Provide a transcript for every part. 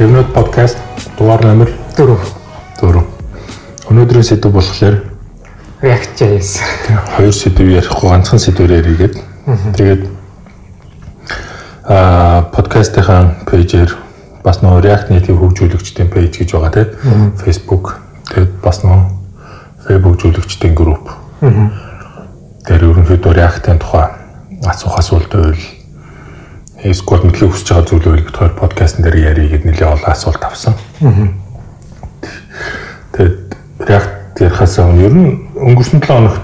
Дэвнүүд подкаст дугаар номер 4. 4. Өнөөдрийн сэдв болохоор React.js. хоёр сэдв ярихгүй ганцхан сэдвээр яригээд тэгээд аа подкастынхаа пэйжээр бас нөө React Native хөгжүүлэгчдийн пэйж гэж байгаа тийм Facebook тэгээд бас нөө веб хөгжүүлэгчдийн групп. Тэр ерөнхийдөө React-ын тухай асуух асуулт байвал эсвэл мэдлэг хүсэж байгаа зүйл байвал бодохоор подкастн дээр ярих гэд нэлээ олон асуулт авсан. Тэгээд React ярихаас өмнө ер нь өнгөрсөн 7 хоногт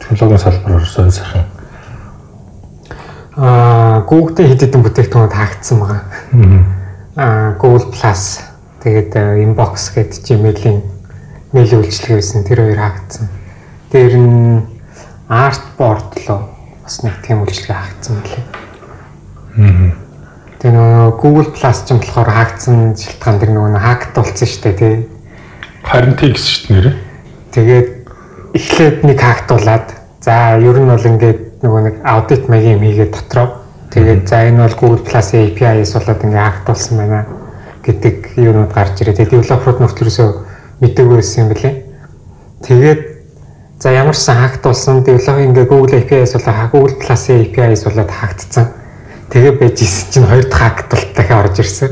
технологийн салбараар сонь сайхан Аа, Google-тэй хэд хэдэн бүтээгдэхүүн таагдсан байгаа. Аа, Google Plus тэгээд э, Inbox гэдэг Gmail-ийн мэйл үйлчилгээ байсан тэр хоёр хаагдсан. Дээр нь Artboard лөө бас нэг тийм үйлчилгээ хаагдсан мөлий. Тэгээ нөгөө Google Plus ч юм болохоор хаагдсан шилтгаан дэр нөгөө хакт болсон шүү дээ тий. харин тийм гэсэн шүү дээ нэрээ. Тэгээд эхлээд нэг хактуулаад за ер нь бол ингээд нөгөө нэг аудит маягийн юм хийгээд дотроо тэгээд за энэ бол Google Plus-ийн API-с болоод ингээд хактуулсан байна гэдэг юмуд гарч ирээ. Тэгээд девелоперууд нөхцөлөөсөө мэдээгүй байсан юм билээ. Тэгээд за ямар ч сан хактуулсан девелопер ингээд Google API-с болоо Google Plus-ийн API-с болоод хактцсан. Тэгээ байж исэн чинь хоёр дахь хактуулт дахиад орж ирсэн.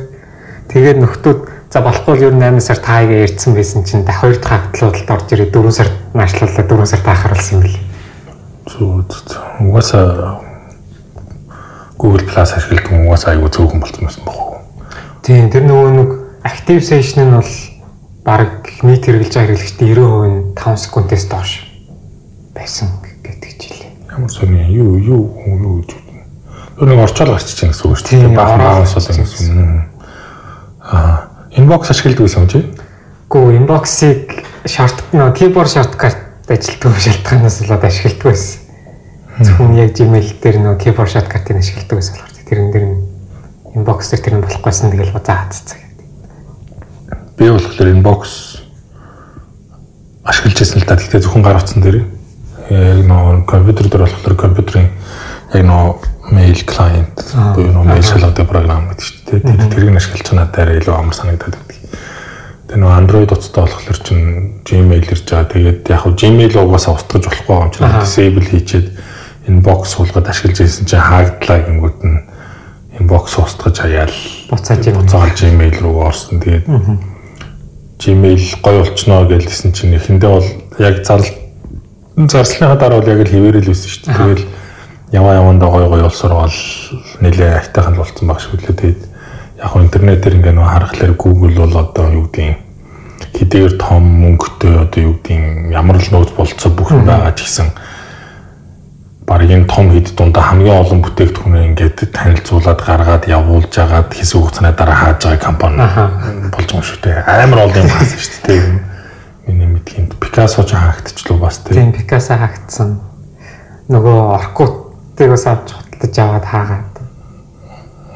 Тэгээд нөхдүүд за болохгүй л ер нь 8 сар таагаа ярьсан байсан чинь да хоёр дахь хактлуудад орж ирээ 4 сард наашлуулаад 4 сар таахарлсан юм билээ. Зүг угаасаа Google Plus ашигладаг угаасаа аягүй цөөхөн болсон байсан бохоо. Тийм тэр нөгөө нэг active session нь бол баг нийт хэрэгжилж байгаа хэрэглэгчдийн 90% нь 5 секундээс доош байсан гэдэг жилээ. Ямар сони юу юу юу үү. Нэг орчоол гарч ичэн гэсэн үг шүү дээ. Маус бол гэсэн. Аа, inbox ашигладаг байсан чи? Гүү inbox-ыг short нөгөө keyboard shortcut ажилтдаг шалтгаанаас болоод ашигладаг байсан. Зөвхөн яг Gmail дээр нөгөө keyboard shortcut-ыг ашигладаг байсан болохоор тэрэн дээр inbox дээр тэр нь болохгүйсэн тэгэл базаа хатцсан гэдэг. Би болохоор inbox ашиглаж байсан л да. Гэхдээ зөвхөн гар утсан дээр яг нөө компьютер дээр болохоор компьютерийн яг нөө mail client буюу нөө mail шалгадаг програм гэдэг шүү дээ. Тэр тэрийг ашиглаж надад илүү амар санагдаад байдаг. Тэгээ нөө Android утастай болохоор чинь Gmail ирж байгаа. Тэгээд яг хав Gmail угаасаа устгаж болохгүй юм чинь disable хийчихэд inbox суулгаад ашиглаж байсан чинь хаагдлаа гингүүд нь inbox устгаж хаяал Буцааж юм. буцаал Gmail руу орсон. Тэгээд Gmail гой болчихноо гэлсэн чинь эхэндээ бол яг зарлал зарслынхаа дараа бол яг л хിവэрэл байсан шүү дээ. Тэгэл яваа явандаа гой гой улсаар бол нэлээ айтайхан л болцсон баг шүү лээ. Тэгээд яг интернетээр ингээ нөө харахаар Google бол одоо юу гэдгийг хэдийгээр том мөнгөтэй одоо юу гэдгийг ямар л нөөц болцоо бүх юм байгаа ч гэсэн баг энэ том хэд дундаа хамгийн олон бүтээгдэхүүнээ ингээд танилцуулаад гаргаад явуулж агаад хэсэг хугацааны дараа хааж байгаа компани болж байгаа юм шүү дээ. Амар олон юм хаасан шүү дээ. Миний мэдхийн Picasso ч хаагдчихлоо бас тийм. Тийм Picasso хаагдсан. Нөгөө Orkut-ыг бас авч хөтлөж аваад хаагаад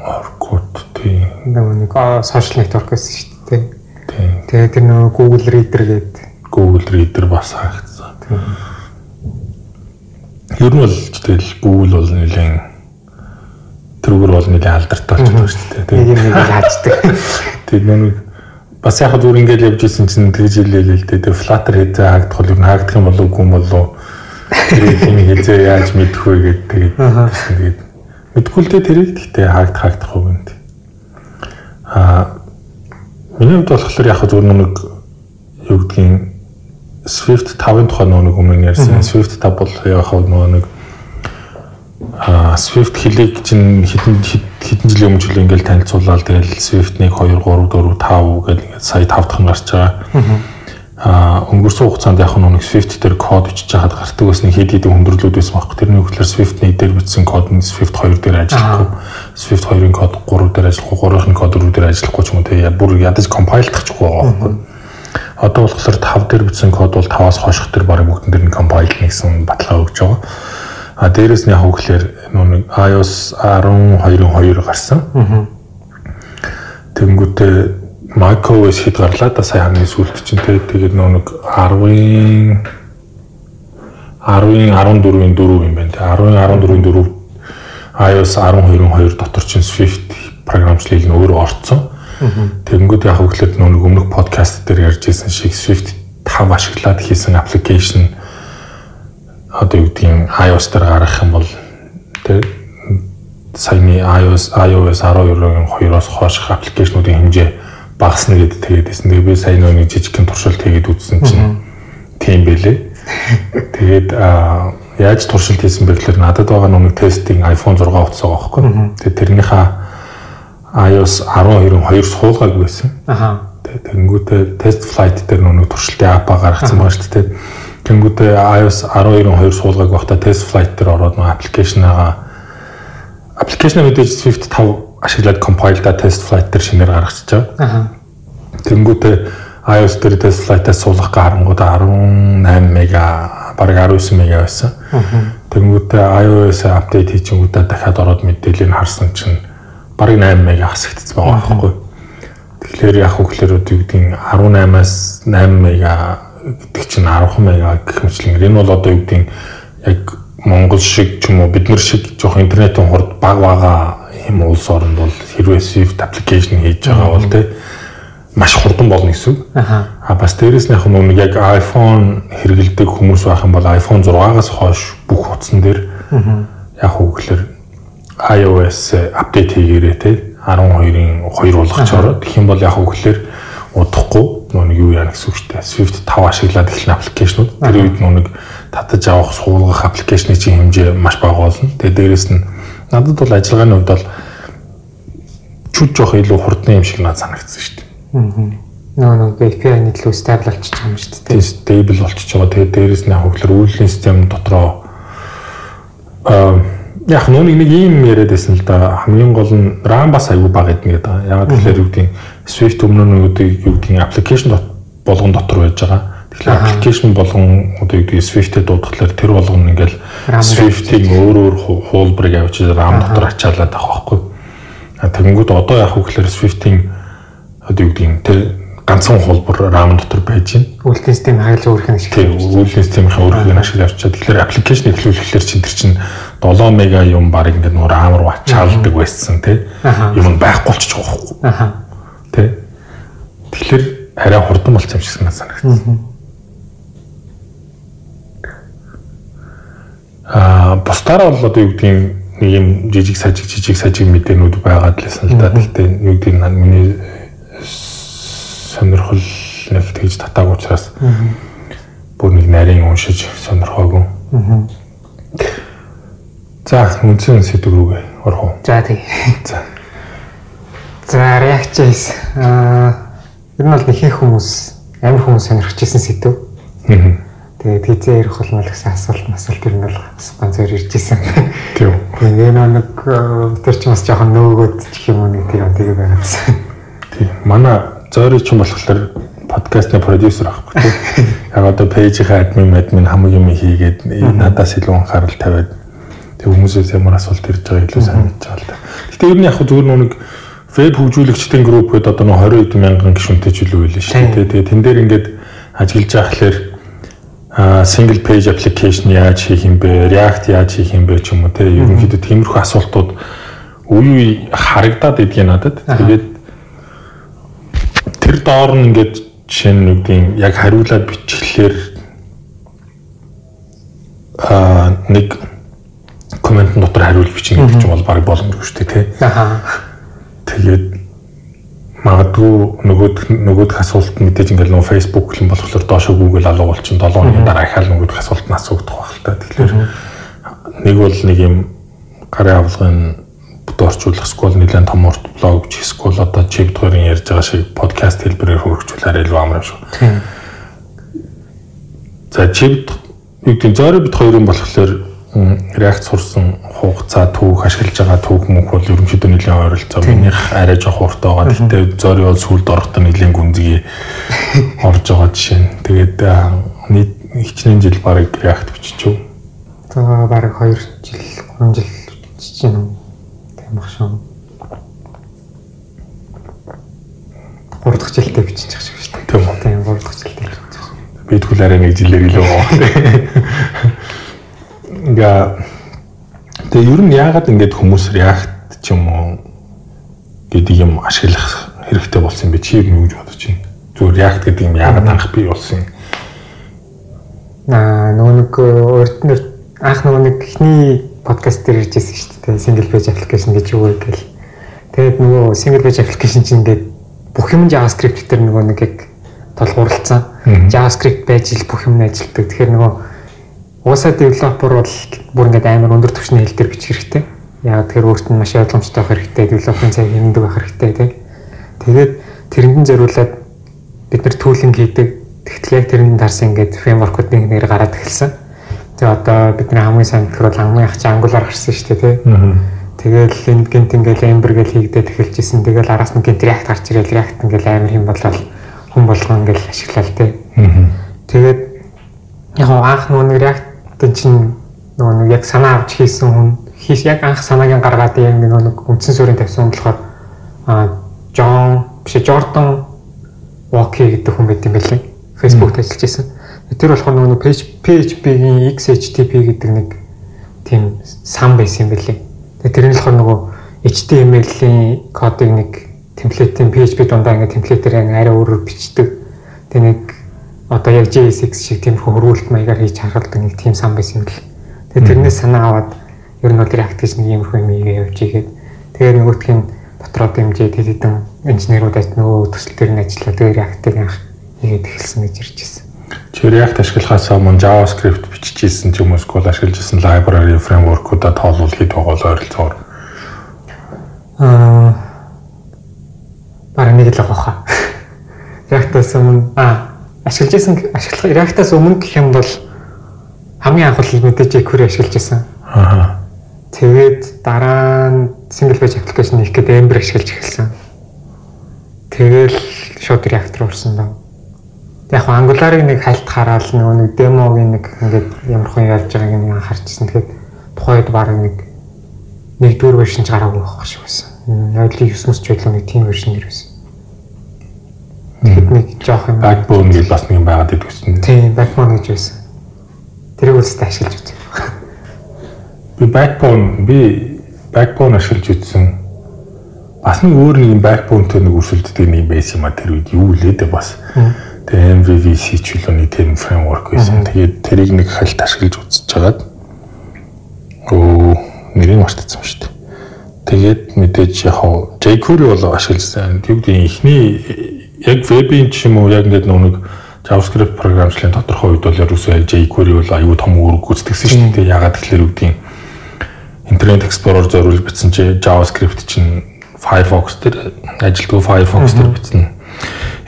Orkut тийм. нөгөө нэг сошиал нэтворк байсан шүү дээ. Тийм. Тэгээд тэр нөгөө Google Reader гэдэг Google Reader бас хаагдсан. Ер нь бол тэгэл Google бол нэлийн тэрүүгээр бол нэлийн алдартай болчихсон шүү дээ. нэг Тийм. юм нэг хааждаг. Тэгээд нэг бас яг зүгээр ингээд явж исэн чинь тэгж хэлээ л дээ. Flutter хэзээ хаагдах бол нь хаагдах юм болов уу юм болов тэрийг юм хэзээ яаж мэдэх вэ гэд тэгээд тэгээд дээ тэрийг гэхдээ хаагдах хаагдах уу гэнт. Аа миний хувьд болохоор яг зүгээр нэг юу гэдгийг Swift 5-ын тухай нэг өмнө ярьсан. Swift 5 бол яг нэг а Swift хэлийг чинь хэдэн хэдэн жилийн өмнө жил ингээл танилцуулаад тэгэл Swift 1 2 3 4 5 гэл ингээд сая 5 дахь нь гарч байгаа. А өнгөрсөн хугацаанд яг нэг Swift дээр код бичиж хаад гардаг нэг хэд хэдэн хүндрэлүүд байсан байхгүй. Тэрний хөтлөр Swift 1 дээр бичсэн код нь Swift 2 дээр ажиллахгүй. Swift 2-ын код 3 дээр ажиллахгүй, 3-ын код 4 дээр ажиллахгүй ч юм уу тэгээ бүр ядаж компайлдахгүй байгаа байхгүй. Одоо болохоор 5 дээр бичсэн код бол 5-аас хойших дээр барыг бүгдэн дээр нь компайл хийсэн баталгаа өгч байгаа. А дээрэс нь яг хөглөр нэг iOS 12-ын 2 гарсан. Тэнгүүтээ macOS хэд гарлаа да сая хамгийн сүүлд чинь тэ тэгээд нөө нэг 10-ын 10-ын 14-ийн 4 юм байна. Тэ 10-ын 14-ийн 4 iOS 12-ын 2 дотор чинь Swift програмчлал нь өөрөө орцсон. Тэгэнгүүт яг хөглөд нэг өмнөх подкаст дээр ярьж ирсэн шиг Swift 5 ашиглаад хийсэн аппликейшн одоо юу гэдгийг iOS дээр гаргах юм бол тэр саяны iOS iOS 12-ын 2-оос хойших аппликейшнуудын хэмжээ багасна гэдээ тэгээд байсан. Тэгээ би сая нэг жижигхэн туршилт хийгээд үзсэн чинь тийм байлээ. Тэгээд яаж туршилт хийсэн бэ гэхээр надад байгаа нэг тестийн iPhone 6 утас байгаа байхгүй. Тэгээд тэрнийхээ iOS 12-ын 2 суулгааг байсан. Аха. Тэнгүүтээ тест флайт дээр нэг туршилтын апп гаргацсан байгаа шүү дээ. Тэнгүүтээ iOS 12-ын 2 суулгааг багта тест флайт дээр ороод нэг аппликейшнаа аппликейшн мэдээж Swift 5 ашиглаад compile да тест flight дээр шинээр гаргачихж байгаа. Аа. Тэнгүүтээ iOS дээр тест flight-аас суулгах гарангууд 18 мега бараг 19 мега байсан. Тэнгүүтээ iOS апдейт хийчихэнгүүтээ дахиад ороод мэдээлэл нь харсан чинь бараг 8 мега хасагдсан байгаа байхгүй. Тэгэхээр яг хөглөр гэдгийг 18-аас 8 мега гэдэг чинь 10 мега гэх мэтлэн энэ бол одоо юу гэдгийг яг Монгол шиг ч юм уу бид нар шиг жоох интернетийн хурд баг бага юм улс оронд бол хэрвээ Swift application хийж байгаа бол тий маш хурдан болно гэсэн. Аа бас дээрэс нь яг нэг яг iPhone хэрэгэлдэг хүмүүс байх юм бол iPhone 6-аас хойш бүх утсан дээр яг үгээр iOS апдейт хийгээрэй тий 12-ын 2 болгоч ороод тэгэх юм бол яг үгээр удахгүй нэг юу яа гэсэн үг шүү дээ. Swift 5 ашиглаад эхлэн аппликейшнууд тэр үед нэг татаж авах суулгах аппликейшны чинь хэмжээ маш бага болно. Тэгээ дээрэс нь надад бол ажиллагааны хувьд бол чүд жоох илүү хурдны юм шиг надад санагдсан шүү дээ. Аа. Нөө нөө API-ны төлөө стабил болчихж байгаа юм шүү дээ. Тийм стабил болчихж байгаа. Тэгээ дээрэс нь хөвлөр үйлдвэрлэлийн систем дотроо аа яг нүг нэг юм яриад байсан л да. Хамгийн гол нь RAM бас аягүй бага гэдэг гэдэг. Ягаад гэвэл юу гэдэг Swift өмнөнүүдийг юу гэдэг аппликейшн болгон дотор байж байгаа. Тэгэхээр аппликейшн болгон одоо юу гэдэг Swift-тэй дуудахлаар тэр болгон ингээл Swift-ийн өөр өөр хуулбарыг авчиж RAM дотор ачаалаад байгаа байхгүй. Тэгэнгүүт одоо яг хөглөр Swift-ийн одоо юу гэдэг тэр ганцхан хулбар RAM дотор байж байна. Үйлдвэрлэлийн систем өөрөх нь ашиглаж. Тийм, үйлдвэрлэлийн системийн өөрөх нь ашиглаж авчаад тэгэхээр аппликейшн эхлүүлэхлээр чинь тэр чинь 7 мега юм баг ингээд нөр RAM руу ачаалдаг байсан тий. Юм байхгүй болчих жоох байхгүй. Тий. Тэгэхээр арай хурдан болсон юм шиг санагдсан. Аа бусдаараа бол одоо юу гэдгийг нэг юм жижиг сажиг жижиг сажиг мэдээнүүд байгаад л да. Гэхдээ юу гэдгийг миний сонирхол нэг тэгж татааг учраас бүр нэг нарийн уншиж сонирхоогүй. За үндсэн сэдв рүүгээ орох уу? За тий. За. За реакцээс аа ер нь бол нэхэх хүмүүс амар хүмүүс сонирхож ирсэн сэдв. Аа Тэгээд хизээ ярих болно гэсэн асуулт масуулт ер нь бол ганцаар ирж исэн. Тийм. Тэгээд нэг тэр ч бас жоохон нөөгөөд ч юм уу нэг тийм тэгээ байгаа гэсэн. Тийм. Манай зөөрий ч юм болохоор подкастны продюсер аахгүй тийм. Яг одоо пэйжийнхээ админ админ хамаг юм хийгээд надаас илүү анхаарал тавиад тэг хүмүүсээс ямар асуулт ирж байгааг илүү сайн мэдж байгаа л да. Гэтэ ер нь яг зүгээр нэг веб хөгжүүлэгчдийн групп гээд одоо нэг 20 хэдэн мянган гишүүнтэй ч илүү байлаа шүү дээ. Тэгээ тэн дээр ингээд ажиллаж байгаа хэрэг single page application яаж хийх юм бэ? React яаж хийх юм бэ ч юм уу те. Ерөнхийдөө тиймэрхүү асуултууд үе харагдаад идэх надад. Тэгээд тэр доор нь ингээд жишээ нь үгдийн яг хариулаад бичлэхээр а нэг комментын дотор хариул бичнэ гэдэг чинь бол баг боломжгүй шүү дээ тий. Тэгээд магадгүй нөгөөд нөгөөдх асуулт мэдээж ингээл нөө Facebook юм болохоор доошо Google алга болчихно 7 хоногийн дараа ахаал нөгөөдх асуулт нь асуугдах байх л та. Тэгэхээр нэг бол нэг юм гарын авлагын бүтэн орчуулах скол нэлээд том урт блог чи скол одоо чип хоёрын ярьж байгаа шиг подкаст хэлбэрээр хөргөжүүлээрэй илүү амар шүү. За чип юу гэдэг зөөрө бит хоёрын болохоор реакц сурсан хугацаа түүх ашиглаж байгаа түүх мөнх бол ерөнхийдөө нэлээд ойролцоо. Минийх арай жоох уртаа байгаа. Гэхдээ зори бол сүлд орохдоо нэлээд гүнзгий орж байгаа жишээ нь. Тэгээд нийт хичнээн жил барыг реакт биччихв. За барыг 2 жил 3 жил бичиж байна? Тийм баг шүү. 3 дахь жилдээ бичиж байгаа шүү дээ. Тийм үү. Тийм 3 дахь жилдээ бичиж байгаа. Би тэгвэл арай нэг жилээр илүү байгаа. ингээ тэгээ ер нь яагаад ингэж хүмүүс react ч юм уу гэдэг юм ашиглах хэрэгтэй болсон юм бэ? Чи юу гэж бодож байна? Зүгээр React гэдэг юм яагаад анх бий болсон юм? Аа нөгөө нэг урд нь анх нөгөө нэг ихний подкаст дээр иржсэн шүү дээ. Single page application гэж юу вэ гэл. Тэгээд нөгөө single page application чинь ингээд бүх юм JavaScript дээр нөгөө нэг яг толгуурлцсан. JavaScript байж л бүх юм ажилладаг. Тэгэхээр нөгөө уусаа developer бол бүр ингээд амар өндөр түвшний хэл дээр бичих хэрэгтэй. Яг тэгэхээр өөрт нь маш ойлгомжтой байх хэрэгтэй. Development цаг хэмндэг байх хэрэгтэй тий. Тэгээд тэрэндэн зориулаад бид нар түүлинг хийдэг. Тэгтэл яг тэрний дарсан ингээд фреймворкуудын нэр гараад эхэлсэн. Тэгээ одоо бидний хамгийн сайн төр бол хамгийн чи Angular гарсан шүү дээ тий. Тэгэл энд гинт ингээл Ember гэл хийгдээд эхэлжсэн. Тэгэл араас нь гинт React гарч ирэл React ингээл амар хэм болол хүн болгоо ингээл ашиглал тий. Тэгээд яг анх нөгөө React чинь нөгөө нэг яг санаа авч хийсэн хүн хийс яг анх санааг гаргаад яг нөгөө нэг үндсэн суурийг тавьсан хүн болохоор а Джон биш Jordan Walkie гэдэг хүн байт юм байлээ. Facebook-т ажиллаж байсан. Тэр болохоор нөгөө PHP-ийн XHTP гэдэг нэг тийм сан байсан юм байлээ. Тэгээ тэр нь болохоор нөгөө HTML-ийн кодыг нэг темплейтийн PHP дундаа ингээ темплейтээр арай өөрөөр бичдэг. Тэгээ нэг одоо яг JSX шиг тийм хөрвүүлт маягаар хийж харгалдаг нэг тийм сан байсан юм л. Тэгээ тэрнээс санаа аваад ер нь бол React гэж нэг иймэрхүү юм явж игээд тэгээ нөгөөх нь дотроо дэмжээ тэд хэдэн инженерүүд ажил нөгөө төсөл төр нь ажиллаа тэгээ React-ыг анх хийгээд эхэлсэн гэж ирж байсан. Чи React ашиглахаас өмнө JavaScript биччихсэн ч юм уу эсвэл ашиглаж ирсэн library framework-уудаа тоолвол хэд байгаа ойролцоогоор аа бараг нэг л байгаа хаа. React-аас өмнө аа ашиглаж ирсэн ашиглах React-аас өмнө гэх юм бол хамгийн анх бол мэдээж jQuery ашиглаж ирсэн. Аа. Тэгээд дараа нь single page application хийх гэдэг Ember ашиглаж эхэлсэн. Тэгэл шууд React руу орсон даа. Яг хаа Angular-ыг нэг хальт хараад нөгөө нэг демогийн нэг ингээд ямар хүн явж байгааг нэг анхаарчсан. Тэгэхээр тухайд баг нэг нэгдүгээр вершн ч гараагүй байх шиг байсан. Ойлгоё 9-с ч байлаа нэг тийм вершн нэр байсан. Тэгэхэд нэг жоох юм backbone гэж бас нэг юм байгаад идэгсэн. Тийм, backbone гэж байсан. Тэрийг үлстэй ашиглаж үзье. Би backbone би backbone ашиглаж үзсэн. Бас нэг өөр нэг backbone-тэй нэг өрсөлддөг нэг юм байсан юм а тэр үед юу лээ дээ бас. Тэгээ MVVC ч үлээ нэг тийм framework байсан. Тэгээд тэрийг нэг хальт ашиглаж үзэж хагаад оо нэрийг мартчихсан шүү дээ. Тэгээд мэдээж яг jQuery бол ашигласан. Тэг үгүй ихний яг вебийн ч юм уу яг ингээд нэг JavaScript програмчлалын тодорхой үед бол ерөөсөө jQuery бол аюу том үүрэг гүйцэтгэсэн шүү дээ. Ягаад гэвэл үгдийн Internet Explorer зориулж бичсэн чи JavaScript чинь Firefox дээр ажилтгүй Firefox дээр бичсэн.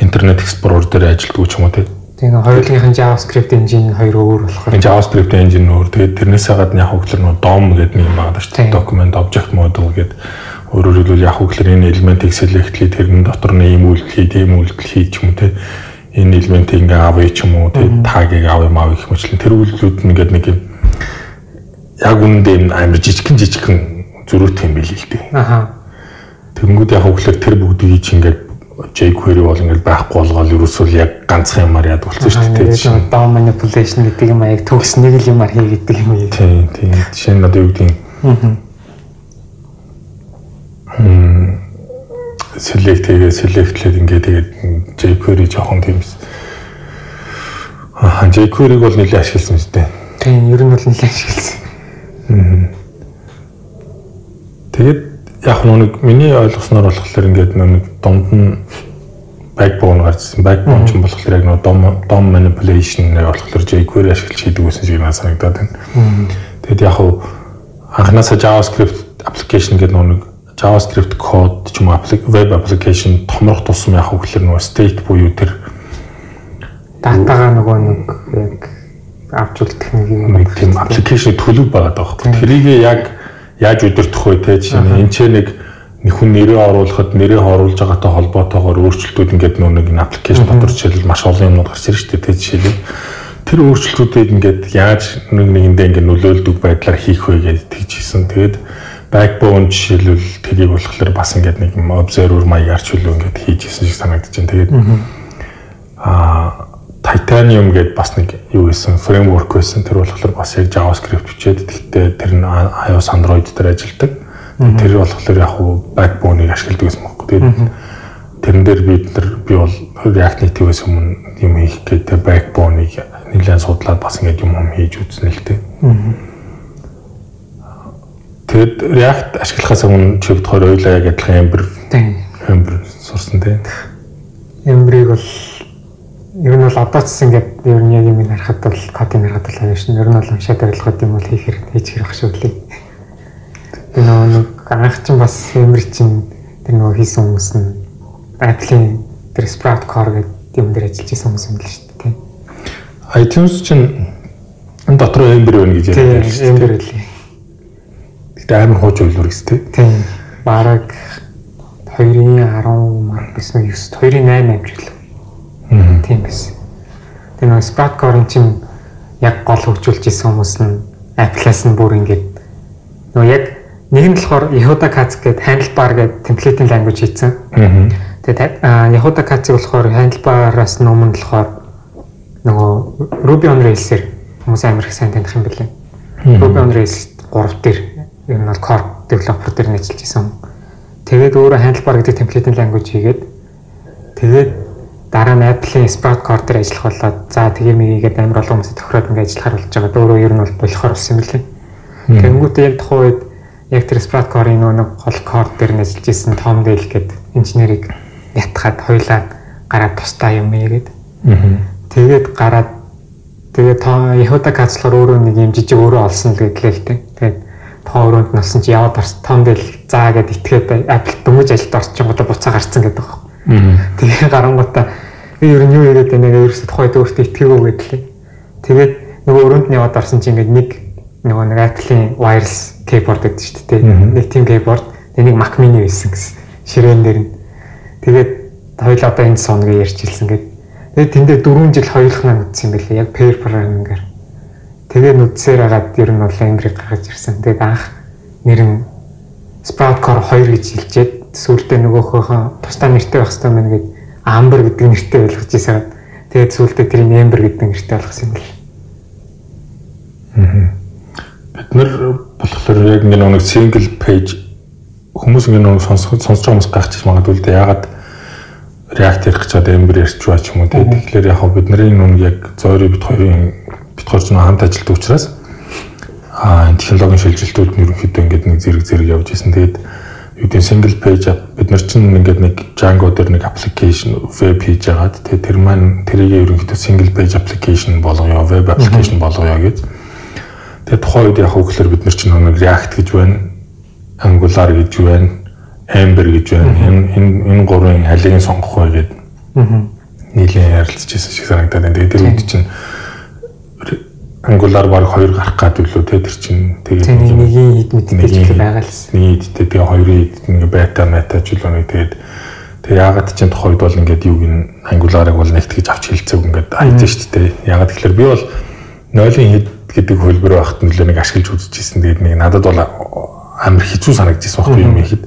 Internet Explorer дээр ажилтгүй ч юм уу тийм. Тэгээ нэг хоёулынхын JavaScript engine хоёр өөр болохоор JavaScript engine өөр. Тэгээд тэрнээс хагаад яг хөглөр нөө DOM гэдэг нэг юм байгаа шүү дээ. Document Object Model гэдэг өөрөөр хэлбэл яг хөглөр энэ элементийг хийх тэрний дотор нь ийм үйлдэл хий, тийм үйлдэл хий ч юм уу тийм энэ элементийг ингээ авъя ч юм уу тийм тагийг авъя маа гэх мэтлэн тэр үйлдэлүүд нь ингээд нэг юм яг үүндээ юм амар жижигхэн жижигхэн зөрүүтэй юм билий л дээ. Аха. Тэнгүүд яг хөглөр тэр бүгдийг чи ингээд jQuery бол ингээд байхгүй болгоод ерөөсөө яг ганцхан юмар яд болсон шүү дээ. Тэгээд DOM manipulation гэдэг юм аяг төгс нэг л юмар хий гэдэг юм. Тийм тийм. Жишээ нь одоо юу гэдэг Аа. Select тэгээ selectlээд ингээд тэгээд jQuery жоохон тиймс. Аа jQuery-г бол нэлээд ашигласан шүү дээ. Тийм, ер нь бол нэлээд ашигласан. Тэгээд яг нэг миний ойлгосноор болохоор ингээд нэг дунд нь backbone гарчсан. Backbone ч юм болохоор яг нэг DOM DOM manipulation болохоор jQuery ашиглаж хийдэг байсан шиг надад санагдаад байна. Тэгэд яг хуу анхнаасаа JavaScript application гэдэг нэг JavaScript код ч юм уу web application томрох тусам яг хөглөр нөгөө state буюу тэр датагаа нөгөө нэг яг авч үлдэх нэг юм нэг тийм application төлөв байгаа даахгүй. Тэрийг яг яаж удирдах вэ те чинь энэ ч нэг нэг хүн нэрээ оруулахад нэрээ оруулж байгаатай холбоотойгоор өөрчлөлтүүд ингээд нөгөө нэг application дотор жишээл маш олон юмнууд гарч ирж штэ те жишээл тэр өөрчлөлтүүдийг ингээд яаж нэг нэгэндээ ингээд нөлөөлдөг байдлаар хийх вэ гэж тэгж хийсэн. Тэгээд backbone жишээлбэл тэрийг болохоор бас ингээд нэг observer маягаар ч үлээ ингээд хийж исэн шиг санагдаж байна. Тэгээд аа Titanium гэдээ бас нэг юу гэсэн framework байсан. Тэр болохоор бас яг JavaScript бичээд тэгтээ тэр нь iOS Android дээр ажилладаг. Тэр болохоор яг backbone-ыг ашигладаг гэсэн юм байна. Тэгээд тэрэн дээр бид нар би бол React Native-ээс өмнө юм хийх гэдэг backbone-ыг нэлээд судлаад бас ингэж юм юм хийж үзнэ л дээ. Тэгэд React ашиглахаас өмнө чи бодохоор ойлаа яг адилхан Ember Ember сурсан тийм. Ember-ийг бол ер нь бол одоо ч ингээд ер нь яг юм харахад бол кодын харахад ааш нь ер нь бол уншаад ойлгоход юм бол хийх хэрэг хийж хэрэг шүү лээ. Би нэг анх чинь бас Ember чинь тэр нөгөө хийсэн хүмүүс нь Apple-ийн тэр Sprout Core гэдэг юм дээр ажиллаж исэн хүмүүс юм л шүү дээ. iTunes чинь энэ дотор Ember байна гэж байна шүү дээ. Ember лээ. Гэтэ амар хууч үйлүр гэс тээ. Тийм. Бараг 2-ын 10 мар биш нэг 9 2-ын 8 амжилт. Аа. Тийм байсан. Тэр нөгөө Sprout Core чинь яг гол хөгжүүлж исэн хүмүүс нь Apple-аас нь бүр ингээд нөгөө яг нэг нь болохоор Yehuda Katz гэдэг handlebar гэдэг template language хийсэн. Аа Тэгээд Yehuda Katz болохоор handlebar-аас өмнө болохоор нөгөө Ruby on Rails-ээр хүмүүс амар их сайн таних юм билээ. Ruby on Rails 3 дээр ер нь бол core developer дээр нь ажиллаж исэн. Тэгээд өөрөө handlebar гэдэг template language хийгээд тэгээд дараа нь Apple-ийн Sprout Core дээр ажиллах болоод за тэгээ мэгийгээд амар олон хүмүүсийн тохироод ингээ ажиллахаар болж байгаа. Өөрөө ер нь бол болохоор болсон юм билээ. Тэнгүүтээ яг тухайн үед яг тэр Sprout Core-ийн нөгөө гол core дээр нь ажиллаж исэн Tom Dale гэдэг инженерийг ятхаад хоёлаа гараад тустай юм ийгээд. Тэгээд гараад тэгээд та Yehuda кацлахаар өөрөө нэг юм жижиг өөрөө олсон л гэдлээ л дээ. Өрөөнд носон чи яваад орс том дэл заа гэд итгээд Apple дөнгөж ажилд орчихгоо буцаа гарцсан гэдэг баг. Тэгээ гарангуудаа би ер нь юу яриад байна нэг ерөөсө тухайд өөртөө итгээгүй гэдлээ. Тэгээд нөгөө өрөөнд нь яваад орсон чи ингээд нэг нөгөө нэг Apple-ийн wireless keyboard гэдэг шүү дээ. Нэг team keyboard, нэг Mac mini байсан гэсэн. Ширээн дээр нь Тэгээд хоёул одоо энэ соног ярьж хэлсэн гээд тэгээд тэндээ 4 жил хоёулахнаа нүдсэн юм билээ. Яг pair programming-аар. Тэгээ нүдсээр агаад ер нь бол Ember гаргаж ирсэн. Тэгээд анх нэр нь Sprout Core 2 гэж хэлжээд сүүлдээ нөгөөхөө тусдаа нэртэй байх хэрэгтэй байна гэд Amber гэдэг нэртэй ойлгож ирсэн. Тэгээд сүүлдээ тэрийг Ember гэдэг нэртэй болгосон юм билээ. Бид нар болохоор яг нэг single page хүмүүс ингэ нэг сонсож сонсож байгаа хүмүүс гайхчих магадгүй л дээ. Ягаад React ярих гэж одоо Ember ярьж байгаа ч юм уу. Тэгэхээр яг бидний нүг яг зөөрий бит хоёрын бит хоёр ч хамт ажилтдаг учраас аа технологийн шилжилтүүд нь ерөнхийдөө ингээд нэг зэрэг зэрэг явж исэн. Тэгээд юу гэдэг single page бид нар чинь ингээд нэг Django дээр нэг application web хийж агаад тэгээд тэр маань тэрийг ерөнхийдөө single page application болгоё, web application болгоё гэж. Тэгээд тухайн үед яг хөглөр бид нар чинь нэг React гэж байна Angular гэж байна, Ember гэж байна. Энэ энэ энэ гурвын алийг сонгох вэ гэдэг. Аа. Нийлэн ярилцчихсан шиг санагдаад байна. Тэгээд тэр үед чинь Angular баг хоёр гарах гад үлээ те тэр чинь тэгээд нэгийн хід мэддэг байгаа л байсан. Нийт тэгээд хоёрын хід ингээ бета мета ч үлээ тэгээд тэгээд яагаад чинь тухайд бол ингээд юуг нь Angular-ыг бол нэгт гэж авч хэлцээг ингээд хайж штт те. Яагаад тэгэхээр би бол нойлын хід гэдэг хөлбөр байхад нөлөө нэг ашиглаж үзчихсэн. Тэгээд нэг надад бол амар хэцүү санагдчихсан байхгүй юм ихэд.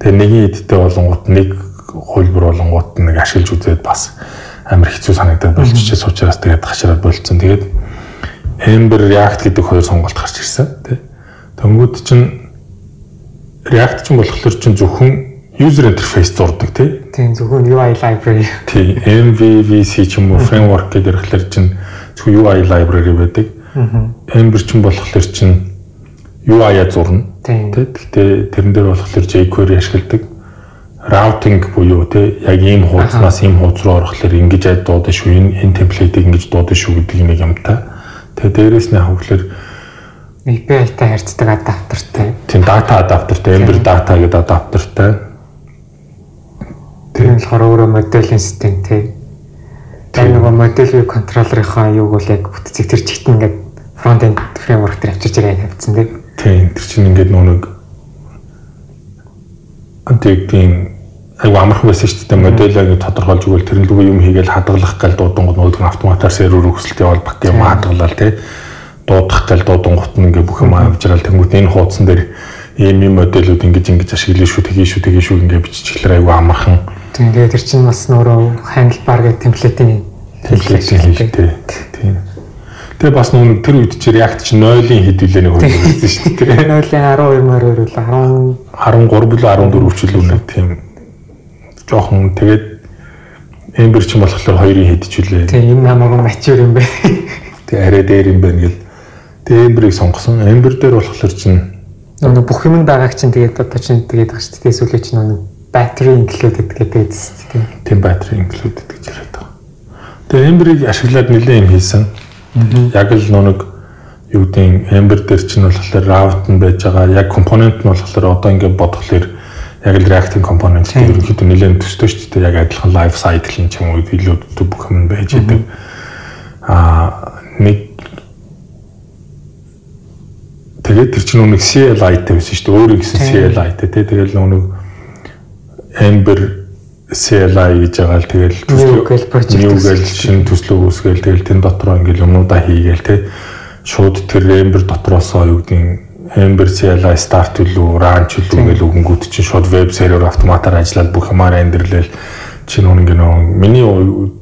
Тэгээ нэгэн эдтэй болонгууд нэг хөлбөр болонгууд нэг ашиглаж үзээд бас амар хэцүү санагдаад болчихсон учраас тэгээд хашраад болцсон. Тэгээд Ember React гэдэг хоёр сонголт гарч ирсэн тий. Тэнгүүд чинь React чинь болохоор чинь зөвхөн user interface зурдаг тий. Тийм зөвхөн UI library. Тий MVVC ч юм уу framework гэдэг ирэхлээр чинь зөвхөн UI library байдаг. Ember чинь болохоор чинь UI-а зурна. Тэгтээ тэрэн дээр болохоор jQuery ашигладаг. Routing буюу те яг ийм хуудаснаас ийм хуудас руу орохлоор ингэж дуудаж шүү. Энэ темплейтийг ингэж дуудаж шүү гэдэг нэг юмтай. Тэгээ дээрээс нь хавглаар API-тай харьцдаг адаптертай. Тийм дата адаптертай, Ember data гэдэг адаптертай. Тэр нь болохоор өөрөө моделийн систем тий. Тэр нөгөө view controller-ийнхаа юуг бол яг бүтцийг тэр чигт ингээд front end framework дээр авчирч байгаа тавьсан тий. Тийм тэр чинь ингээд нүг антикийн айгу амархан байсан шүү дээ. Модельийг тодорхойлж өгвөл тэр нь лүгөө юм хийгээл хадгалах гал дуудангууд нь автоматар сервер өгсөлт явал баг юм хадгалал тий. Дуудах гал дуудангууд нь ингээд бүх юм авчрал. Тэнгуут энэ хуудсан дээр ийм юм модельүүд ингэж ингэж ашиглая шүү тгий шүү тгий шүү ингээд биччихлээр айгу амархан. Тийм тэгээд тэр чинь бас нөрөө handlebar гэх темплейтийн темплейт шүү дээ тийм Тэгээ бас нүг тэр үед чи React чи 0-ийн хэдүүлээний хувь байсан шүү дээ. 0-ийн 12 мөр өрөөл 10 13 билүү 14 ч л үнэ тийм жоохон тэгээд Эмбер ч юм болохоор хоёрын хэдчихүлээ. Тийм энэ намайг мачур юм байна. Тэг арай дээр юм байна гэл. Тэг Эмберийг сонгосон. Эмбер дээр болохоор чинь нөгөө бүх юм байгааг чинь тэгээд одоо чинь тэгээд байгаа шүү дээ. Сүүлийн чинь нөгөө battery included гэдэг тийм. Тийм battery included гэж яриад байгаа. Тэгээ Ember-ийг ашиглаад нэлээд юм хийсэн. Яг л нэг юу гэдэг Ember дээр чинь болохоор route нь байж байгаа. Яг компонент нь болохоор одоо ингээд бодглохлоор яг л React-ийн компонент дээр ерөнхийдөө нэлээд төстэй шүү дээ. Яг адилхан life cycle ч юм уу илүү бүх юм байж байгаа. Аа нэг тэгээд тэр чинь нэг CLI-тэй байсан шүү дээ. Өөрөө гэсэн CLI-тэй тий. Тэгэл нэг Ember CLI гэж байгаа л тэгэл төслөө гэл шинэ төслөө үүсгээл тэгэл тэн дотроо ингээл юмудаа хийгээл те шууд тэр Ember дотроосоо юу гэдэг Ember CLI start run ч үлээ гэл үгэнгүүд чинь шууд веб сервер автоматар ажиллаад бүх юмараа эндрлээл чи нүн ингээ нөө миний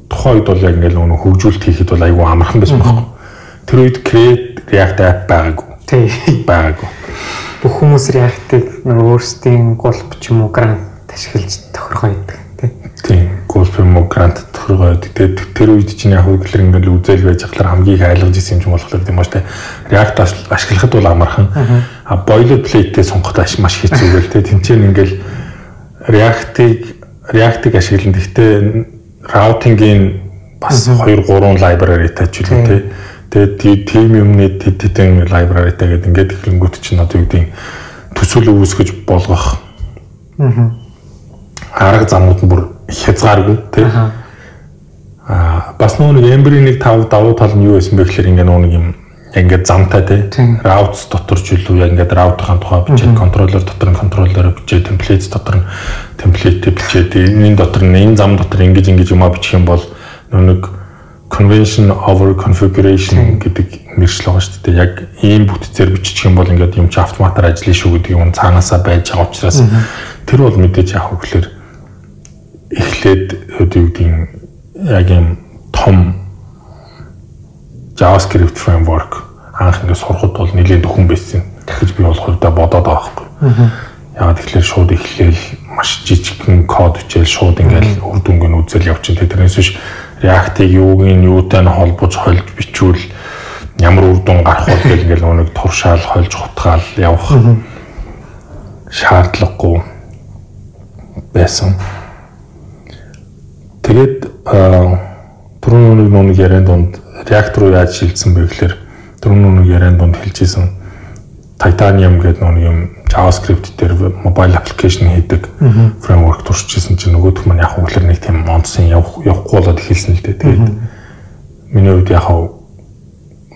тухайн үед бол яг ингээл нөө хөгжүүлэлт хийхэд бол айгүй амархан байсан байхгүй. Тэр үед create react app байгаагүй. Тий. Байгаагүй. Бүх хүмүүс react-ыг нөгөө өөрсдийн гол ч юм уу грант ашиглаж тохиргоо идэг гольф юм уу грант тохиргоо. Тэгээд тэр үед чинь яг хөглөр ингээл үзэл байж хахлаар хамгийн их айлгаж исэн юм болохоор тийм ба штэ. React ашиглахад бол амархан. А boilerplate-тэй сонгоход маш хэцүү гэл те. Тинчэн ингээл React-ыг React-ыг ашиглан гэхдээ routing-ийн бас 2 3 library-тай ч үлээ те. Тэгээд team юмны тэд тэдэн library-тай гэдэг ингээд хэлэнгүүт чинь одоо юу гэдэг төсөл үүсгэж болгох. Аа арга замууд нь бүр хязгааргүй тий. Аа бас нэг Ember-ийн нэг тав давуу тал нь юу байсан бэ гэхээр ингээ нөө нэг юм ингээд замтай тий. Routes дотор ч илүү яг ингээд route-ын тухай бичээд контроллер дотор нь контроллероо бичээд templates дотор нь template бичээд энэ дотор нь энэ зам дотор ингэж ингэж юмаа бичих юм бол нэг convention over configuration гэдэг нэршил байгаа шүү дээ. Яг ийм бүтцээр бичих юм бол ингээд юм чи автоматар ажиллана шүү гэдэг юм цаанаасаа байж байгаа учраас тэр бол мэдээж яг хөглөр эхлээд гэдэг яг юм том JavaScript framework анх ингэ сурахад бол нэлээд дөхөн байсан. Дахиж би бол хувьдаа бодоод байгаа байхгүй. Яагаад тэгэхээр шууд эхлээл маш жижигхэн код бичээл шууд ингээл үр дүнг нь үзэл явчихын. Тэрнээс биш React-ыг юуг нь юутай нь холбож хольж бичвэл ямар үр дүн гарах вэ гэл ингээл нэг туршаал хольж хутгаал явах шаардлагагүй байсан. Тэгээд түрүүн нэг нэг яриан донд реактор руу яаж шилжсэн бэ гэхээр түрүүн нэг яриан донд хэлжсэн Titanium гэдэг нэг юм JavaScript дээр mobile application хийдэг framework туршижсэн чинь нөгөөх маань яг хөглөр нэг тийм онцсон явах явахгүй болоод эхэлсэн л дээ. Тэгээд миний хувьд яг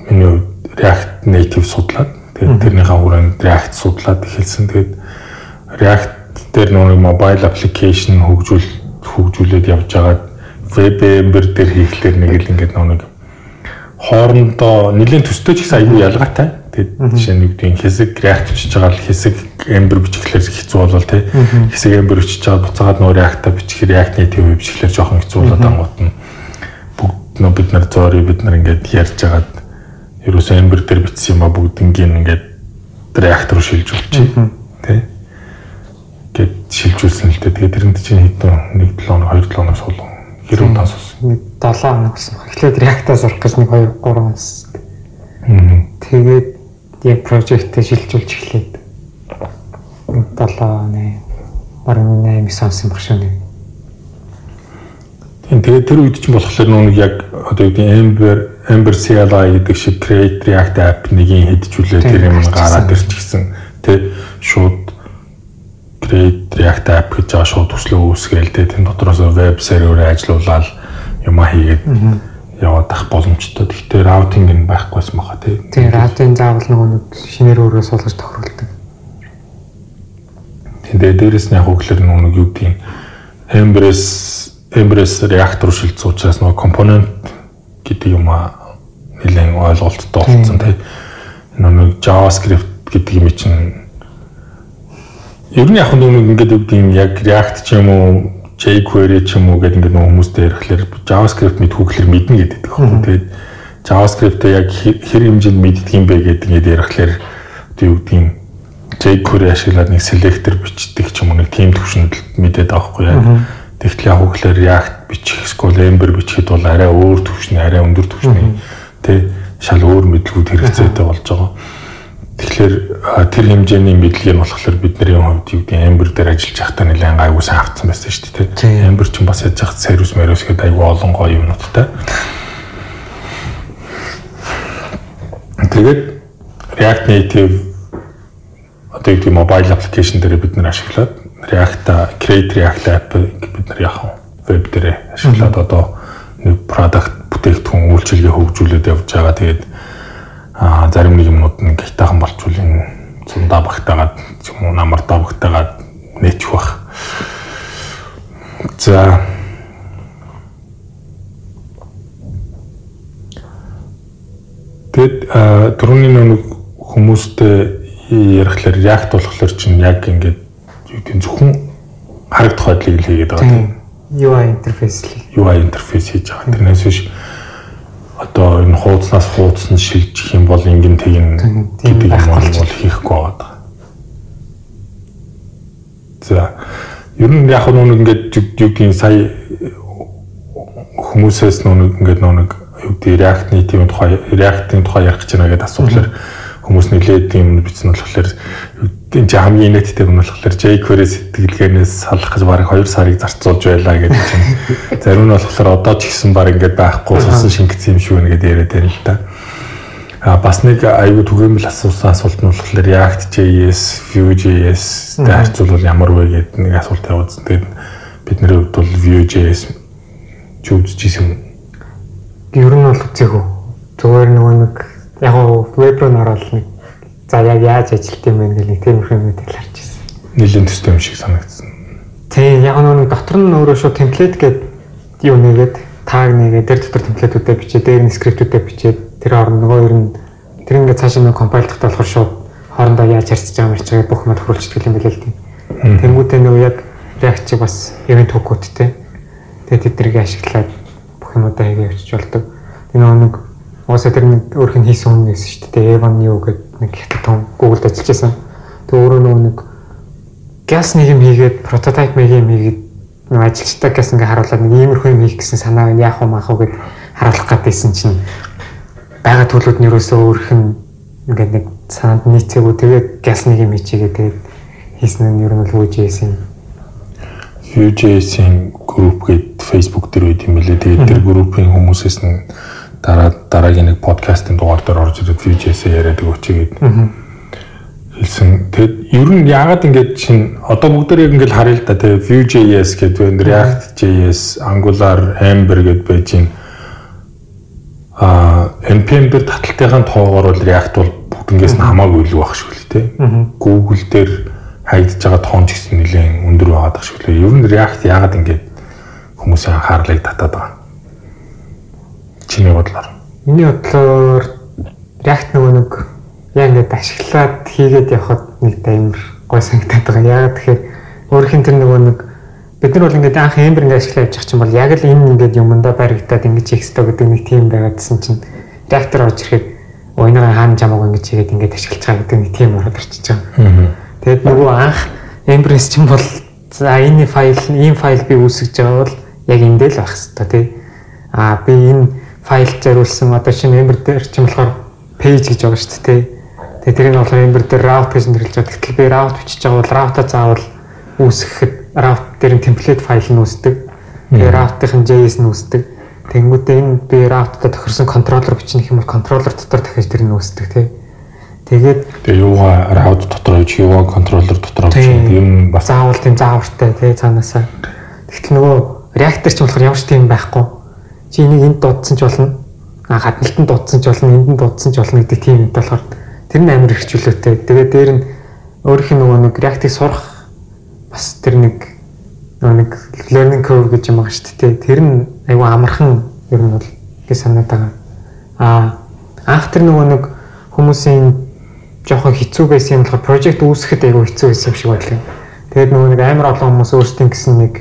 миний хувьд React Native судлаад тэгээд тэрнийхээ хүрээнд React судлаад эхэлсэн. Тэгээд React дээр нэг mobile application хөгжүүл хөгжүүлээд явж байгаа веб эмбер дээр хийхлээр нэг л ингээд нэг хоорондоо нэлээд төстэй ч гэсэн аюу ялгаатай. Тэгээд жишээ нь үгдийн хэсэг реакт бичиж байгаа л хэсэг эмбер бичихлээр хэцүү болол тий. Хэсэг эмбер бичиж байгаа буцаагаад нөө реакта бичих реакт native бичихлээр жоохон хэцүү болоод ангууд нь бүгд нөө бид нар зөөрий бид нар ингээд ярьж байгаад ерөөсөө эмбер дээр бичсэн юм а бүгднгийн ингээд реактор руу шилж болчих тий гэд шилжүүлсэн л дээ. Тэгээд тэрэнд чинь хэдэн 1 7 хоног 2 7 хоног сул. Хэрэг тас ус. Нэг 7 хоног ус. Эхлээд реактаа сурах гэж нэг 2 3 ус. Тэгээд яг прожектээ шилжүүлж эхлээд 7 8 баруун 8 сонсон баг шүү нэг. Тийм тэгээд тэр үед чинь болохоор нүг яг одоо юу гэдэг Ember Ember CLI гэдэг шиг Create React app нэгийг хэджүүлээ тэр юм гараад ирчихсэн. Тэ шууд Create React app гэж байгаа шууд төслөө үүсгээл тэ тэн дотроос веб серверээ ажилуулаад юмаа хийгээд яваад ах боломжтой. Гэхдээ routing нь байхгүйсэн баха тий. Тийм routing заавал нөгөө шинээр өөрөө суулгаж тохируулдаг. Тэгээ дээрэс нь яг хөглөр нөгөө юу гэдэг Embrace Embrace React руу шилжсэн учраас нөгөө компонент гэдэг юм а нэлээд ойлголттой болсон тий. Нөгөө JavaScript гэдэг юм чинь Ер нь яг нэг ингээд үг юм яг React ч юм уу jQuery ч юм уу гэдэг ингээд нөгөө хүмүүстэй ярихлаар JavaScript мэдхүүхлээр мэднэ гэдэг байхгүй. Тэгээд JavaScript-ийг яг хэр хэмжээнд мэддэг юм бэ гэдэг ингээд ярихлаар юу гэдэг юм jQuery ашиглаад нэг selector бичдэг ч юм уу нэг team төвшөнд мэдээд байхгүй яг. Тэгтэл яг хөглөр React бичих, эсвэл Ember бичихэд бол арай өөр төвшний, арай өндөр төвшний тий шал өөр мэдлгүүд хэрэгцээтэй болж байгаа. Тэгэхээр тэр хэмжээний мэдлэг нь болохоор бидний хувьд юу гэдэг Ember дээр ажиллаж байхдаа нэлээд айгуу сайн авцсан байсан шүү дээ. Ember ч бас яж хат сервис мэрвс гэдэг айгуу олон гоё юмнуудтай. Тэгээд React Native одоо юу гэдэг mobile application дээр бид нар ашиглаад React Create React app бид нар яах вэ? Веб дээр ашиглаад одоо нэг product бүтээгдэхүүн үйлчилгээ хөгжүүлээд явж байгаа. Тэгээд зарим нэг юмнууд нэг хитахан болчвол энэ цундаа багтаагаад юм уу намартаа багтаагаад нээчих бах. За Тэгэд түрүүний нэг хүмүүстэй ярихлаар React болохоор чинь яг ингээд юу гэдэг зөвхөн харагдах байдлыг л хийгээд байгаа. UI интерфейс л. UI интерфейс хийж байгаа. Тэрнээс биш одоо энэ хуудаснаас хуудас нь шилжих юм бол ингэн тэгин гэдэг юм бол хийхгүй байгаа. За ер нь яг нэг ингээд гэдгийг сая хүмүүсээс нэг ингээд нэг юу гэдэг React-ийн тухай React-ийн тухай ярих гэж байна гэдэг асуулаар хүмүүс нэлээд юм бичсэн болохоор энэ ч хамгийн нийттэй юм болохоор jQuery сэтгэлгээнээс салах гэж бараг 2 сарыг зарцуулж байлаа гэдэг чинь зарим нь болохоор одоо ч гэсэн баг ингээд байхгүй сусан шингэсэн юм байна гэдээ яриад байна л да. А бас нэг аюу түгээмэл асуусан асуулт нь болохоор React.js, Vue.js-тэй харьцуулбал ямар вэ гэдэг нэг асуулт явуулсан. Тэгээд бидний хувьд бол Vue.js ч үзчихсэн юм. Ер нь бол үзээгүй. Зүгээр нөгөө нэг яг веб руу ороод нэг за яг яаж ажилт юм бэ гэх нэг тиймэрхүү мэдээлэл харж ирсэн. Нилийн төстэй юм шиг санагдсан. Тийм яг нэг дотор нь өөрөө шууд темплейт гэдэг юу нэгээд таг нэгээд тэр дотор темплейтүүдээ бичээ, дээр нь скриптүүдээ бичээ, тэр орн нөгөө ер нь тэр ингээд цаашаа нэг компайлдахтай болохоор шууд хоорондоо яаж харьцаж байгаа мэрч байгаа бүх юм тохиолчдөг юм билээ л тийм. Тэнгүүтээ нөгөө яг React чи бас event hook-уудтэй. Тэгээд тэднийг ашиглаад бүх юмудаа хийгээ явчих болдог. Тэр нэг Уусаа тэр нэг өөрх нь хийсэн хүн байсан шүү дээ. Evan юу гэдэг нэг хүн Google-д ажиллаж байсан. Тэг өөрөө нөгөө нэг gas нэг юм хийгээд прототип нэг юм хийгээд нэг ажилчтай gas ингээ харуулад нэг иймэрхүү юм хийх гэсэн санаа нь яах вэ маах вэ гэд харуулах гэдээсэн чинь байгаа төлөвд нь ерөөсөө өөрх нь ингээ нэг санаанд нийцээгүй тэгээд gas нэг юм хийчихээ тэгээд хийсэн нь ер нь л үжээсэн. Vue.js-ийн групп гээд Facebook дээр байт юм билээ. Тэгээд тэр группийн хүмүүсээс нь дараа дараагийн нэг подкастын дугаар дээр орж ирээд VJS яриад өгчигээд хэлсэн. Тэгэд ер нь яагаад ингэж чин одоо бүгдээр ингэж харъя л да тэгээ Vue.js гэдэг вэ React.js, Angular, Ember гэдээ байж гин а npm дээр таталтайхын тоогоор бол React бол бүгднгээс нь хамаагүй илүү байх шүү л тий. Google дээр хайгдж байгаа тоон ч гэсэн нэлээд өндөр байгаад байгаа шүү лээ. Ер нь React яагаад ингэж хүмүүсийн анхаарлыг татаад байгаа Чиний бодлоор. Миний бодлоор React нөгөө нэг яг ингээд ашиглаад хийгээд явхад нэг амар гой санагдаад байгаа. Яг тэгэхээр өөрийнх нь тэр нөгөө нэг бид нар бол ингээд анх Ember ингээд ашиглаж явж байгаа чинь бол яг л энэ ингээд юмдаа баригдаад ингэж хэрэгтэй гэдэг нэг тийм байгаадсэн чинь React-ор орж ирэхэд ойноо хаана жамаг ингэж хийгээд ингээд ашиглаж байгаа гэдэг нэг тийм ороод ирчихэж байгаа. Тэгэд нөгөө анх Ember-с чинь бол за энэ файл ийм файл би үүсгэж байгаа бол яг эндээ л байх хэрэгтэй тий. Аа би энэ файл зориулсан одоо шинэ Ember дээр ч юм болохоор page гэж байгаа шүү дээ. Тэгээ тэрийг нь болохоор Ember дээр route гэж нэрлэж байгаа. Гэтэл би route бичиж байгаа бол route-а заавал үүсгэхэд route дээр нь template файл нь үүсдэг. Тэгээ route-ийн JS нь үүсдэг. Тэнгүүтээ энэ би route-та тохирсон контроллер бичнэх юм бол контроллер дотор дахиж тэр нь үүсдэг тий. Тэгээд тэгээ юугаа route дотор байж юугаа контроллер дотор байж юм бас заавал тийм заавартай тий цаанаасаа. Тэгтэл нөгөө reactor ч болохоор ямар ч тийм байхгүй чи энийг энд дуудсан ч болно. А хадналтанд дуудсан ч болно, энд нь дуудсан ч болно гэдэг тийм юм болохоор тэр нь амар хэрэгчлөөтэй. Тэгээд дээр нь өөрийнх нь нөгөө нэг React-ийг сурах бас тэр нэг нөгөө нэг learning curve гэж юм байгаа шүү дээ. Тэр нь айгүй амархан ер нь бол гэж санаад байгаа. А тэр нөгөө нэг хүмүүсийн жоохон хэцүү байсан юм болохоор project үүсгэхэд айгүй хэцүү байсан юм шиг байлаа. Тэгээд нөгөө нэг амар олон хүмүүс өөрсдийн гэсэн нэг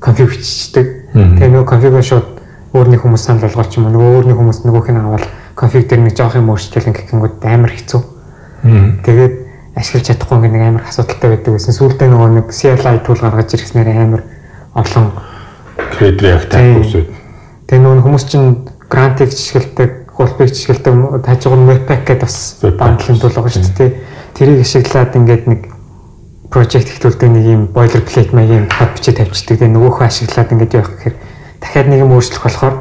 config биччихдэг. Тэгээд нөгөө config шууд өөрний хүмүүс санал болгоод ч юм нөгөө өөрний хүмүүс нөгөөх нь аваад конфиг дээр нэг жоох юм өөрчлөлт гэхэнгүүт амар хэцүү. Тэгээд ашиглаж чадахгүй нэг амар асуудалтай байдаг гэсэн. Сүүлдээ нөгөө нэг CLI tool гаргаж ирснээр амар олон Create React үсэд. Тэгээ нүүн хүмүүс чинь грантыг жишгэлдэг, гулбыг жишгэлдэг, тажигур Webpack гэдэг бас бандлын тул байгаа шүү дээ. Тэрийг ашиглаад ингээд нэг project ихтүүлдэг нэг юм boilerplate маягийн код бичиж тавьчихдаг. Тэгээ нөгөөхөө ашиглаад ингээд явах гэхээр дахиад нэг юм өөрчлөх болохоор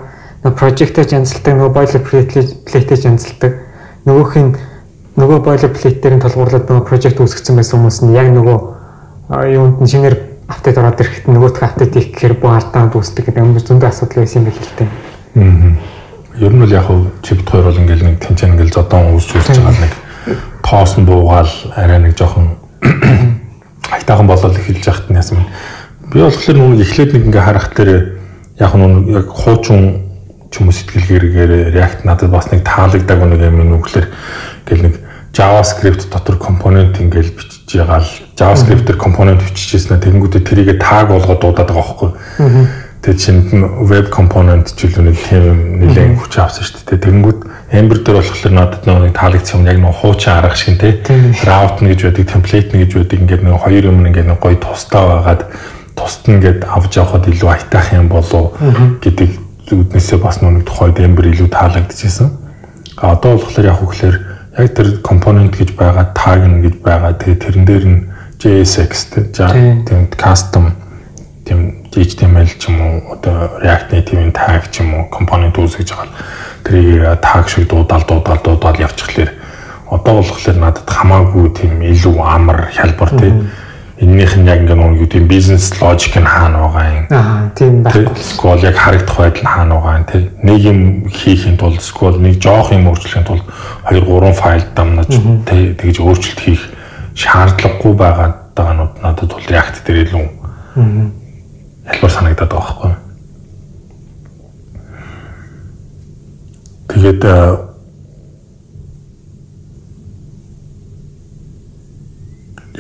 нөгөө project-ээр янзлдаг, нөгөө boilerplate-ээр янзлдаг. Нөгөөх нь нөгөө boilerplate-ээр толгуурлаад нөгөө project үүсгэсэн байсан хүмүүс нь яг нөгөө юунд нь шинээр апдейт ороод ирэхэд нөгөөх апдейт хийх гэхээр бүх алдаанд үүсдэг гэдэг юм зөндөө асуудал байсан юм байна л дээ. Аа. Ер нь бол яг хөө чипт хоёр бол ингээл нэг тэнцэн ингээл зодон үүсч үүсч байгаа нэг тоос нь буугаал арай нэг жоохон хайтаахан болол эхэлж яхад нь яасан. Би болохоор нүг эхлээд нэг ингээ харах дээр яг нүг яг хуучин ч юм уу сэтгэлгээрээр React надад бас нэг таалагдаг нэг юм нүглэр гэл нэг JavaScript дотор компонент ингээл бичиж байгаа л JavaScript-ээр компонент бичижсэн тэгэнгүүтээ тэрийгэ таг болгоод дуудаад байгаа байхгүй. Тэгээ чинд нь web component ч үл нэг тийм нэлээд хүч авсан шүү дээ. Тэгэнгүүт Ember дээр болохоор надад нэг таалагдсан юм яг нэг хуучин арга шиг тий. Route нь гэж байдаг, template нь гэж байдаг. Ингээд нэг хоёр юм ингээд нэг гоё тусдаа байгаад тусад нь ингээд авч явахад илүү айтаах юм болов гэдэг зүуднээсээ бас нэг тухайд Ember илүү таалагдчихсэн. А одоо болохоор яг үгээр яг тэр компонент гэж байгаа, tag гэж байгаа. Тэгээ тэрэн дээр нь JSX тийм custom тийм HTML ч юм уу одоо React Native-ийн tag ч юм уу компонент үүсгэж байгаа. Тэрийг tag шиг дуудаал дуудаал дуудаал явчихлаэр одоо болохоор надад хамаагүй тийм илүү амар хялбар тийм эннийх нь яг ингээ нэг юу тийм бизнес логик нь хаана байгаа юм. Аа тийм байхгүй. Скол яг харагдах байдал хаана байгаа юм тий. Нэг юм хийхин тулд скол нэг жоох юм өөрчлөхийн тулд 2 3 файл дамнаж тий тэгж өөрчлөлт хийх шаардлагагүй байгаа даанууд надад бол React дээр илүү ялбар санагдаад байгаа байхгүй. Тэгээд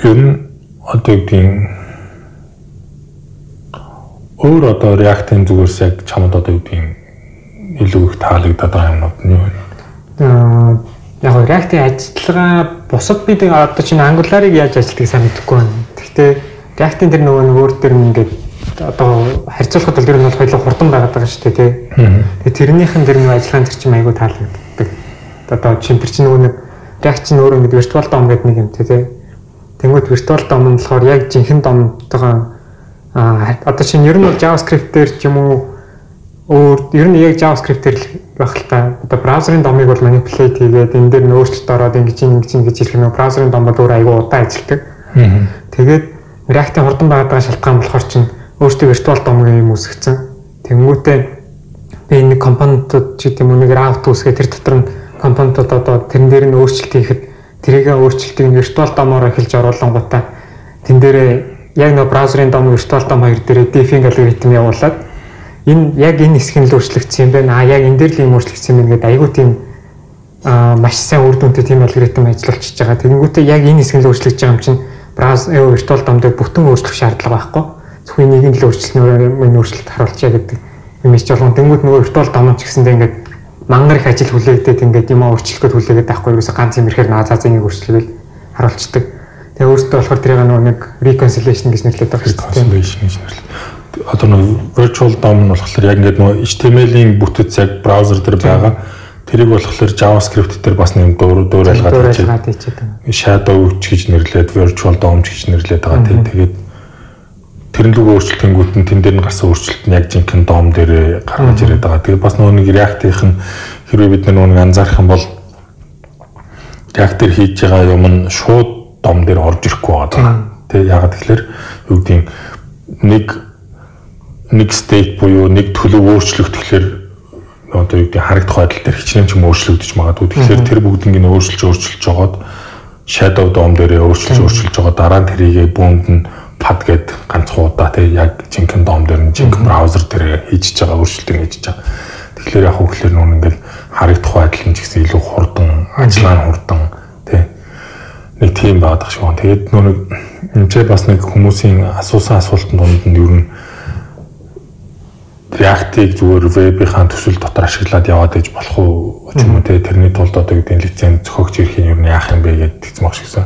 ер нь одоо үгдийн өөр одоо React-ийн зүгээрс яг чамд одоо үгдийн илүү их таалагдаад байгаа юмнууд нь юу вэ? Аа яг React-ийн ажиллагаа бусад бид одоо чинь Angular-ыг яаж ажилладаг сайн мэдэхгүй байна. Гэхдээ React-ийн тэр нөгөө өөр дээр ингээд одоо харьцуулахад бол тэр нь бол хоёулаа хурдан байгаад байгаа шүү дээ тий. Тэгээ тэрнийх нь тэр нэг ажиллагаан тэр чинь айгүй таалагддаг. Одоо чинь тэр чинь нөгөө нэг React чинь өөрөө нэг virtual DOM гэдэг нэг юм тий. Тэнгүүд virtual DOM нь болохоор яг жинхэнэ DOM-тойгоо а одоо чинь ер нь бол JavaScript дээр ч юм уу өөр ер нь яг JavaScript дээр байх л та одоо браузерын DOM-ыг бол manipulate хийгээд энэ дээр нөөцлөлт ороод ингэж ингэж ингэж хэлэх нь браузерын DOM бол өөр айгүй удаан ажилладаг. Тэгээд React-ийн хурдан байгаа шалтгаан болохоор чинь өөртөө virtual DOM-ыг юм үсгэсэн. Тэнгүүтээ би нэг компонентууд ч гэдэм үү нэг route үсгээ тэр дотор нь компонентууд одоо тэрэн дээр нь өөрчлөлт хийхэд тэрийгээ өөрчлөлтийг virtual DOM-оор эхэлж оруулангуудаа тэн дээрээ яг нэг браузерын DOM virtual DOM хоёр дээрээ diffing algorithm явуулаад энэ яг энэ хэсэг нь л өөрчлөгдсөн юм байна. А яг энэ дээр л юм өөрчлөгдсөн юм ингээд айгүй тийм а маш сайн үр дүнтэй тийм алгоритм ажиллуулчихж байгаа. Тэгэнгүүтээ яг энэ хэсэг нь л өөрчлөгдөж байгаа юм чинь браузер virtual DOM дээр бүтэн өөрчлөх шаардлага байхгүй. Зөвхөн нэг нь л өөрчлөлтнөр минь өөрчлөлт харуулчаа гэдэг юм ич болгон. Тэнгүүд нөгөө virtual DOM ч гэсэндээ ингээд мангар их ажил хүлээгээд ингээд юм өөрчлөхөд хүлээгээд байхгүй ерөөсө ганц юм ирэхээр наазаа зэнийг өөрчлөлөөл харуулцдаг. Тэгээ өөртөө болохоор тэрийг нэг reconciliation гэж нэрлэдэг байгаа шүү дээ. Reconciliation гэж нэрлэдэг одоо нэг virtual DOM нь болохоор яг ингээд нөгөө HTML-ийн бүтэц яг браузер дээр байгаа. Тэрийг болохоор JavaScript дээр бас нэг дуур дуур ялгаад хийчихэв. Shadow гэж нэрлээд virtual DOM гэж нэрлээд байгаа тийм. Тэгээд тэрэн лүг өөрчлөлтөнгүүт нь тэн дээр нь гарсан өөрчлөлт нь яг жинхэнэ DOM дээр гаргаж ирээд байгаа. Тэгээд бас нөгөө нэг React-ийн хэрвээ бид нөгөө нэг анзаарах юм бол React дээр хийж байгаа юм нь шууд DOM дээр орж ирэхгүй байгаа. Тэгээд ягаад тэгэхээр юу гэдэг нэг нэг state буюу нэг төлөв тэгэхээр одоо юу гэдэг харагдах байдал дээр хичнээн ч юм өөрчлөгдөж магадгүй. Тэгэхээр тэр бүгднийг нь өөрчилж өөрчилж жогоод shadow DOM дээрээ өөрчилж өөрчилж жогоо дараа нь тэрийгэ бүүнд нь pad гэд ганцхан удаа тий яг жинхэнэ DOM дээр нь жинхэнэ браузер дээр хийж байгаа өөрчлөлтийг хийж байгаа. Тэгэхээр яг хөөхлөр нүүн ингээл харагдах байдал нь ч гэсэн илүү хурдан, ажиллагаа нь хурдан тий нэг тийм шиг байна. Тэгээд энэ ч бас нэг хүмүүсийн асуусан асуултанд донд нь ер нь React-ыг зүгээр вебийнхаа төсөл дотор ашиглаад яваад иж болох уу ч юм уу те тэрний тулд одоо гэдэг лиценз зохиогч ирэх юм ер нь яах юм бэ гэд тэгсэн баг шигсэн.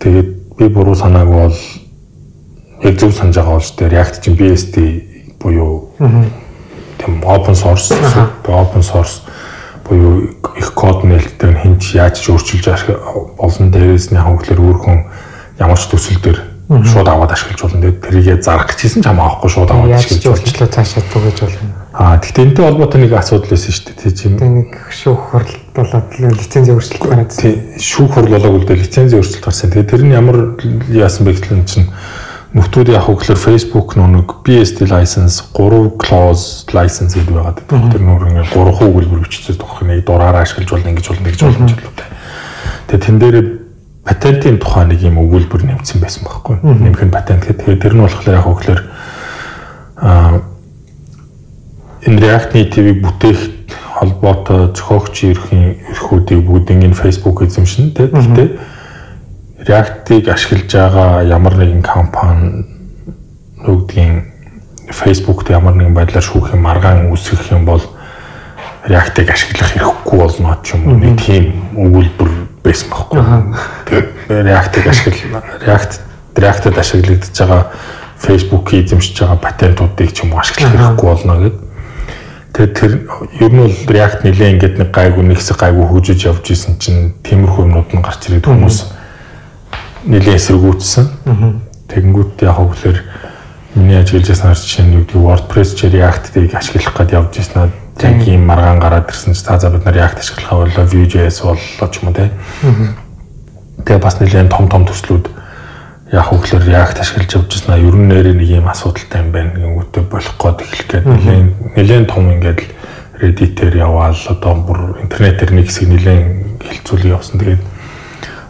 Тэгээд би буруу санаагүй бол яг зөв санаж байгаа бол дээ React чинь BSD буюу тийм open source open source буюу их код нээлттэй хин ч яаж ч өөрчилж болно дээрээс нь хөнгөлөр өөр хүн ямар ч төсөл дээр шууд аваад ашиглаж болно. Тэрийгэ зарах гэжсэн ч хамаахгүй шууд аваад ашиглаж өөрчлөлөө цаашаа түгэж болно. Аа гэхдээ энэтэй холбоотой нэг асуудал байсан шүү дээ. Чим. Тэг нэг шүүх хурал болоод лицензийн өөрчлөлт гараад. Тий шүүх хурал болоог үлдээ лицензийн өөрчлөлт гарсан. Тэгээд тэр нь ямар яасан бэ гэхэл чинь нөтүүд яг хөглөр Facebook нүг BSD license 3 clause license гэдэг байгаад. Тэр нөр ингээ 3 хөвгөлбөр бичсэн тохх нэг дураараа ашиглаж болно ингэж болно гэж болно үү. Тэгээд тэн дээр патентын тухай нэг юм өгүүлбэр нэмсэн байсан байхгүй. Нэмэх нь патент гэдэг. Тэр нь болохоор яг хөглөр аа энэ React Native-ийг бүтээх холбоотой зохиогч эрхийн эрхүүдийг бүгдийг энэ Facebook эзэмшин тэ. Гэхдээ React-ыг ашиглаж байгаа ямар нэгэн компани нүгдгийн Facebook-т ямар нэгэн байдлаар шүүх юм маргаан үүсгэх юм бол React-ыг ашиглах хэрэггүй болно ч юм уу. Нэг тийм өгүүлбэр байсан байхгүй. Тэгээд React-ыг ашигла React React-д ашиглагдаж байгаа Facebook-ийг эзэмшиж байгаа патентуудыг ч юм уу ашиглах хэрэггүй болно гэдэг. Тэгээд тэр ер нь бол React нэлээ ингээд нэг гайгүй нэг хэсэг гайгүй хөгжиж явж исэн чинь тиймэрхүү юмнууд нь гарч ирээд хүмүүс нэлээ эсэргүүцсэн. Тэгэнгүүт яг хөглөр миний ажиллаж байсан чинь юу гэдэг WordPress чи React-ийг ашиглах гээд явж ирсэн танкийн маргаан гараад ирсэн чи цаа за бид нар React ашиглахаа болоо Vue.js боллоо ч юм уу те. Тэгээ бас нэлээд том том төслүүд яг хөглөр React ашиглаж явж ирсэн а ер нь нэрээ нэг юм асуудалтай юм байна. Гингүүтээ болох гээд эхлэх гээд нэлээд нэлээд том ингээд Reddit-ээр яваал одоо бүр интернетээр нэг хэсэг нэлээд хилцүүл явсан. Тэгээд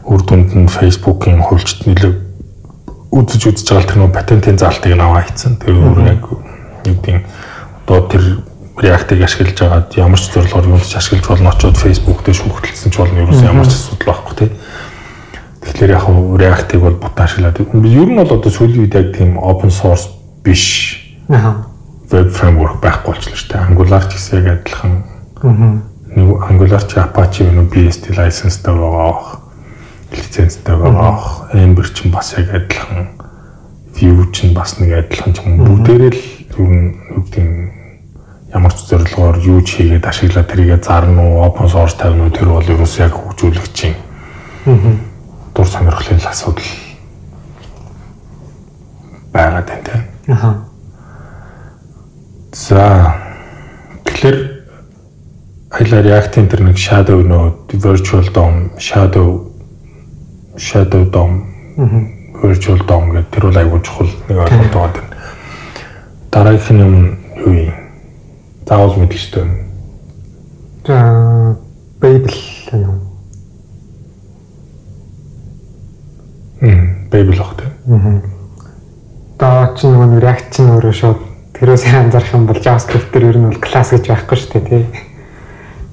үр дүнд нь Facebook-ийн хөлчт нэлээд үзэж үзэж байгаа тэр нөө патентын заалтыг наваа хийцэн. Тэр өөр яг юу гэдэг одоо тэр React-ыг ашиглаж байгаад ямар ч зорилгоор юунд ч ашиглаж болно очоод Facebook дээр шүүхтэлсэн ч болно ерөөс ямар ч асуудал байхгүй тий. Тэгэхээр яг React-ыг бол бутан ашиглаад ер нь бол одоо сүүлийн үед яг тийм open source биш. Аа. Web framework байхгүй болчихлоо шүү дээ. Angular ч гэсэн яг адилхан. Аа. Angular ч Apache юу BSD license-тай байгаа. Лицензтэй байгаа. Ember ч бас яг адилхан. Vue ч бас нэг адилхан ч юм бүгдээрээ л ер нь гэдэг ямар ч зорилгоор юу ч хийгээд ашиглаад тэрийгэ зарна уу open source тавина уу тэр бол ерөөс яг хөгжүүлэх чинь дур сонирхлын асуудал байгаад байна тийм. Аха. За тэгэхээр айлаар React-ийн тэр нэг shadow node, virtual DOM, shadow shadow DOM, virtual DOM гэдэг тэр бол айгүй чухал нэг ойлголт байгаа. Дараагийнх нь юм юу юм? заавал мэдэх ёстой. За Bible юм. Мм, Bible ах тийм. Аа. Даа чи нөгөө React чинь өөрөө шууд тэрөөс анзаарах юм бол JavaScript дээр ер нь бол класс гэж байхгүй шүү дээ тий.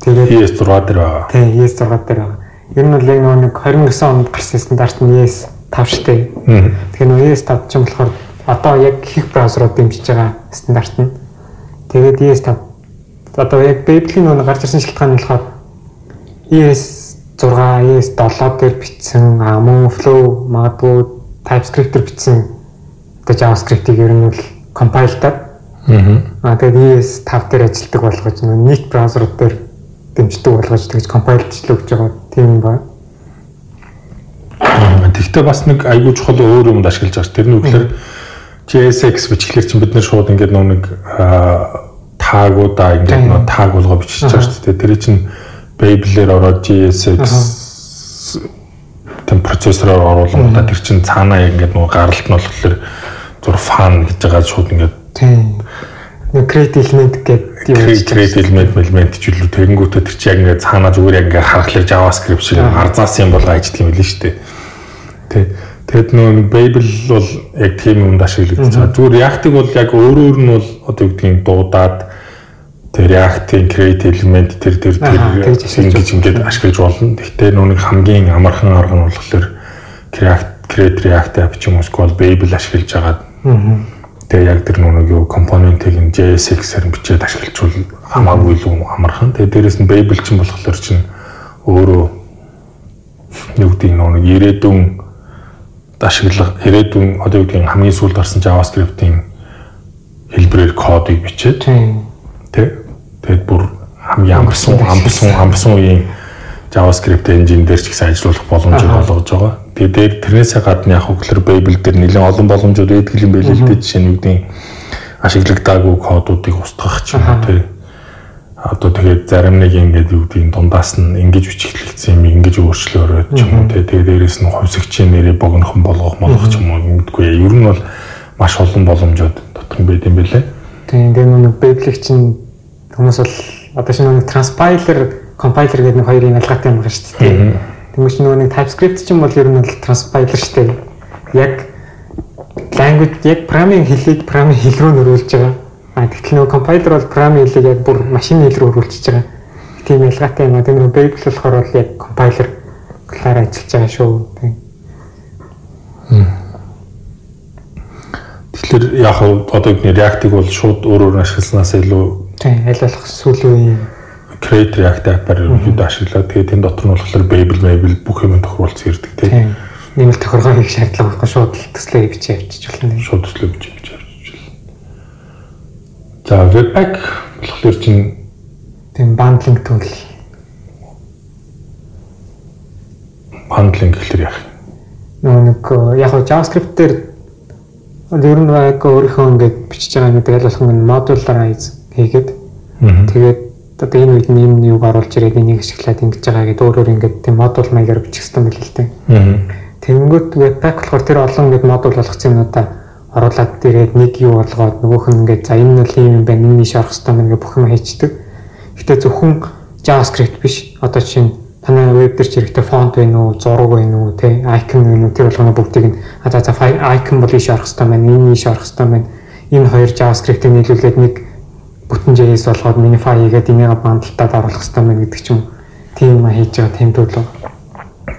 Тэгээд ES6 дээр байгаа. Тий, ES6 дээр байгаа. Ер нь бол яг нэг 29 онд гарсан стандарт нь ES5 шүү дээ. Тэгэхээр нөгөө ES5 чинь болохоор одоо яг их браузерууд дэмжиж байгаа стандарт нь. Тэгээд ES5 одоо яг Babel-ийн нөгөө гарч ирсэн шалтгаан нь болохоор ES6, ES7 дээр бичсэн мөн Flow магадгүй TypeScript-ээр бичсэн одоо JavaScript-ийг ер нь бол compile-таар Аа тэгээд ES5 дээр ажилладаг болгож нөгөө нийт браузерууд дээр дэмждэг болгож тэгж compile-члөө гэж байгаа. Тийм юм байна. Тэгвэл бас нэг айгүй чухал өөр юмд ашиглаж байгаа. Тэр нь үгээр JSX бичгээр чинь бид нэр шууд ингээд нэг таагуудаа ингээд нөө тааг болгоо бичиж байгаа дээ. Тэр чинь Babel-ээр ороод JSX тэм процессороор оруулангуудаа тэр чинь цаанаа ингээд нөө гаралт нь болохоор зур фан гэж байгаа шууд ингээд тийм. Нэг create element гэдэг create element element ч үлээ тэгэнгүүтээ тэр чинь яг ингээд цаанаа зүгээр яг ингээд харахлаар JavaScript шиг арзаас юм бол ажиллах юм билээ шүү дээ. Тэ Тэгэд нөө Babel бол яг тийм юмд ашиглагдаж байгаа. Зүгээр React-ыг бол яг өөрөөр нь бол одоо юу гэдгийг дуудаад тэр React-ийн create element тэр тэр тэр ингэж ингэж ашиглаж болно. Гэхдээ нэг хамгийн амархан арга нь болохоор React create React app ч юм уу эсвэл Babel ашиглаж байгаа. Тэгээ яг тэр нэг юу компонентыг нь JSX-ээр бичээд ашиглажвал хамаагүй л амархан. Тэгээ дээрэс нь Babel ч юм болохоор чинь өөрөө юу нөө нэг ирээдүйн ашиглах ирээдүйн одоо юу гэдгийг хамгийн сүүлд гарсан JavaScript-ийн хэлбэрээр кодыг бичээд тий. Тэгээд бүр хамгийн амарсан амарсан амарсан үеийн JavaScript engine дээр ч гэсэн ажиллах боломжийг олгож байгаа. Тэгээд дээр тэрнээсээ гадна яг хөглөр Babel дээр нэлээд олон боломжууд байдаг юм байл л дээ. Жишээ нь нь ашиглагдаагүй кодуудыг устгах ч юм уу тий. Одоо тэгээд зарим нэг ингээд нь дундаас нь ингэж бичихлэгдсэн юм ингэж өөрчлөөрөөд ч юм уу тий. Тэгээд дээрэс нь хувьсгчийн нэрээ богинохон болгох молох ч юм уу ингэдэггүй. Ер нь бол маш олон боломжууд дотор нь байд юм байлээ. Тийм тэгээ нэг Babel-ийг чинь хүмүүс бол одоо шинэ нэг transpiler compiler гэдэг нэг хоёрын ялгаатай юм байна шүү дээ. Тэнгүүч нөгөө нэг TypeScript ч юм бол ер нь бол transpiler дээ. Яг language яг programming хэлийг programming хэл рүү нөрүүлж байгаа. А тэгэхээр нөгөө compiler бол programming хэлийг яг бүр машин хэл рүү өргүүлж байгаа. Тийм ялгаатай юм а. Тэгээ нөгөө Babel болохоор бол яг compiler клаар ажиллаж байгаа шүү. Тийм. Тэгэхээр яг одоо бидний React-ыг бол шууд өөр өөр ашигласнаас илүү Тийм аль болох сүүлийн Create React app-аар ерөнхийдөө ашиглаад тэгээд энэ дотор нь болохоор Babel, Babel бүх юм тохируулсан ирдэг тийм. нэмэлт тохиргоо хийх шаардлага байхгүй шууд төслөө бичиж авчиж болно. Шууд төслөө бич бич авчиж. За Webpack болохоор чинь Тийм bundling tool. bundling гэхэлэр яах юм? Нэг э, яг JavaScript дээр ер нь яг өөрийнхөө ингээд бичиж байгаа гэдэг аль болох нь модулаараа хийгээд тэгээд одоо энэ үед энэ юуг оруулж ирээд энийг ашиглаад ингэж байгаа гэдэг өөр өөр ингээд тийм модуль маягаар бичих хэрэгтэй байл л дээ. Аа. Тэнгүүт webpack болохоор тэр олон ингээд модуль болгоцсон юмудаа оруулаад ирээд нэг юу болгоод нөгөөх нь ингээд за энэ нь л юм байна энэ нийш орох хэрэгтэй мэн гэж бүх юм хийчдэг. Гэтэ зөвхөн JavaScript биш. Одоо чинь танай веб дээр ч хэрэгтэй фонт байна уу, зураг байна уу, тэ icon байна уу тэр болгоно бүгдийг нь а за за icon бол ийш орох хэрэгтэй байна, энэ нийш орох хэрэгтэй байна. Энэ хоёр JavaScript-ийг нийлүүлээд нэг бүтэн JS болгоод minify хийгээд энийг бандалтад оруулах хэрэгтэй байна гэдэг ч юм. Тийм юм хийж байгаа тийм төлөв.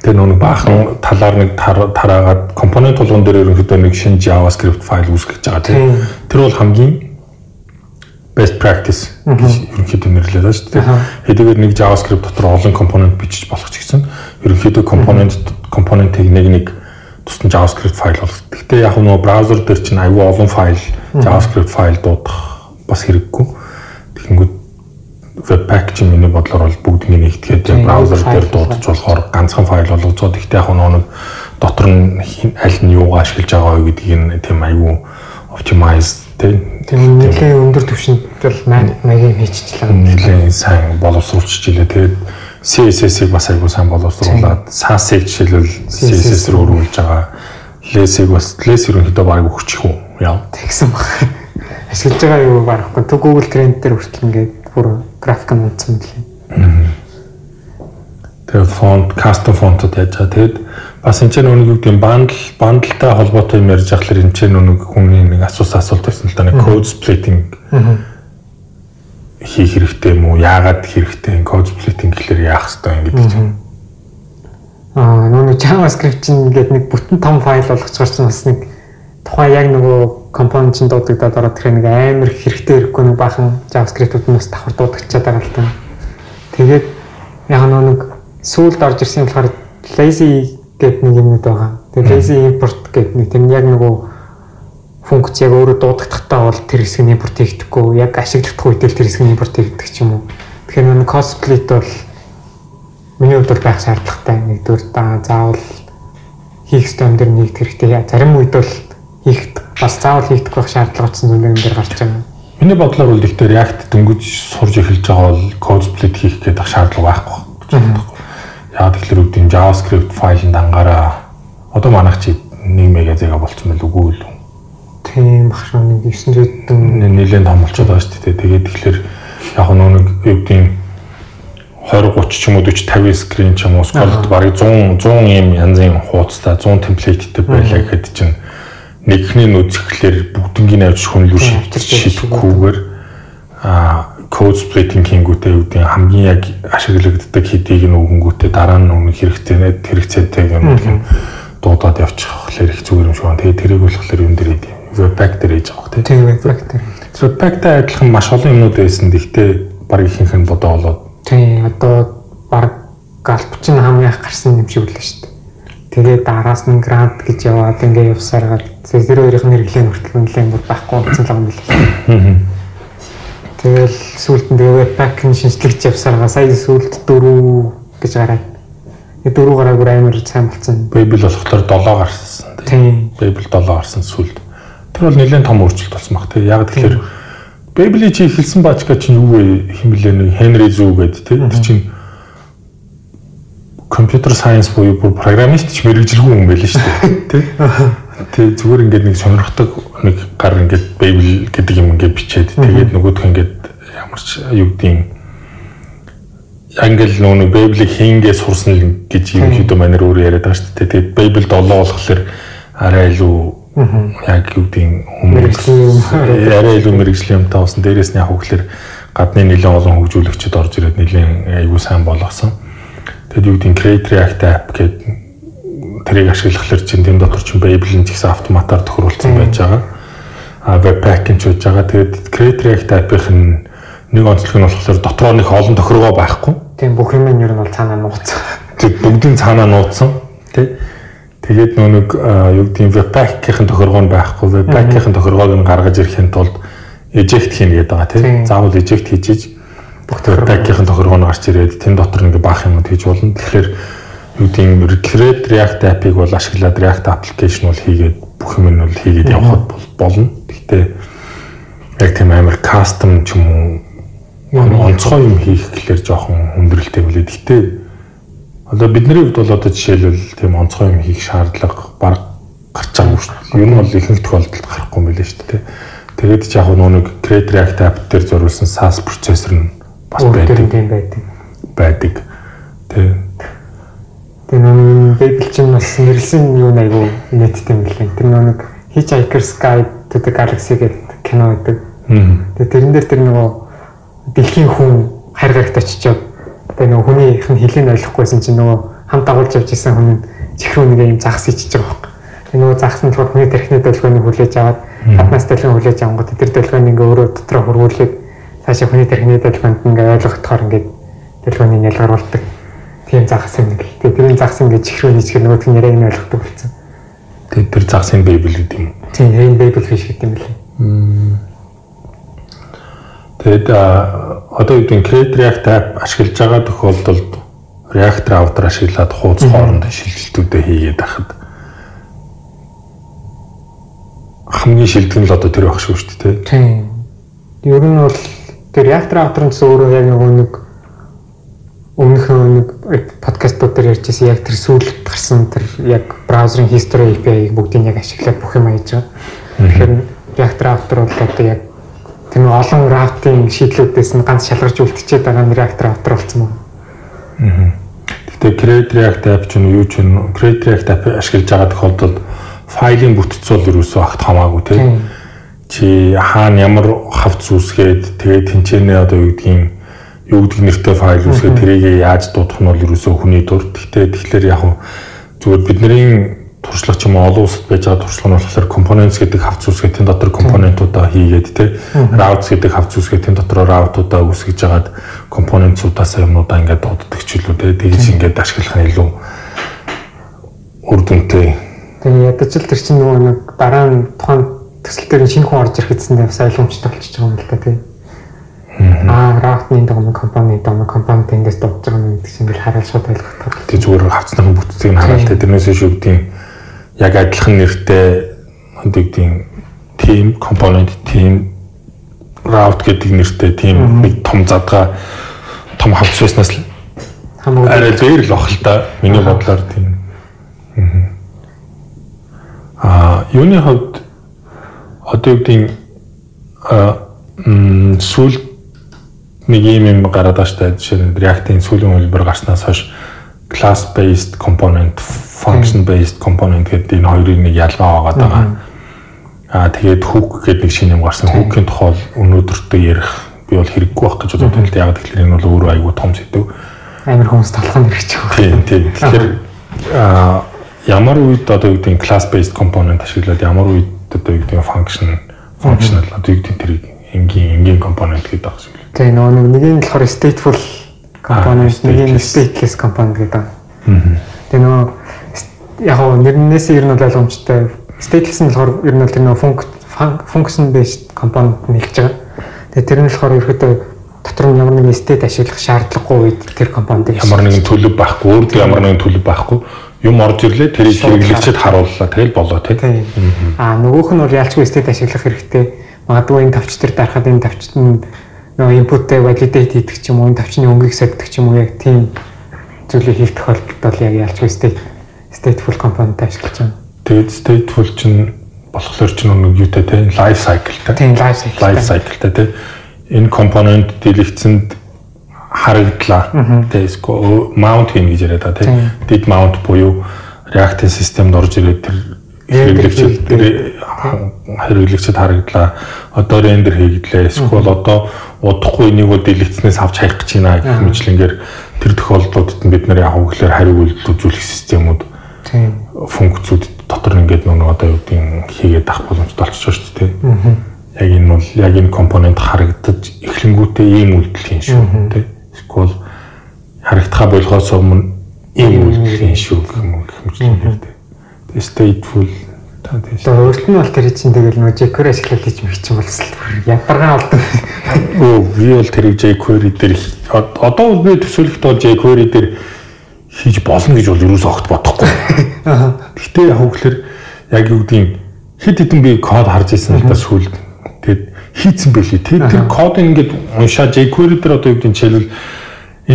Тэгээ нэг баахан талаар нэг тар- тараагаад компонент тулгын дээр ерөнхийдөө нэг шинэ JavaScript файл үүсгэж байгаа тийм. Тэр бол хамгийн best practice гэж ерөнхийдөө нэрлэдэг байна шүү дээ. Хэдийгээр нэг JavaScript дотор олон компонент бичиж болох ч гэсэн ерөнхийдөө компонент компонентыг нэг нэг тусдан JavaScript файл болгох. Гэхдээ яг нөгөө браузер дээр чинь аюул олон файл JavaScript файл дуудах бас хэрэггүй. Тэгэнгүүт Webpack чинь миний бодлоор бол бүгднийг нэгтгэхэд Тийм, браузер дээр дуудаж болохоор ганцхан файл байгаа. Гэхдээ яг нэг дотор нь аль нь юугаа ашиглаж байгаа вэ гэдгийг нь тийм аюу optimize тийм нэлээд өндөр түвшинд бол маягийн хийчихлээ. нэлээд сайн боловсруулж илээ. Тэгээд CSS-ийг бас аюу сайн боловсруулад SAS-ыг жишээлбэл CSS рүү өргүүлж байгаа. Less-ийг бас Less ерөнхийдөө баг өгчих үү? Яа. Тэгсэн баг. Ашиглаж байгаа юу барахгүй. Тэг Google Trend дээр хүртэл ингээд бүр график нь унтсан мөлий. Тэгээд фонт, custom фонтод яаж байгаа. Тэгээд бас энэ ч нэг юу гэдэг бандл, бандлтай холбоотой юм ярьж ахлаар энэ ч нэг хүний нэг асуусан асуулт байсан л да. Нэг code splitting хийх хэрэгтэй юм уу? Яагаад хэрэгтэй? Code splitting гэхэлэр яах хэрэгтэй юм гэдэг чинь. Аа нөгөө JavaScript чинь ингээд нэг бүтэн том файл чинь бас нэг тухайн яг нөгөө компонент чинь дуудагдаад ороод тэгэхээр нэг амар хэрэгтэй хэрэггүй нэг бахан JavaScript-ууд нь бас давхар дуудагчаад байгаа л та. Тэгээд яг нэг сүүлд орж ирсэн болохоор lazy гэдэг нэг юмнууд байгаа. Тэгээд lazy import гэдэг нэг тийм яг нөгөө функц яг өөрөө дуудагдахтаа бол тэр хэсэг нь импорт хийгдэхгүй яг ашиглагдах үед л тэр хэсэг нь импорт хийгдэх ч юм уу. Тэгэхээр нэг cost split бол миний хувьд бол байх шаардлагатай нэгдүгээр заавал хийх ёстой юм дээр нэгд хэрэгтэй. Зарим үед бол хийх бас заавал хийгдэх байх шаардлага утсан зүйл юм дээр гарч байгаа. Миний бодлоор бол ихтэй React дөнгөж сурж эхэлж байгаа бол code split хийх гэдэг шаардлага байхгүй гэж боддог. Яагаад гэвэл үүдийн JavaScript файланд ангаараа одоо манайх чи 1 мегазега болцсон байл үгүй л үү? Тийм бах шүү нэг 900 нэлээд том болчиход байгаа шүү дээ. Тэгээд тэгэхээр яг нэг гэдгийг 20 30 ч юм уу 40 50 скрин ч юм уу сколд барыг 100 100 юм янзын хуудастай 100 темплейттэй байлаа гэхэд чинь нэгний нүцгэлээр бүгднийг авч хүнлүү шийдэхгүйгээр а splitting хийнгүүтээ юу гэдэг хамгийн яг ашиглагддаг хэдийг нь өгөнгүүтээ дараа нь өмнө хэрэгтэй хэрэгцээтэй юм гэх дуудаад явчих болохоор их зүгээр юм шиг байна. Тэгээд тэрийг болохоор юм дээр идэв. Webpack дээр хийж байгаа тийм. тийм веб-фактор. Webpack-тай адилхан маш олон юмнууд байсан. Гэхдээ баг ихэнх нь бодоо болоод Тийм одоо баг галпчин хамгийн их гарсан юм шиг үлээ шүү дээ. Тэгээд араас нь грант гэж яваад ингээ явсараад тэр хоёрын хэрэглээ хүртэл нэлээд бүр байхгүй болсон юм билээ. Тэгэл сүүлд нь тэгээ вебпак нь шинжлэгч явсараа сая сүүлд дөрөв гэж гараад. Тэгээ дөрөв гараагүй амар сайн болсон. Babel болохоор 7 гарсан. Тийм. Babel 7 гарсан сүүлд. Тэр бол нэлээд том өөрчлөлт болсон баг тийм. Яг тэгэхээр Babel чи хэлсэн баачка чинь юу вэ? Химлээ нэг Henry Zhu гэдэг тийм. Тэр чинь компьютер сайенс буюу бүр программист ч мэрэгжилгүй хүн байл шүү дээ. Тэ. Тэ зүгээр ингээд нэг сонирхдаг нэг гар ингээд Babel гэдэг юм ингээд бичээд тэгээд нөгөөх ингээд ямар ч юу гэдгийг англ нүүн Babel-ийг хийнгээ сурсан л гэж ерөнхийдөө манер өөрөө яриад байгаа шүү дээ. Тэгээд Babel 7 болохоор арай илүү яг юу гэдгийг хүмүүс арай илүү мэрэгжлийн юмтай болсон. Дээрээс нь яг хөглөр гадны нэлээд олон хөгжүүлэгчид орж ирээд нэлээд аюу сайн болгосон. Тэгэд юу гэдэг Create React app гэдэг тэрийг ашиглахлаар чинь тэнд дотор чинь Babel-ын гэсэн автоматар тохируулсан байж байгаа. А Webpack нь ч байж байгаа. Тэгэд Create React app-ийн нэг онцлог нь болохоор дотроо нэг олон тохиргоо байхгүй. Тийм бүх юм нь ер нь бол цаанаа нууцсан. Тэг бүгдийн цаанаа нууцсан. Тэ. Тэгээд нөө нэг юу гэдэг Webpack-ийн тохиргоо нь байхгүй. Webpack-ийн тохиргоог нь гаргаж ирэхин тулд eject хийнэ гэдэг байгаа тийм. Заавал eject хийж бүх Webpack-ийн тохиргоо нь гарч ирээд тэн дотор ингээ баах юмуд хийж болно. Тэгэхээр юу гэдэг Create React app-ыг бол ашиглаад React application бол хийгээд бүх юм нь бол хийгээд явхад болно. Гэхдээ яг тийм амар custom ч юм уу онцгой юм хийх гэхэлэр жоохон хүндрэлтэй билээ. Гэхдээ одоо бидний хувьд бол одоо жишээлбэл тийм онцгой юм хийх шаардлага баг гарч байгаа юм шүү дээ. Ер нь бол ихэнх тохиолдолд гарахгүй юм билээ шүү дээ. Тэгээд ч яг нэг Create React app дээр зориулсан SaaS процессор нь бас байдаг. Тийм байдаг. байдаг. Тэг. Тэр нэг Babel чинь бас нэрлсэн юу айгу нийттэй юм лээ. Тэр нэг Hitchhiker's Guide to the Galaxy гэдэг кино байдаг. Тэгээ тэрэн дээр тэр нөгөө дэлхийн хүн хайр гарагт очичоод тэгээ нөгөө хүнийх нь хэлийг ойлгохгүйсэн чинь нөгөө хамт дагуулж явж исэн хүн чихрүү нэг юм загас ичиж байгаа байхгүй. Тэгээ нөгөө загас нь болохоор хүний тархины долгионыг хүлээж аваад гаднаас долгион хүлээж авангууд тэр долгионыг ингээ өөрөө дотроо хөрвүүлээд цаашаа хүний тархины долгионд ингээ ойлгохтоор ингээ долгионыг ялгаруулдаг. Тийм загас юм нэг. Тэгээ тэрийн загас ингээ чихрүү хийчихэр нөгөөт нь яриаг нь ойлгохдаг болсон. Тэгээ тэр загсын Babel гэдэг юм. Тийм, энэ Babel fish гэдэг юм лээ. Тэгэд одоо юу гэдэг Create React app ашиглаж байгаа тохиолдолд React router ашиглаад хуудас хоорондын шилжилтүүдэд хийгээд ахад хамгийн шилдэг нь л одоо тэр байх шүү дээ, тий. Тийм. Ер нь бол тэр React router нь өөрөө яг нэг өмнөх нэг подкастууд дээр ярьжсэн яг тэр сүүлд гарсан тэр яг браузерын history API-г бүгдийг яг ашиглаад бүх юм хийж байгаа. Тэгэхээр React router бол одоо яг тэр олон routing шийдлүүдээс нь ганц шалгарч үлдчихэд байгаа нь React router болсон юм. Аа. Гэхдээ Create React app ч юу ч юм Create React app ашиглаж байгаа тохиолдолд файлын бүтц бол ерөөсөө огт хамаагүй тийм. Чи хаана ямар хавц үүсгээд тэгээд тэнцэнэ одоо юу гэдгийг юу гэдэг нэртэй файл үүсгээд тэрийг яаж дуудах нь бол ерөөсөө хүний дур. Гэхдээ тэгэхээр яг зүгээр бидний туршлага ч юм уу олон улсад байж байгаа туршлага нь болохоор components гэдэг хавц үүсгээд тэн дотор компонентуудаа хийгээд те routes гэдэг хавц үүсгээд тэн дотор route-уудаа үүсгэж жагаад компонентуудаас юмнуудаа ингээд дууддаг ч үлээ те. Тэгж ингээд ашиглах нь илүү үр дүнтэй. Тэгээ ядаж л тэр чинь нөгөө нэг дараа нь тухайн төсөл дээр шинэ хүн орж ирэх гэсэндээ бас ойлгомжтой болчихж байгаа юм л та те. Аа, route-ны дом компонент дом компонент ингээс дуудаж байгаа юм гэдэг чинь ингээл хараал шууд ойлгох. Тэг зүгээр хавцны бүтцийг нь хараад те тэрнээс шүү гэдгийг яг адилхан нэртэй хэдийгдийн team component team route гэдэг нэртэй team нэг том задгаа том хавц байснаас л арай дээр л ах л да миний бодлоор тийм. Аа юуны хувьд одоо юу гэдэг а сүүл нэг юм юм гараад байгаа шүү дээ жишээ нь React-ийн сүүлийн хөлбөр гарснаас хойш class based component function based component гэдэг энэ хоёрыг нэг ялгаа байгаа даа. Аа тэгээд hook гэдэг нэг шинэ юм гарсан. Hook-ийн тухай өнөөдөртөө ярих би бол хэрэггүй байх гэж боддог л яг тэгэхээр энэ бол өөрөө айгүй том сэдв. Амар хүмүүс талхан хэрэгч байгаа. Тийм тийм. Тэгэхээр аа ямар үед одоо юу гэдэг class based component ашиглаад ямар үед одоо юу гэдэг function functional одоо юу гэдэг тэрийг энгийн энгийн компонент гэдэг байгаа юм. Тэгээ нөгөө нэг нь болохоор stateful компонент нэг нь stateless компонент гэдэг. Тэгээ нөгөө яг нь нэрнээс ер нь бол ойлгомжтой. Stateless нь болохоор ер нь бол тэр нэг function based component нэлж байгаа. Тэгээ тэр нь болохоор ерөөдөө дотор нь ямар нэгэн state ашиглах шаардлагагүй үед тэр компонентыг ямар нэгэн төлөв байхгүй, өөртөө ямар нэгэн төлөв байхгүй юм орж ирлээ тэрийг хэрэглэгчэд харууллаа тэгэл болоо тий. Аа нөгөөх нь бол ялчгүй state ашиглах хэрэгтэй. Магадгүй энэ тавч төр дарахад энэ тавчт нь нөгөө input-тэй validate хийдэг ч юм уу, энэ тавчны өнгөийг соддог ч юм уу яг тийм зүйлийг хийх тохиолдолд бол яг ялчгүй state stateful component ашиглаж байна. Тэгээд stateful чинь болохоор чинь нэг юутай те life cycle-тай. Тийм life cycle. Life cycle-тай те энэ компонент дэлгэцэнд харагдлаа. Тэгээд mount хийн гэж яриад та те. Did mount буюу reactive системд орж ирээд тэр хэрэглэгчд хэрэглэгчд харагдлаа. Одоо рендер хийгдлээ. Эсвэл одоо удахгүй энийг дэлгэцнээс авч хаях гэж байна гэх мэтлэнгээр тэр тохиолдлуудад бид нэр яг хөглөр хариу үйлдэл үзүүлэх системүүд функцүүд дотор ингээд нөгөө одоо юу гэдгийг хийгээд авах боломжтой болчихж шүү дээ. Яг энэ бол яг энэ компонент харагдаж эхлэнгүүтээ ийм үйлдэл хийн шүү дээ. Эсвэл харагдахаа болгоос өмнө ийм үйлдэл шүү гэх юм гэх мэт юм. Stateful Та тийм. Одоо өөрт нь бол тэр чинь тэгэл нөө jQuery ашиглаад хийж мэх чинь болсол ядаргаа олдог. Өө би бол тэрийг jQuery дээр одоо бол би төсөөлөхд бол jQuery дээр хийж болно гэж бол юус огт бодохгүй. Гэхдээ яг хөглөр яг юу гэдгийг хэд хэдэн би код харж ирсэн надаас сүүл тэгэд хийцэн байлээ. Тэр тэр код ингээд уншаа jQuery дээр одоо юу гэдгийг жишээлбэл Энд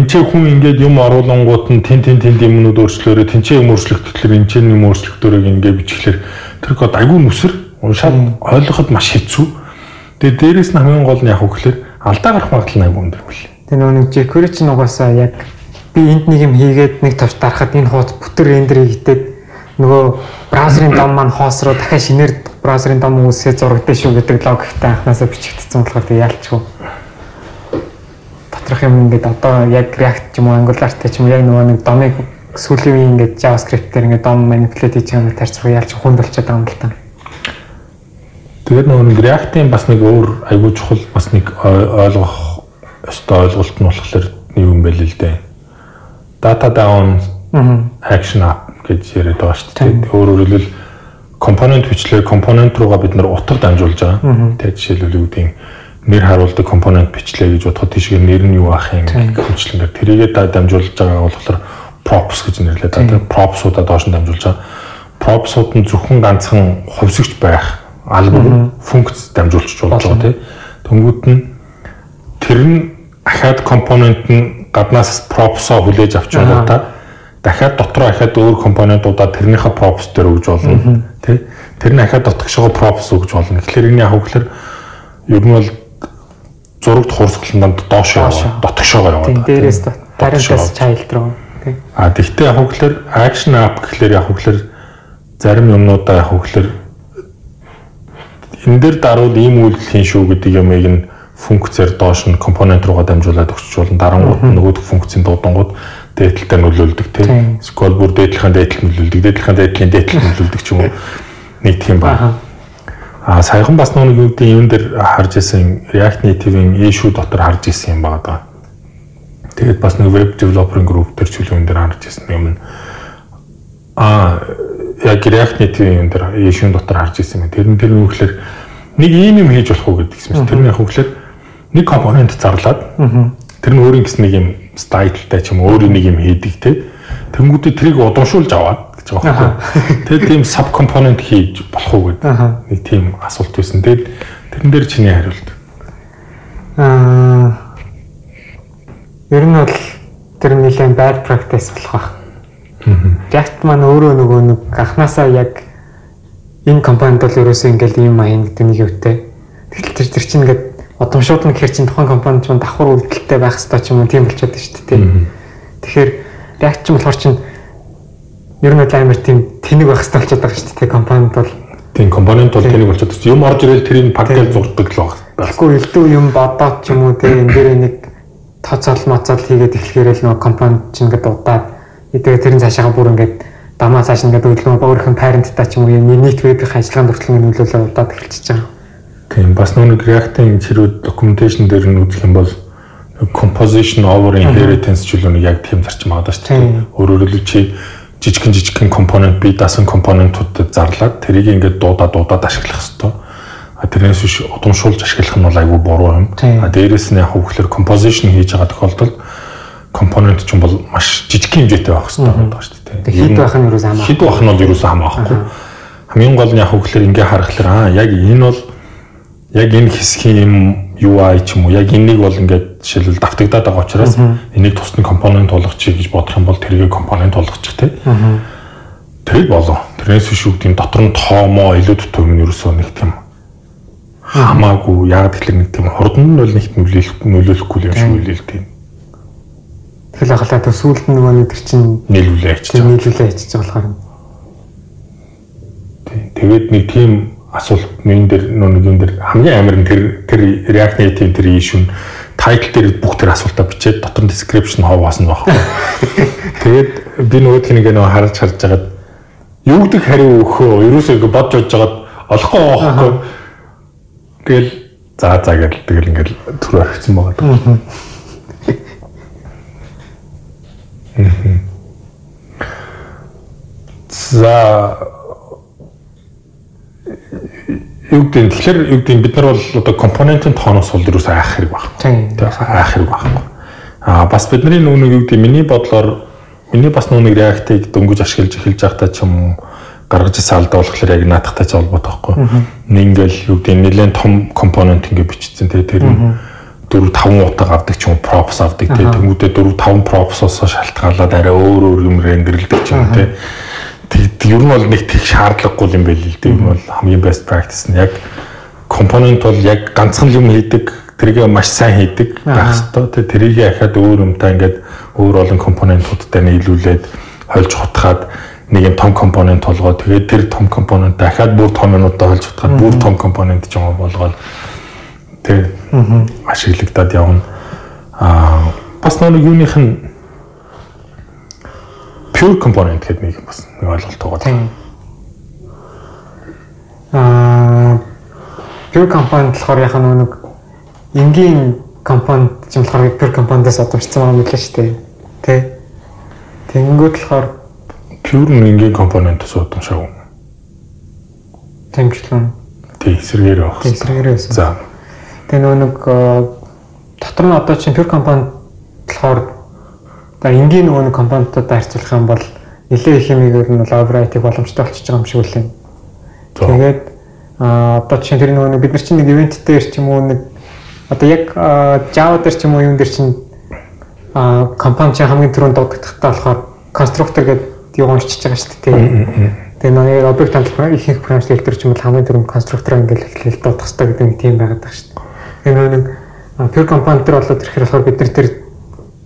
чи хүн ингээд юм оруулангууд нь тэн тэн тэн юмнууд өөрчлөөрөө тэнцээ юм өөрчлөгдөтлөр энэ ч юм өөрчлөгдөөрөө ингээд бичлэр тэр код айгүй нүсэр уншаад ойлгоход маш хэцүү. Тэгээ дээрэс нь хамгийн гол нь яг үгээр алдаа гарах магадлал нь айгүй өндөр мөлий. Тэгээ нөгөө нэг jQuery ч нугасаа яг би энд нэг юм хийгээд нэг тавч дарахад энэ хуудас бүтэр рендер хийгээд нөгөө браузерын дом маань хоос руу дахиад шинээр браузерын дом үүсээ зурагдсан шүү гэдэг логиктэй анханасаа бичигдсэн болохоор тэг яалчгүй. Доторх юм ингээд одоо яг React ч юм уу Angular-тай ч юм яг нөгөө нэг домыг сүүлийн үеийн ингээд JavaScript-ээр ингээд дом manipulate хийж байгаа тарч руу яалж хүнд болчиход байгаа юм л та. Тэгээд нөгөө React-ийн бас нэг өөр айгүй чухал бас нэг ойлгох ёстой ойлголт нь болохоор нэг юм байл л дээ. Data down action up гэж яриад байгаа шүү дээ. Өөрөөр хэлбэл компонент бичлэр компонент руугаа бид нар утга дамжуулж байгаа. Тэгээд жишээлбэл юу гэдэг нэр харуулдаг компонент бичлээ гэж бодоход тийшээ нэр нь юу ах юм гэх мэтлэнгээр тэрийгээ дамжуулж байгаа болохоор props гэж нэрлэдэг. Тэгээд props-уудаа доош нь дамжуулж байгаа. Props-ууд нь зөвхөн ганцхан хувьсгч байх албан функц дамжуулчих болж байгаа тийм. Тэнгүүд нь тэр нь ахаад компонент нь гаднаас props-оо хүлээж авч байгаа дахиад дотроо ахаад өөр компонентуудаа тэрнийхээ props дээр өгж болно тий. Тэр нь ахаад дотгошоо props өгж болно. Тэгэхээр энэ яг хөглөр ер нь бол зурагт хурсгаланд доош яваа дотгошоогоо яваа. Дээрээс parent-аас child руу. А тэгвэл яг хөглөр action app гэхлээр яг хөглөр зарим юмнуудаа яг хөглөр энэ дээр даруул ийм үйлдэл хийн шүү гэдэг юмыг нь функцээр доош нь компонент руугаа дамжуулаад өгч болно. Дарангууд нь нөгөөд функцийн дуудангууд дээдлэлтэй нөлөөлдөг тийм. Эсвэл бүр дээдлэхэн дээдлэл нөлөөлдөг, дээдлэхэн дээдлийн дээдлэл нөлөөлдөг ч юм уу. Нэг тийм байна. А саяхан бас нэг юу гэдэг юм дээр харж исэн React Native-ийн issue дотор харж исэн юм байна. Тэгээд бас нэг web development group төр чөлөөн дээр харж ирсэн юм. Аа яг React Native юм дээр issue дотор харж ирсэн юм. Тэр нь үгээр нэг ийм юм хийж болох уу гэдэг юм. Тэр нь яг үгээр нэг компонент зарлаад тэр нь өөрийн гэсэн нэг юм стайлтай ч юм өөрийн нэг юм хийдэг те. Тэнгүүдээ тэрийг удамшуулж аваад гэж байгаа байхгүй. Тэгээд тийм sub component хийж болох уу гэдэг нэг тийм асуулт байсан. Тэгээд тэрэн дээр чиний хариулт. Аа Ер нь бол тэр нэлээд bad practice болох байх. React маань өөрөө нөгөө нэг анханасаа яг энэ компанид бол ерөөсөө ингээл ийм маяг гэдэг нэг юутай. Тэгэл тэр тэр чинь ингээд удамшууд нь гэхэр чинь тухайн компанид чинь давхар үйлдэлтэй байх хэрэгтэй ч юм уу тийм болчиход шүү дээ. Тэгэхээр React ч болохоор чинь ер нь амар тийм тэнэг байх хэрэгтэй болчиход байгаа шүү дээ компанид бол тийм компонент бол тэнэг болчиход байна. Юм орж ирэл тэрийг паккеж зурдаг л байна. Тэгэхгүй элдв юм бодоод ч юм уу тийм энэ дээр нэг тоцол моцол хийгээд эхлэхээр л нөгөө компани чинь ингээд удаад тэгээ тэрэн цаашаа бүр ингээд дамаа цааш ингээд өглөө нь parent-таа ч юм уу нийт вебийн ажиллагаанд хүртэл нөлөөлөө удаад эхэлчихэж байгаа. Тийм бас нэг React-ийн чирүү documentation дээр нь үзэх юм бол composition over inheritance чөлөөний яг тийм зарчим байгаа шүү дээ. Өөрөөр хэлбэл чи жижигхэн жижигхэн компонент бие даасан компонентуудад зарлаад тэрийг ингээд дуудаа дуудаад ашиглах хэрэгтэй. А тэрнээс биш удамшуулж ашиглах нь бол айгүй буруу юм. А дээрэс нь яг хөвглөр композишн хийж байгаа тохиолдолд компонент ч юм бол маш жижигхэн хэмжээтэй байх хэрэгтэй байдаг шүү дээ. Хэд байх нь юу ч хамаагүй. Хэд байх нь бол юу ч хамаахгүй. Хамгийн гол нь яг хөвглөр ингээ харахаар аа яг энэ бол яг энэ хэсгийн юм UI ч юм уу яг энийг бол ингээд жишээлбэл давтагдаад байгаа учраас энийг тусны компонент болгочих гэж бодох юм бол тэрийг компонент болгочих тий. Тэгэл болоо. Тэрнээс үг тийм дотор нь тоомоо илүү дутуу юм ерөөсөө нэг тийм хамаагүй яг тэгэхээр нэг тийм хурдан нь бол нэг нөлөөлөх нөлөөлөхгүй юм шиг үлээл тийм. Тэгэл ахалаа тэр сүүлд нь нөгөө нэг тэр чинь нийлүүлээ ачиж байгаа. Нийлүүлээ ачиж байгаа болохоор. Тэгээд нэг тийм асуулт нэн дээр нэг юм дээр хамгийн амар нь тэр тэр React Native тэр issue нь title дээр бүх тэр асуултаа бичээд дотор нь description хаваас нь багхгүй. Тэгээд би нөгөөх нэг нөө харж харж байгаад юу гэдэг хариу өгөхөө ерөөсөө ингэ бодж бодж байгаад олохгүй байхгүй. Тэгэл за за гэдэл тэгэл ингээл түр орхисон байгаа. За юу гэдэг тэгэхээр юу гэдэг бид нар бол одоо компонентын тооноос бол юу айх хэрэг баг. Тийм. Айх хэрэг байхгүй. Аа бас бидний нүг юу гэдэг миний бодлоор миний бас нүг реактыг дөнгөж ашиглаж эхэлж байхдаа ч юм уу гаргаж алдаа болохоор яг наадахтай холбоотой байхгүй. Ингээл юу гэдэг нэлээд том компонент ингээ бичсэн те тэр 4 5 утга авдаг ч юм props авдаг те тэмүүдэд 4 5 props-оос шалтгаалаад арай өөр өөр юм рендерлдэг ч юм те ер нь бол нэг тэг шаардлагагүй юм байл л дээ. Энэ бол хамгийн best practice нь яг компонент бол яг ганцхан юм хийдэг, тэрийг маш сайн хийдэг байх ёстой. Тэгээ тэрийг яхаад өөр юмтай ингээд өөр олон компонентуудтай нийлүүлээд хольж хутгаад нэг юм том компонент болгоод тэгээд тэр том компонент дахиад бүр том юмудаа хольж хутгаад бүр том компонент ч юм болгоод тэг ашиглагдаад явна. Аа бас нэг юуных нь pure component гэдэг нэг бас нэг ойлголт байгаа. Аа pure component болохоор яг нэг энгийн компонент ч юм болохоор pure component-аас одомжсон байгаа мэт л шүү дээ. Тэ. Тэнгүүд болохоор pure энгийн компонент-аас одомшаагүй. Тэмчлэн. Тий, эсрэгээр байх. Эсрэгээр байсан. За. Тэгээ нөгөө нэг дотор нь одоо чинь pure component болохоор За энгийн нөгөө компонентуудаа харьцуулах юм бол нэлээд их хэмжээгээр нь бол overwrite боломжтой болчихж байгаа юм шиг үлээ. Тэгээд а одоо чинь тэр нөгөө бид нар чинь нэг ивент дээр ч юм уу нэг одоо яг Java дээр ч юм уу юм дээр чинь а компонент чинь хамгийн түрүүнд дуудагдахтаа болохоор constructor гэдэг юу уншиж байгаа шүү дээ. Тэгээ нөгөө объект хандлага ихэнх branch дээр ч юм бол хамгийн түрүүнд constructor ингээл эхлэл дуудах хэрэгтэй гэдэг нэг тийм байгаад байгаа шүү дээ. Тэгээ нөгөө нэг pure component дээр болоод ирэхээр болохоор бид нар тэр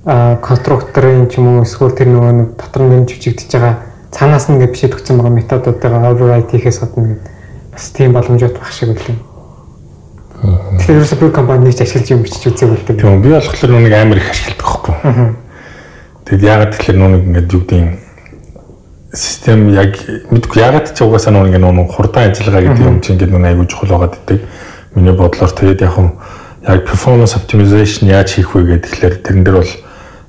конструкторын ч юм уу эсвэл тэр нөгөө нэг дотор нь жүжигдэж байгаа цаанаас нь ингээд бишэд өгсөн байгаа методуудаа override хийхээс гадна гэдэг бас тийм боломжууд байх шиг үлээ. Тэгэхээр ерөөсөө бүх компани ч ашиглаж юм бичиж үзээ үлдээ. Тийм би болохоор нүг амар их ашигладаг байхгүй. Тэгэд ягаад тэгэхээр нүг ингээд юу гэдэг систем яг мэдгүй ягаад ч угаасаа нүг ингээд нүг хурдан ажиллагаа гэдэг юм чинь ингээд нүг аягүй чухал байгаад идэг. Миний бодлоор тэгээд яг яг performance optimization яаж хийх вэ гэдэг тэгэхээр тэрэн дээр бол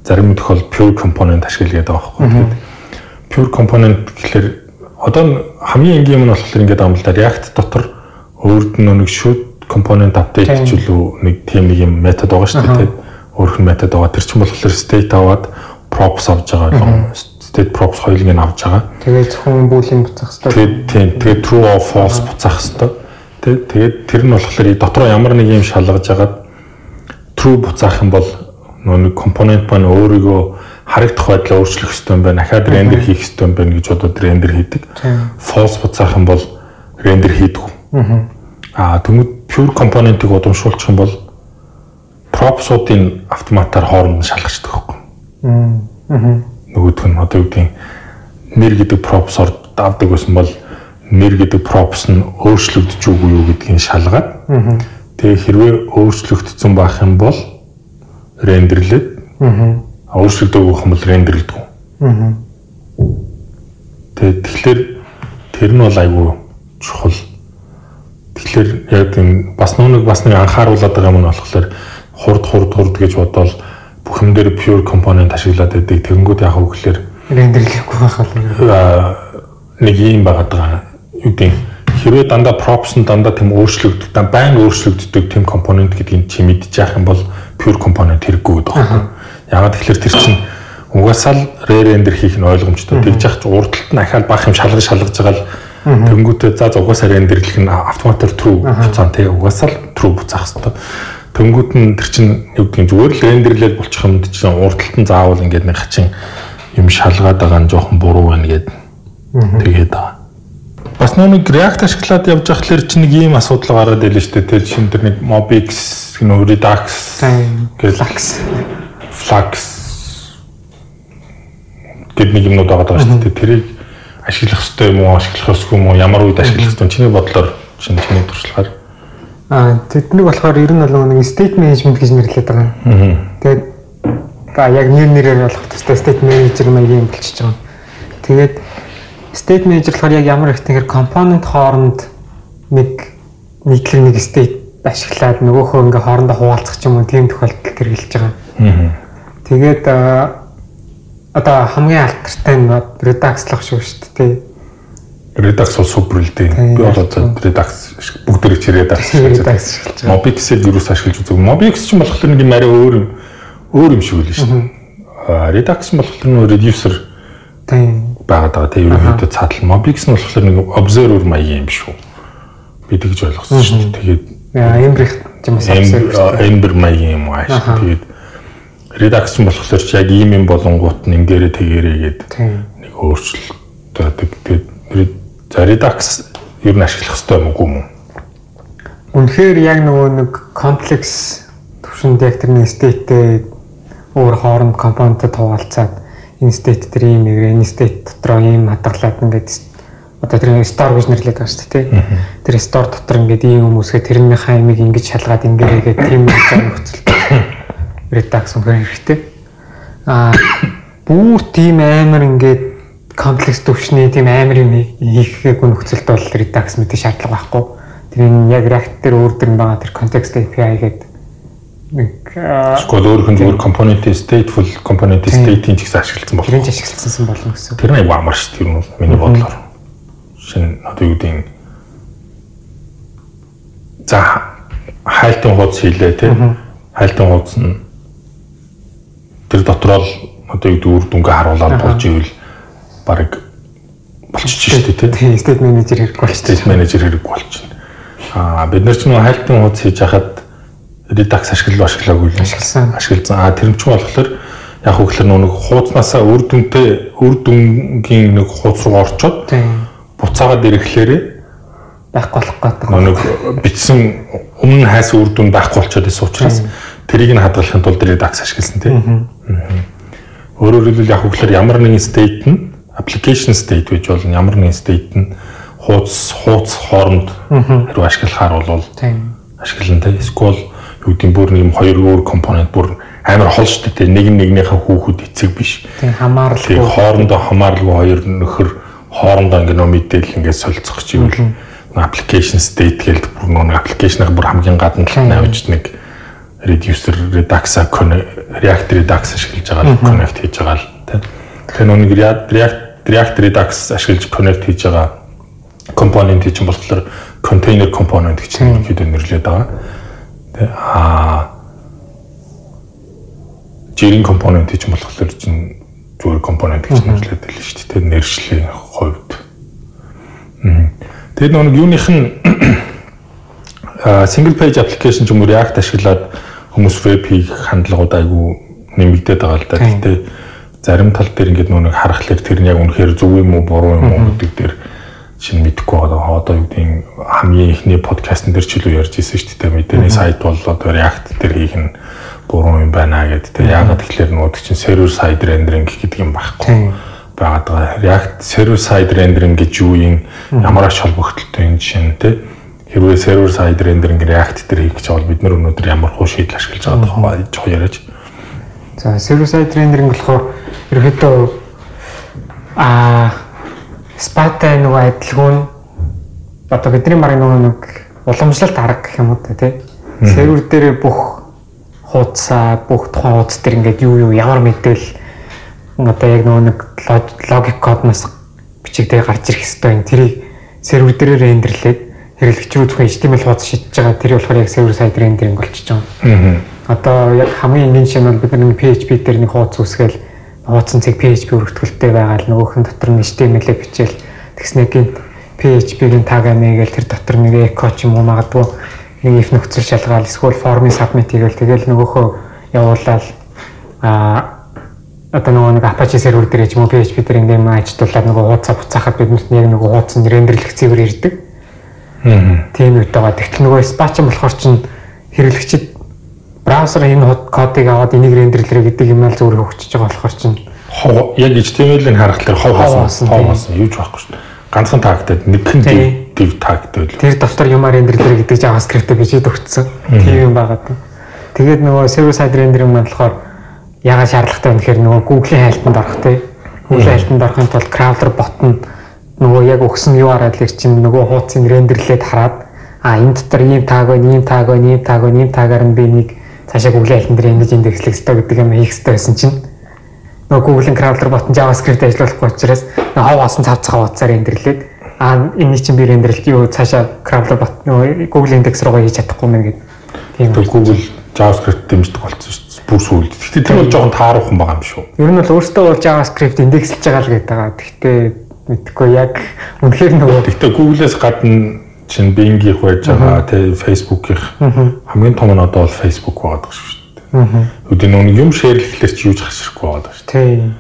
зарим тохиол pure component ашиглаад байгаа байхгүй. Тэгэхээр pure component гэхэлэр одоо хамгийн энгийн юм нь болохоор ингээд да. React дотор өөрд нь нэг shoot component update ч үлээ нэг тийм нэг юм метод байгаа шүү дээ. Өөрөх нь метод байгаа. Тэр чинь болохоор state аваад props авч байгаа. State props хоёулыг нь авч байгаа. Тэгээд зөвхөн boolean буцаах хэрэгтэй. Тийм. Тэгээд true or false буцаах хэрэгтэй. Тэгээд тэр нь болохоор дотроо ямар нэг юм шалгаж агаад true буцаах юм бол нэг компонент маань өөрийгөө харагдах байдлаа өөрчлөх хэрэгтэй юм байна. Дахиад рендер хийх хэрэгтэй юм байна гэж бодоод рендер хийдэг. False буцаах юм бол рендер хийдэг. Аа тэгмэд pure компонентыг удамшуулчих юм бол пропсуудын автоматар хооронд нь шалгачдаг байхгүй. Аа. Нөгөөх нь одоо юу гэдэг нэр гэдэг пропс орд авдаг байсан бол нэр гэдэг пропс нь өөрчлөгдөж үгүй юу гэдгийг шалгаад. Тэгээ хэрвээ өөрчлөгдсөн байх юм бол рендерлээд аа өөрчлөгдөг байх юм бол рендерлдэг. Аа. Тэгээд тэгэхээр тэр нь бол айгүй чухал. Тэгэхээр яг энэ бас нэг бас нэг анхааруулад байгаа юм нь болохоор хурд хурд хурд гэж бодоод бүх юм дээр pure component ашиглаад байдаг. Тэгэнгүүт яг хөглөр рендерлэхгүй байхаа нэг юм байгаад байгаа. Юу гэдэг хэрвээ дандаа props нь дандаа тийм өөрчлөгддөг, байн өөрчлөгддөг тийм компонент гэдгийг чи мэдчих яах юм бол pure компонент хэрэггүй гэдэг байна. Ягаад тэгэхээр тэр чинь угаасаа л rare render хийх нь ойлгомжтой. Тэгж яах ч урдталт нь ахаал бах юм шалгаж шалгаж байгаа л Тэнгүүтээ за угаасаа рендерлэх нь автоматар true буцаан тий угаасаа л true буцаах хэрэгтэй. Тэнгүүд нь тэр чинь юу гэдгийг зүгээр л рендерлээд болчих юмд чинь урдталт нь заавал ингээд нэг хачин юм шалгаад байгаа нь жоохон буруу байна гэд тэгээд байгаа. Бас нэг React ашиглаад явж байхлаар чи нэг ийм асуудал гараад ирлээ шүү дээ. Тэр шин тэр нэг Mobix, Redux гэж Flux Flux гэд нэг юмнууд байгаа шүү дээ. Тэрийг ашиглах хэрэгтэй юм уу, ашиглах ёсгүй юм уу, ямар үед ашиглах хэрэгтэй чиний бодлоор чинь чиний туршлагаар. Аа тэднийг болохоор ер нь бол нэг state management гэж нэрлэдэг байгаа. Тэгээд ба яг нэр нэрээр болох төстэй state manager маягийн болчихж байгаа. Тэгээд state manager болохоор яг ямар их тэгэхээр компонент хооронд нэг нийтлэг нэг state ашиглаад нөгөөхөө ингээ хоорондоо хуваалцах ч юм уу тийм тохиолдолд хэрэгжилж байгаа. Тэгээд одоо хамгийн алтартай нь Redux-лах шүү дээ. Redux бол супер л дээ. Би бол одоо Redux бүгд тэрч Redux гэж байна. Mobix-ийг юу ч ашиглаж үзег. Mobix ч болохоор нэг юм арай өөр өөр юм шиг үл шүү дээ. Аа Redux болохоор нэг reducer тийм байгаад байгаа. Тэгээ ерөнхийдөө цаатал Mobix нь болохоор нэг observer маягийн юм шүү. Би тэгж ойлгосон шүү. Тэгээд Ember юм аа Ember маягийн юм ааш. Тэгээд редакц нь болохоор ч яг ийм юм болонгууд нь ингээрээ тэгэрээ гээд нэг өөрчлөлт тэгээд за редакс ер нь ашиглах хэрэгтэй юм уу юм. Үнэхээр яг нөгөө нэг комплекс төвшөнд яг тэр нэг стейттэй өөр хооронд компонентэд хуваалцаад энэ стейт тэр ийм нэг энэ стейт дотор ийм хадгалаад ингээд одоо тэр store гэж нэрлэдэг байгаа шүү дээ. Тэр store дотор ингээд ийм хүмүүсгээ тэрнийхээ имийг ингэж шалгаад ингээрээ гээд тийм нэг нөхцөл редакс үнхээр хэрэгтэй. Аа бүр тийм амар ингээд комплекс төвчний тийм амар юм хийхээгүй нөхцөлд бол редакс мэдээ шаардлага байхгүй. Тэр энэ яг React дээр өөр дөр байгаа тэр context API гэдэг нэг эсвэл өөрөөр нь зүгээр component stateful component state-ийн ч гэсэн ашигласан болох. Тэр нь ашигласан болно гэсэн. Тэр нь амар шүү дээ. Тэр нь миний бодлоор. Шинэ одоо юу гэдэг за хайлтын хуудас хийлээ тийм. Хайлтын хуудас нь тэр дотроо л одоо юу үр дүнгээ харуулаад болж ивэл баг болчих шүү дээ тийм state manager хэрэггүй болчих state manager хэрэггүй болчихно. Аа бид нар ч нэг хайлтын хуудас хийж хахад Redux ашиглал ашиглаагүй л ашигласан. Ашигласан. Аа тэр нь ч болохоор яг хөглөр нэг хуудаснасаа үр дүнтэй үр дүнгийн нэг хуудас руу орчоод буцаагаад ирэхлээрээ байхгүй болох гэдэг. Нэг бичсэн өмнө хайс үр дүн байхгүй болчиход байсан учраас тэрийг нь хадгалахын тулд Redux ашигласан тийм. Өөрөөр хэлбэл яг хөглөр ямар нэгэн state нь application state гэж бол ямар нэгэн state нь хуудас хуудас хооронд хэрэг ашиглахаар бол ашиглан тийм. SQL юу гэдэг бүр нэг юм хоёр өөр компонент бүр амар хол шүү дээ. Нэг нь нэгнийхээ хүүхэд эцэг биш. Тийм хамааралгүй. Хоорондоо хамааралгүй хоёр нөхөр хоорондоо ингээ нөө мэдээлэл ингээ солилцох ч юм бол application state гэдэг бүр нэг application-ыг бүр хамгийн гадна талд навьж нэг reducer redux react redux ашиглаж байгаа л connect хийж байгаа л тийм. Тэгэхээр нүг react react redux ашиглаж connect хийж байгаа компонент чинь болохоор container component гэж нэрлэдэг байгаа. Аа жирийн компонент чинь болохоор чинь зүгээр компонент гэж нэрлэдэг л шүү дээ. Нэршлийн хувьд. Тэгээд нэг юуных нь single page application ч юм уу React ашиглаад хүмүүс веб хийх хандлагууд айгүй нэмэгдээд байгаа л да. Гэхдээ зарим тал дээр ингээд нөө нэг харахад тэр нь яг үнэхээр зөв юм уу буруу юм уу гэдэг дээр чинь мэдэхгүй байгаа. Одоо юу гэдэг хамгийн ихний подкастн дээр ч илүү ярьж ирсэн шүү дээ. Мэдээний сайт бол одоо React дээр хийх нь буруу юм байна гэдэг. Тэр яагаад тэгэхээр нүүд чинь server side rendering гэдэг юм байхгүй байгаад байгаа. React server side rendering гэж юу юм ямар ач холбогдолтой юм жишээ нь те хэрвээ server side rendering React дээр хийх гэж бол бид нар өнөөдөр ямар хуу шийдэл ашиглаж байгаа тухай жоо яриач. За server side rendering болохоор ерөөдөө а спатай нөгөө адилгүй нь одоо бидний марын нөгөө нэг уламжлалт арга гэх юм уу те сервер дээр бүх хуудасаа бүх тухайн хуудас дээр ингээд юу юу ямар мэдээл одоо яг нөгөө нэг логик кодноос бичигдээ гарч ирэх хэвээр энэ тэрийг сервер дээр рендерлээд хэрэглэгч рүү зөвхөн HTML хуудас шидэж байгаа. Тэр болохоор яг сервер сайд рендеринг болчихж байгаа. Одоо яг хамгийн энгийн жишээ нь бид нэг PHP дээр нэг хуудас үсгээл хуудсан цэг PHP өргөтгөлтэй байгаа л нөгөөх нь дотор нь HTML-ээ бичээл тэгснэ гинт PHP-ийн таг амигээл тэр дотор нэг echo ч юм уу магадгүй нэг if нөхцөл шалгаал эсвэл формын submit хийгээл тэгэл нөгөөхөө явуулаад а одоо нөгөө нэг Apache сервер дээр ч юм уу PHP дээр ингээм ажилтуулаад нөгөө хуудасаа буцаахад биднэрт яг нөгөө хуудсан рендерлэх цэвэр ирдэг. Аа. Тийм үед байгаа. Тэгтэл нөгөө Apache болохоор чин хэрэглэгчид браузер энэ кодыг аваад энийг рендерлэрэ гэдэг юм аа зүгээр хөгжиж байгаа болохоор чин яг HTML-ийг харахад хов хоосон хов хоосон юуж байхгүй шүү дээ. Ганцхан тагтаад нэгэн div тагтай л. Тэр дотор юмар рендерлэрэ гэдэг JavaScript-ийг бичиж өгсөн. Тийм юм байгаа. Тэгээд нөгөө server side rendering маань болохоор ягаад шаардлагатай вэ гэхээр нөгөө Google-ийн хайлтанд орох те. Google-ийн хайлтанд орохын тулд crawler bot нь нөгөө яг өгсөн URL-ийг чинь нөгөө хуудсыг рендерлээд хараад а энэ дотор ийм таг байна, ийм таг байна, ийм таг байна, ийм тагаар нь би нэг цаашаа Google-ийн хайлтан дээр ингэж индекслэх хэрэгтэй гэдэг юм хийх хэрэгтэй байсан чинь нөгөө Google-ийн crawler нь JavaScript ажиллахгүй учраас хав асан цав цав хуудасаар рендерлээд а энэ чинь би рендерлэх юу цаашаа crawler bot нөгөө Google индекс руугаа хийж чадахгүй мэн гэдэг. Тийм Google JavaScript дэмждэг болсон шүү дээ бүр сүүлд. Гэхдээ тэр бол жоохон тааруухан байгаа юм шүү. Ер нь бол өөртөө бол JavaScript индекслж байгаа л гэдэг байгаа. Гэхдээ мэдхгүй яг үнэхээр нөгөө Гэхдээ Google-ээс гадна чинь Bing-ийнх байж байгаа, тэ Facebook-ийнх хамгийн том нь одоо бол Facebook байгаа шүү дээ. Үүдээ нөгөө юм шеэрлэхлээр чи юуж хаширхгүй байгаа шүү. Тийм.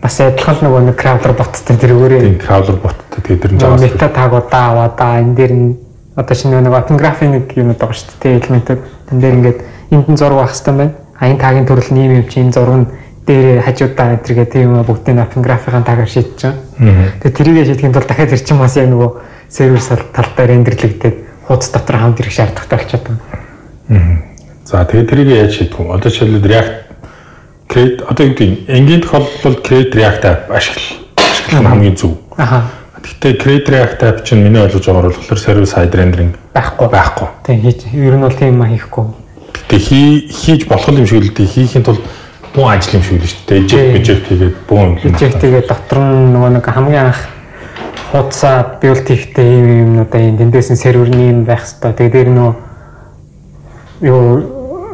Бас адилхан нөгөө нэг crawler bot-тэй тэр өгөөрэй. Тийм crawler bot-тэй тэгээд тэр JavaScript мета тагуудаа аваад энэ дээр нь одоо шинэ нэг open graph-ийн нэг юм байгаа шүү дээ. Элементүүд энэ дээр ингээд энд нь зураг байх хэрэгтэй байна аян тагийн төрөл нь ийм юм чи энэ зураг нь дээр хажуудаа өдргээ тийм бүгдийн апин графикын тагаар шийдэж байгаа. Тэгээ тэрийгэ шийдэхин тулд дахиад тэр чинь бас яг нөгөө сервер талдаа рендерлэгдээд хуудас дотор хамт ирэх шаардлагатай болчиход байна. За тэгээ тэрийг яаж шийдэх вэ? Одоо жишээлбэл React Create одоо юу гэдэг энгийн тохиолдолд Create React app ашиглах ашиглах нь хамгийн зөв. Аха. Гэхдээ Create React app чинь миний ойлгож байгаагаар болохоор server side rendering байхгүй байхгүй. Тийм хийж ер нь бол тийм юм хийхгүй Тэгээ хийж болох юм шиг л дээ хийхин тулд буу ажил юм шиг л шүү дээ. Eject eject хийгээд буу юм. Eject хийгээд дотор нь нөгөө нэг хамгийн анх хуудасаа build хийхдээ ийм юмнуудаа энэ тэндээс нь серверний юм байх хэвээр. Тэгээ дээр нөө юу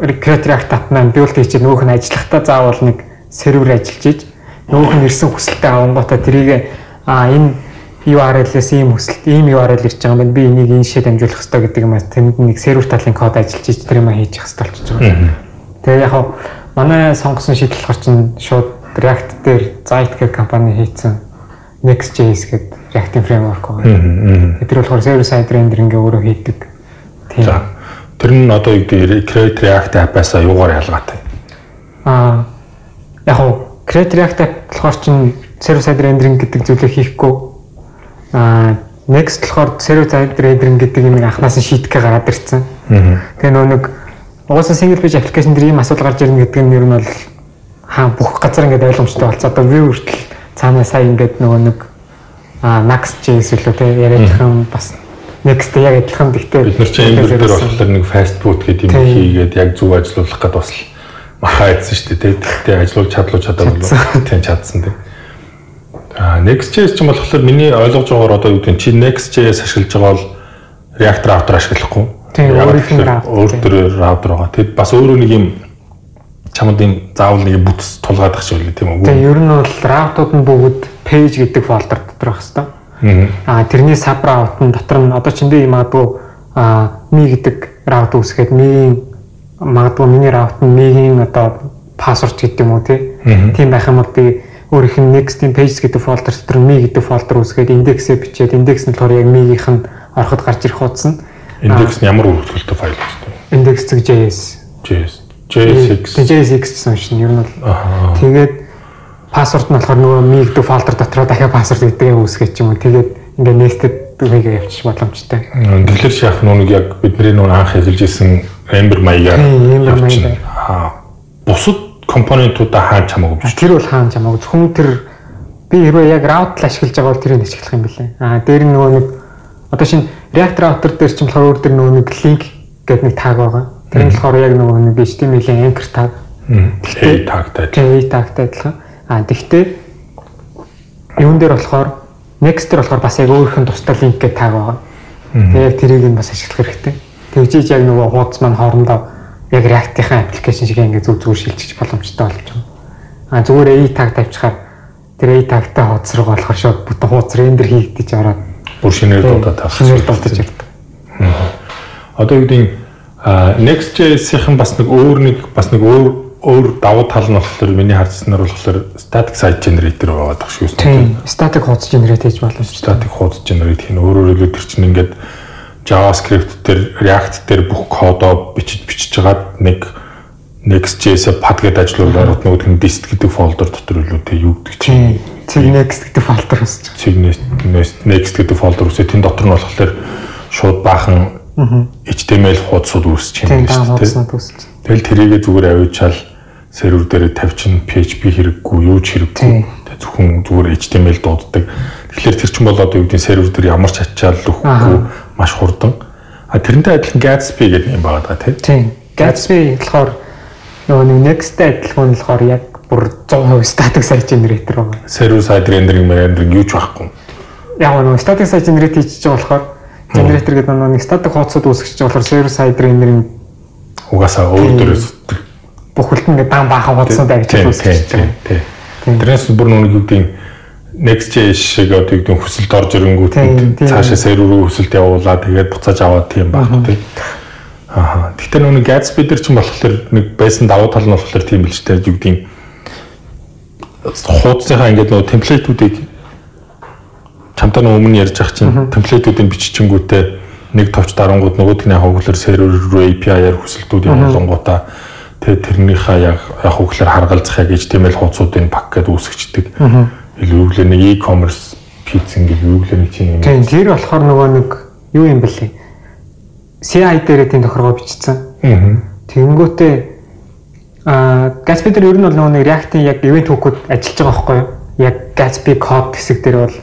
Creator React маань build хийчихээ нөгөөх нь ажиллахдаа заавал нэг сервер ажиллаж иж нөгөөх нь ирсэн хүсэлтэд авангуудаа тэрийг а энэ URL-ээс ийм хүсэлт, ийм URL ирж байгаа юм байна. Би энийг энэ шийд амжуулах хэрэгтэй гэдэг юм аа. Тэнд нэг сервер талын код ажиллаж ич тэр юм хийж явах хэрэгтэй болчихж байгаа. Тэгээ яг манай сонгосон шийдэл болохоор чинь шууд React дээр Zite гэх компани хийсэн Next.js гэдэг React framework байгаа. Тэр болохоор server side rendering-гээ өөрөө хийдэг. Тийм. Тэр нь одоо юу гэдэг Create React app-аас юугаар ялгаатай? Аа яг хав Create React app болохоор чинь server side rendering гэдэг зүйлийг хийхгүй Аа next болохоор server side rendering гэдэг юм анханаас нь шийтгэе гараад ирсэн. Тэгээ нөө нэг угаасаа single page application дээр ийм асуудал гарч ирнэ гэдэг нь ер нь бол хаа бүх газар ингээд ойлгомжтой болцоо. Одоо view хүртэл цаанаа сая ингээд нөгөө нэг аа Next.js үлээ те яриад юм бас next яг адилхан гэхдээ бид нар чинь энэ дээр болохоор нэг fast food гэдэг юм хийгээд яг зөв ажиллуулах гэдэг бас махаа идсэн шүү дээ. Тэгтээ ажиллуулж чадлуу чадаагүй. Тийм чадсан тийм. А Next.js ч юм болохоор миний ойлгож байгаагаар одоо юу гэдэг чи Next.js ашиглаж байгаа бол React router ашиглахгүй. Тийм өөрийнх нь өөр төр router байгаа. Тэгэд бас өөрөө нэг юм чамд энэ заавал нэг бүтц тулгаад ах шиг үлээ тийм үү? Тийм ер нь бол router-ууд нь бүгд page гэдэг folder дотор байх хэвээр. Аа тэрний sub route нь дотор нь одоо чиндээ юм магадгүй аа ми гэдэг route үсгээд ми магадгүй миний route нь мигийн одоо password гэдэг юм уу тийм байх юм бол би өөрийнх нь next-ийн pages гэдэг folder дотор me гэдэг folder үүсгээд индексээ бичээд индекс нь болохоор яг me-гийнх нь ороход гарч ирэх хуудас нь индекс нь ямар үргэлжлэлтэй файл вэ? index.js JS JSX JSX гэсэн шин ер нь бол тэгээд пассворд нь болохоор нөгөө me гэдэг folder дотроо дахиад пассворд юм үүсгэж юм тэгээд ингээ nested үгийг явчих боломжтой. Тэгэхээр шахах нүг яг бидний нөгөө анх хэлж исэн Ember маягаар явчихна. Бусад компонентуудаа хааж хамаагүй биш. Тэр бол хааж хамаагүй. Зөвхөн тэр би хэрвээ яг route ашиглаж байгаа бол тэрийг ашиглах юм билээ. Аа дээр нөгөө нэг одоо шинэ React router дээр ч болохоор өөр дээр нөгөө нэг link гэдэг нэг tag байгаа. Тэр нь болохоор яг нөгөө нэг HTML-ийн anchor tag. Гэхдээ tagтай. Тэгээ tagтай адилхан. А тэгвэл юун дээр болохоор next дээр болохоор бас яг нь тусдаа линк гэдэг таг байгаа. Тэгээд тэрийг нь бас ашиглах хэрэгтэй. Тэгжиж яг нөгөө хуудас маань хоорондоо яг React-ийн аппликейшн шиг ингээд зүг зүгээр шилжиж боломжтой болж байна. А зүгээр AI tag тавьчихаар тэр AI tag-тай хуудас руу болохоор шууд бүтэн хуудас рендер хийгдэж ороод бүр шинээр дуудаад тавих. Шинээр дуудаж ирдэг. Одоо юу гэдэг Next.js-ийн бас нэг өөр нэг бас нэг өөр өөр давуу тал нь болохоор миний харжсанаар болохоор static site generator байгаа дах шүү дээ. Static хуудас generate хийж болно шүү. Static хуудас generate хийн өөрөөр хэлбэл тэр чинь ингээд JavaScript дээр React дээр бүх кодоо бичиж бичиж хагаад нэг Next.js пад гэдэг ажлуулаад нөгөөх нь dist гэдэг фолдер дотор илүү тэг юу гэдэг чинь Cig next гэдэг фолдер үүсэж. Cig next гэдэг фолдер үүсээ тэн дотор нь болохоор шууд баахан HTML хуудсууд үүсэж байна шүү дээ. Тэгэл тэрийгэ зүгээр авиучаал сервер дээр тавьчин PHP хэрэггүй юу ч хэрэггүй. Тэг зөвхөн зүгээр HTML дууддаг. Тэгэхээр тэр чинь бол одоо юу гэдэг сервер дээр ямар ч ачаал өгөхгүй маш хурдан. А тэрнтэй адилхан Gatsby гэдэг юм байгаа даа тийм. Gatsby болохоор нөгөө нэг next адилхан болохоор яг бүр 100% static site generator байгаа. Server side rendering rendering юу ч байхгүй. Яг нөгөө static site generate хийж байгаа болохоор generator гэдэг нөгөө нэг static хуудсууд үүсгэж байгаа болохоор server side rendering угаасаа өөр дөрөөс бүхэлд нь дан баахан хуудсууд авчиж үүсгэж байгаа. Тэрнээс бүр нөгөө юу гэдэг Next.js шиг одоо юу хүсэлд орж ирэнгүүт цаашаа сервер рүү хүсэлт явуулаад тэгээд буцааж аваад тийм байх тийм. Аа. Гэхдээ нүг Gatsby дээр ч юм болохоор нэг байсан давуу тал нь болохоор тийм л ч тийм юу гэдэг хуудасынхаа ингээд нөгөө темплейтүүдийг чамтай нөгөө өмнө ярьж ах чинь темплейтүүдийг биччихэнгүүтээ нэг товч дарангууд нөгөөдгний хавглаар сервер рүү API-аар хүсэлтүүд явуулангуудаа тэгээ тэрнийхээ яг яг хөглөр харгалзах яг HTML хуудсуудын пак гэдээ үүсгэждэг юу гэлээ нэг e-commerce пиц ингээд юу гэлээ нэг чинь юм. Тийм тэр болохоор нөгөө нэг юу юм бэлээ. CI дээр тийм тохиргоо бичсэн. Аа. Тэнгүүтээ аа Gatsby дээр ер нь бол нөгөө React-ийн яг event hook-ууд ажиллаж байгаа байхгүй юу? Яг Gatsby code хэсэг дээр бол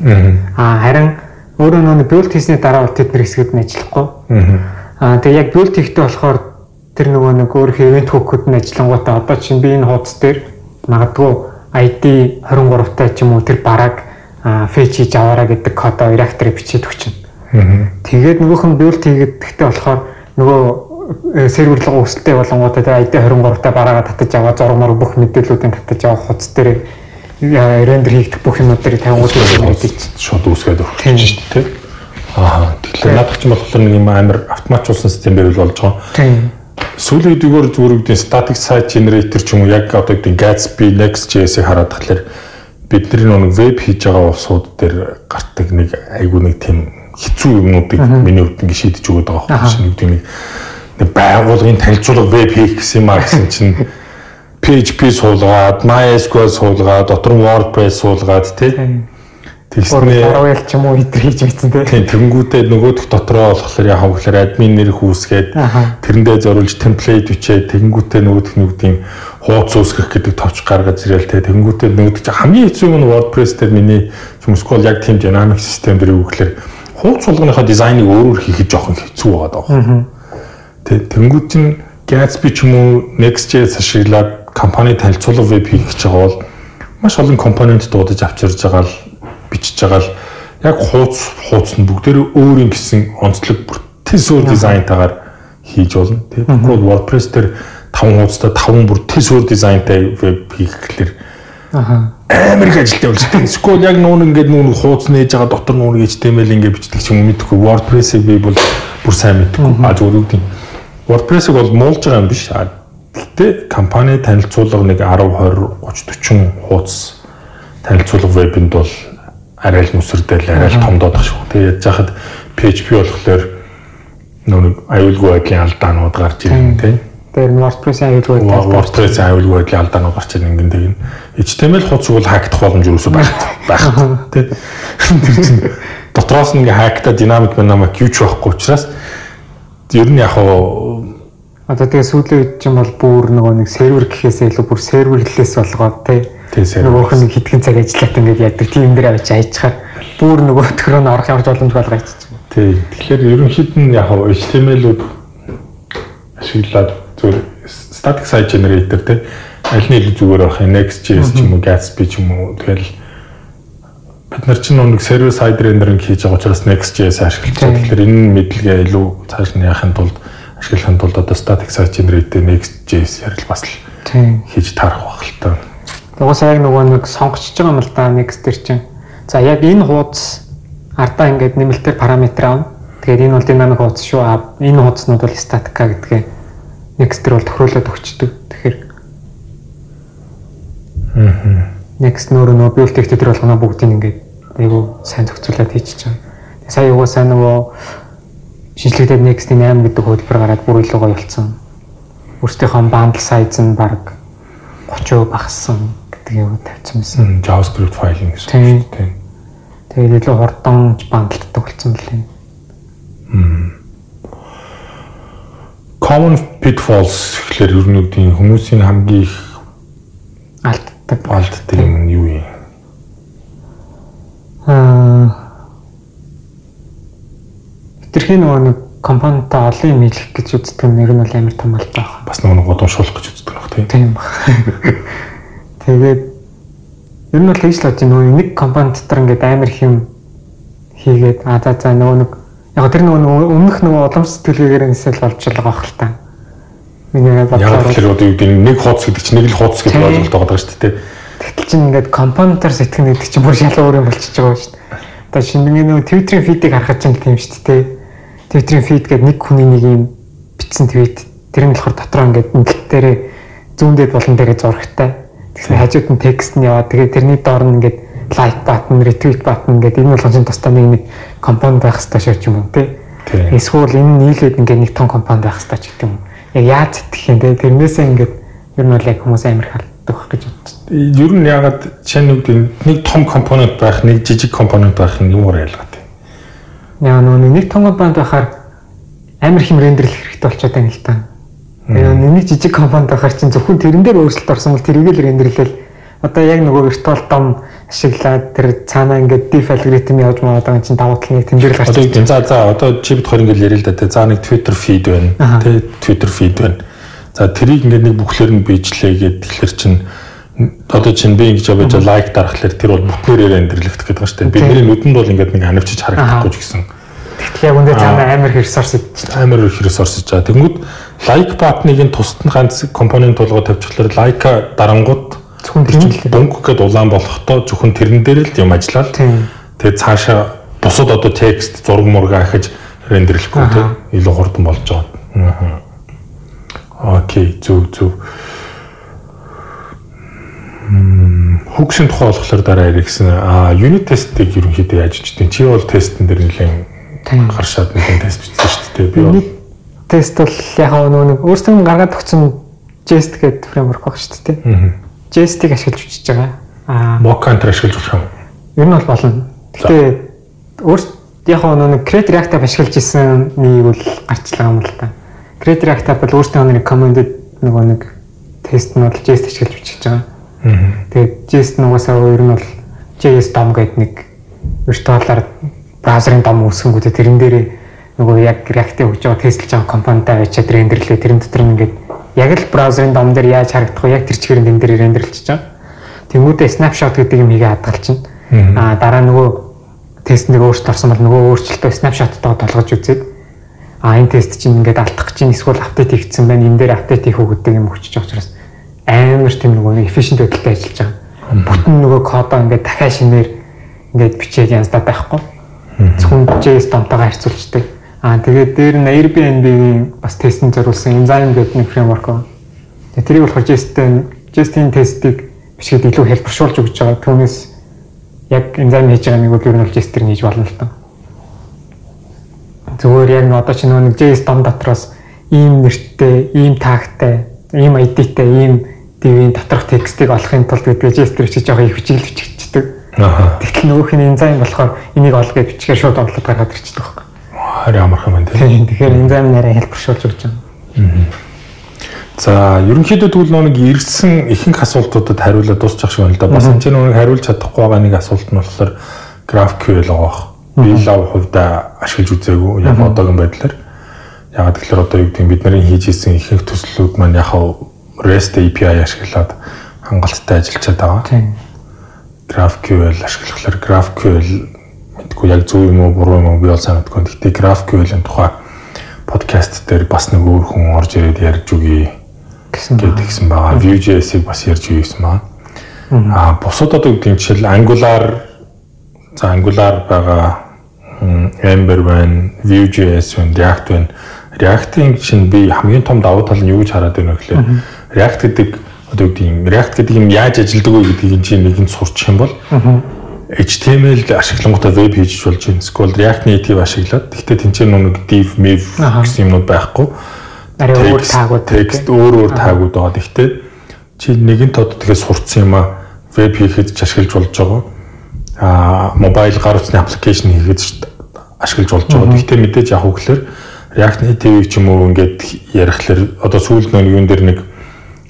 аа харин өөрөө нөгөө build хийсний дараа бол тэд нар хэсгэд нь ажиллахгүй. Аа тэгээ яг build хийхдээ болохоор тэр нөгөө нэг өөрийнхөө event hook-ууд нь ажиллангуудаа одоо чинь би энэ хуудас дээр магадгүй ID 23-тай ч юм уу тэр бараг фэч хийж аваараа гэдэг кодоо React-ээр бичиж өгчин. Тэгээд нөгөөх нь build хийгээд тэгтээ болохоор нөгөө э, серверлог өсөлттэй болонгуудаа тэр ID 23-тай бараагаа татаж аваа зурмаар бүх мэдээллүүдийг татаж аваа хуц дээр рендер хийгдэх бүх юмнуудыг тавингууд гэдэг шууд үүсгээд өгч шүү дээ. Аа тэгэхээр надад ч болохоор нэг юм амар автоматжуулсан систем байвал болж байгаа. Тийм. Сүүлийн үеигөр зүгээр үгдийн static site generator ч юм уу яг одоо үгдийн Gatsby Next.js-ийг хараад тахлаар бидний нэг веб хийж байгаа улсууд дээр гардаг нэг айгүй нэг тийм хэцүү юмнуудыг миний хувьд ингэ шийдэж өгöd байгаа шиг нэг нэг байгуулгын танилцуулга веб хийх гэсэн юм а гэсэн чинь. PHP суулгаад, MySQL суулгаад, дотор WordPress суулгаад тий Тэгснээ Laravel ч юм уу хитэр хийж мэдсэн тийм тэнгүүтээ нөгөөх дотроо болохоор яг хавглаар админ нэр хүүсгээд тэрэндээ зориулж темплейт бичээд тэнгүүтээ нөгөөх нь үгдийн хуудас үүсгэх гэдэг товч гаргаж ирэл тэ? Тэнгүүтээ нөгөөх чинь хамгийн хэцүү юм нь WordPress дээр миний хүмүүсгүй яг тийм динамик систем дээр үгээр хуудас болгоныхоо дизайныг өөрөөр хийхэд жоохон хэцүү байгаа даа. Тэ тэнгүүт чинь Gatsby ч юм уу Next.js ашиглаад компани танилцуулга веб хийх гэж байгаа бол маш олон компонент дуудаж авчирж байгаа л бичиж байгаа л. Яг хууц хууц нь бүгдээр өөр юм гисэн онцлог бүтэн суурь дизайнтайгаар хийж болно. Тэгэхгүй WordPress дээр 5 хуудастай 5 бүр суурь дизайнтай веб хийх гэхэлэр амар их ажилттай болж байна. Эсвэл яг нүүн ингээд нүүн хуудас нээж байгаа дотор нүүн HTML ингээд бичдэг ч юм мэдэхгүй WordPress-ийг би бол бүр сайн мэдэхгүй. А зүгээр үг тийм. WordPress-ийг бол муулж байгаа юм биш. Гэтэ компани танилцуулга нэг 10 20 30 40 хуудас танилцуулга вебинд бол арай л нүсэрдэл арай л томдоодох шүү. Тэгээд яхад PHP болохоор нэг аюулгүй байдлын алдаанууд гарч ирнэ тийм. Тэр WordPress-ийн аюулгүй байдлын WordPress-ийн аюулгүй байдлын алдаанууд гарч ирнэ ингэн тэгнэ. HTML хуудсыг бол хактах боломж юусоо байх байх тийм. Тэр чинь дотроос нь ингээ хактаа динамик динамик юу ч байхгүй учраас ер нь яг хоо одоо тэгээ сүүлийн үед ч юм бол бүр нөгөө нэг сервер гэхээсээ илүү бүр серверлээс болгоод тийм Нөгөөх нь хитгэн цаг ажиллаад ингээд яддаг тийм дээр авч хайчихаар бүр нөгөө төгрөө нь орох ямар боломж болгоож чинь. Тий. Тэгэхээр ерөнхийд нь яг HTML-үүд ашиглаад зөв static site generator те. Аль нь илүү зүгээр байх юм Next.js ч юм уу Gatsby ч юм уу. Тэгэл бид нар чинь нэг сервер сайд рендеринг хийж байгаа учраас Next.js ашиглаж байгаа. Тэгэхээр энэ мэдлэгээ илүү цааш нь яхахын тулд ашиглахын тулд одоо static site generate Next.js ярил бас л хийж таарах байх л та. Угсаа яг нөгөө нэг сонгочж байгаа юм л да Next төр чинь. За яг энэ хуудас ардаа ингээд нэмэлтээр параметр аав. Тэгээд энэ бол динамик хуудас шүү. Энэ хуудаснууд бол статика гэдгээ Next төр бол тохируулаад өгчдөг. Тэгэхээр Next нөр нөө build text төр болгоно бүгдийг ингээд айгу сайн зохицуулаад хийчихэж байгаа. Сая угаасаа нөгөө шинжлэхдээ Next-ийн 8 гэдэг хөлбөр гараад бүр илүү гоё болсон. Өөртөөхөө bundle size нь баг 30% багассан гэдэг юм тавьсан байсан. JavaScript файлын гэсэн үг тийм. Тэгээд илүү хурдан бандалддаг болсон билээ. Common pitfalls гэхэлэр ер нь үгдийн хүмүүсийн хамгийн их алддаг алддаг юм нь юу юм? Аа Тэрхий нөгөө нэг компанитай олон юм хийх гэж үздэг нь ер нь бол амар том алдаа байна. Бас нөгөө годомшуулах гэж үздэг байх тийм. Баг. Тэгээд ер нь бол хийж л бодож нөгөө нэг компани дотор ингээд амар их юм хийгээд а за за нөгөө нэг яг тэр нөгөө өмнөх нөгөө уламж сэтгэлгээгээр нисэл болж байгаа байх л та. Миний бодлоор яг одоо юу гэдэг нэг хуудас гэдэг чинь нэг л хуудас гэж ойлголт байгаа шүү дээ. Тэгтэл чинь ингээд компаниудаар сэтгэнэ гэдэг чинь бүр шал өөр юм болчихж байгаа шүү дээ. Одоо шинэ нөгөө Twitter-ийн фидийг харахад ч юм тийм шүү дээ. Twitter-ийн feed гэдэг нэг хүний нэг юм бичсэн твит тэр нь болохоор дотроо ингээд ингэлт дээрээ зүүндээд болон дээрээ зурагтай. Тэгсэн хажууд нь текст нь яваад тэгээ тэрний доор нь ингээд лайк бутон, ретвит бутон ингээд энэ болгон чинь тусдаа нэг нэг компонд байх хэрэгтэй шүү юм тий. Эсвэл энэ нийлээд ингээд нэг том компонд байх хэрэгтэй ч гэдэг юм. Яг яаж зэтгэх юм те тэрнээсээ ингээд ер нь бол яг хүмүүс амар халддаг байх гэж бодчих. Ер нь ягаад чанууд нэг том компонент байх, нэг жижиг компонент байх нь юугаар ялгаад Яа нөгөө нэг том компанид байхаар амар хэм рендерлэх хэрэгтэй болчиход байна л та. Тэгээ нэг жижиг компанид байхаар чинь зөвхөн тэрэн дээр өөрчлөлт орсон бол тэрийг л рендерлээл одоо яг нөгөө виртуал дом ашиглаад тэр цаанаа ингээд diff algorithm явж маад байгаа чинь давуу тал нэг тэн дээр л гарч ирж байна. За за одоо чи бид хоёр ингээд ярил л да. За нэг Twitter feed байна. Тэ Twitter feed байна. За тэрийг ингээд нэг бүхлээр нь бичлээ гэд тэгэхээр чинь одоо чинь би ингэж явж лайк дарахлаар тэр бол бүтнээрээ рендерлэгдэх гэдэг шүү дээ. Бидний нүдэнд бол ингээд нэг анивчиж харагдахгүй ч гэсэн. Тэгтэл яг үндэ цаана амар ресурс идэж амар ресурс идэж байгаа. Тэнгүүд лайк батныг нь тусад нь ганц компонент болгоод тавьчихлаар лайка дарангууд зөвхөн тэр нь дөнгөх гээд улаан болохдоо зөвхөн тэрэн дээр л юм ажиллаа. Тэгээд цаашаа бусад одоо текст зураг мурга ахиж рендерлэхгүй тийм илүү хурдан болж байгаа. Окей, зөв зөв хөгшин тухай болохоор дараа ярих гэсэн. А юнит тестийг ерөнхийдөө яаж хийдэг? Чи бол тестэн дээр нэлээд гаршаад нэлээд тест бичсэн шүү дээ. Би бол тест бол яг нөгөө нэг өөрсдөө гаргаад өгсөн Jest гэдэг фреймворк баг шүү дээ. Jest-ийг ашиглаж бичиж байгаа. Аа Mock-антер ашиглаж болох юм. Ер нь бол болно. Гэхдээ өөрсд яг нөгөө Create React-ап ашиглаж исэн нэг бол гарчлаа юм л та. Create React-ап бол өөрсдөө нэг command нөгөө нэг тест нь бол Jest ашиглаж бичиж байгаа. Тэгээд JS нугасаа өөр нь бол JS дом гэдэг нэг виртуалаар браузерын дом үүсгэнгүүтээ тэрэн дээр нөгөө яг React-ийг өгж байгаа тестлж байгаа компонентаа авчиад рендерлээ тэрэн дотор нь ингээд яг л браузерын дом дээр яаж харагдах вэ яг тэр чигээр энэ дээр рендерлж байгаа. Тэнгүүдээ snapshot гэдэг юм хийгээ хадгалчихна. Аа дараа нөгөө тест нэг өөрчлөлт орсон бол нөгөө өөрчлөлтөө snapshot-тоо толгож үзээд аа энэ тест чинь ингээд алдах гэж эсвэл апдейт хийгдсэн байна энэ дээр апдейт хийх үү гэдэг юм өчөж байгаа учраас амар тийм нөгөө нэг efficient байдлаар ажиллаж байгаа. Бүтэн нөгөө кодоо ингээд дахиад шинээр ингээд бичээд янздаад байхгүй. Зөвхөн JS домтойгоо харьцуулждаг. Аа тэгээд дээр нь Airbnb-ийн бас тестэн зориулсан Enzyme гэдэг нэг фреймворк байна. Тэгээд тэрийг болохоор JS-тэй JS-ийн тестийг бичгээд илүү хэлбэршүүлж өгч байгаа. Түүнээс яг Enzyme хийж байгаа нэг үгээр нь бол JS дээр хийж болно л тоо. Зүгээр яг одоо чи нөгөө JS дом дотроос ийм нэртэй, ийм тагтай, ийм ID-тэй, ийм дивийн доторх текстийг олохын тулд гэдэг жестер бичиж байгаа их бичиг бичигддэг. Аа. Тэгтэл нөгөөх нь энзайм болохоор энийг ол гэж бичгээр шууд онлоод гаргаад ирчихдэг байхгүй. Харин амархан байна тийм. Тэгэхээр энзайм нараа хэлбэршүүлж өгч байгаа. Аа. За, ерөнхийдөө тэгвэл нэг ирсэн ихэнх асуултуудад хариулаад дуусчих шиг байна л да. Бас энэ нэг хариулж чадахгүй байгаа нэг асуулт нь болохоор GraphQL байгаа. Би лав хувьда ашиглаж үзээгүй. Яг одоогийн байдлаар. Ягаад гэвэл одоо юу гэдэг бид нарын хийж исэн ихэнх төслүүд маань яхаа REST API ашиглаад хангалттай ажиллаж байгаа. Тийм. GraphQL ашиглахлаар GraphQL мэдгүй яг зөв юм уу буруу юм уу би бол санагдгүй. Гэхдээ GraphQL-ийн тухай подкаст дээр бас нэг өөр хүн орж ирээд ярьж үгүй гэсэн гэдэг гисэн байгаа. Vue.js-ийг бас ярьж үгүй гэсэн байгаа. Аа гэдэг нь жишээл Angular за Angular байгаа Ember байна, Vue.js байна, React байна. React-ийн чинь би хамгийн том давуу тал нь юу гэж хараад байна вэ гэхээр React гэдэг одоо юу гэдэг юм React гэдэг юм яаж ажилладаг вэ гэдгийг чинь нэгэнд сурчих юм бол HTML ашиглангуудаа веб хийж болж байна. SQL React Native ашиглаад гэхдээ тэнцэн нүг div, mev гэсэн юмнууд байхгүй. Арай өөр таагууд текст өөр өөр таагууд байгаа. Гэхдээ чи нэгэн тод тэгээ сурцсан юм а веб хийхэд ч ашиглаж болж байгаа. Аа мобайл гар утасны аппликейшн хийхэд ч ашиглаж болж байгаа. Гэхдээ мэдээж яг үгээр React Native ч юм уу ингээд ярихлаар одоо сүүлд нэг юун дээр нэг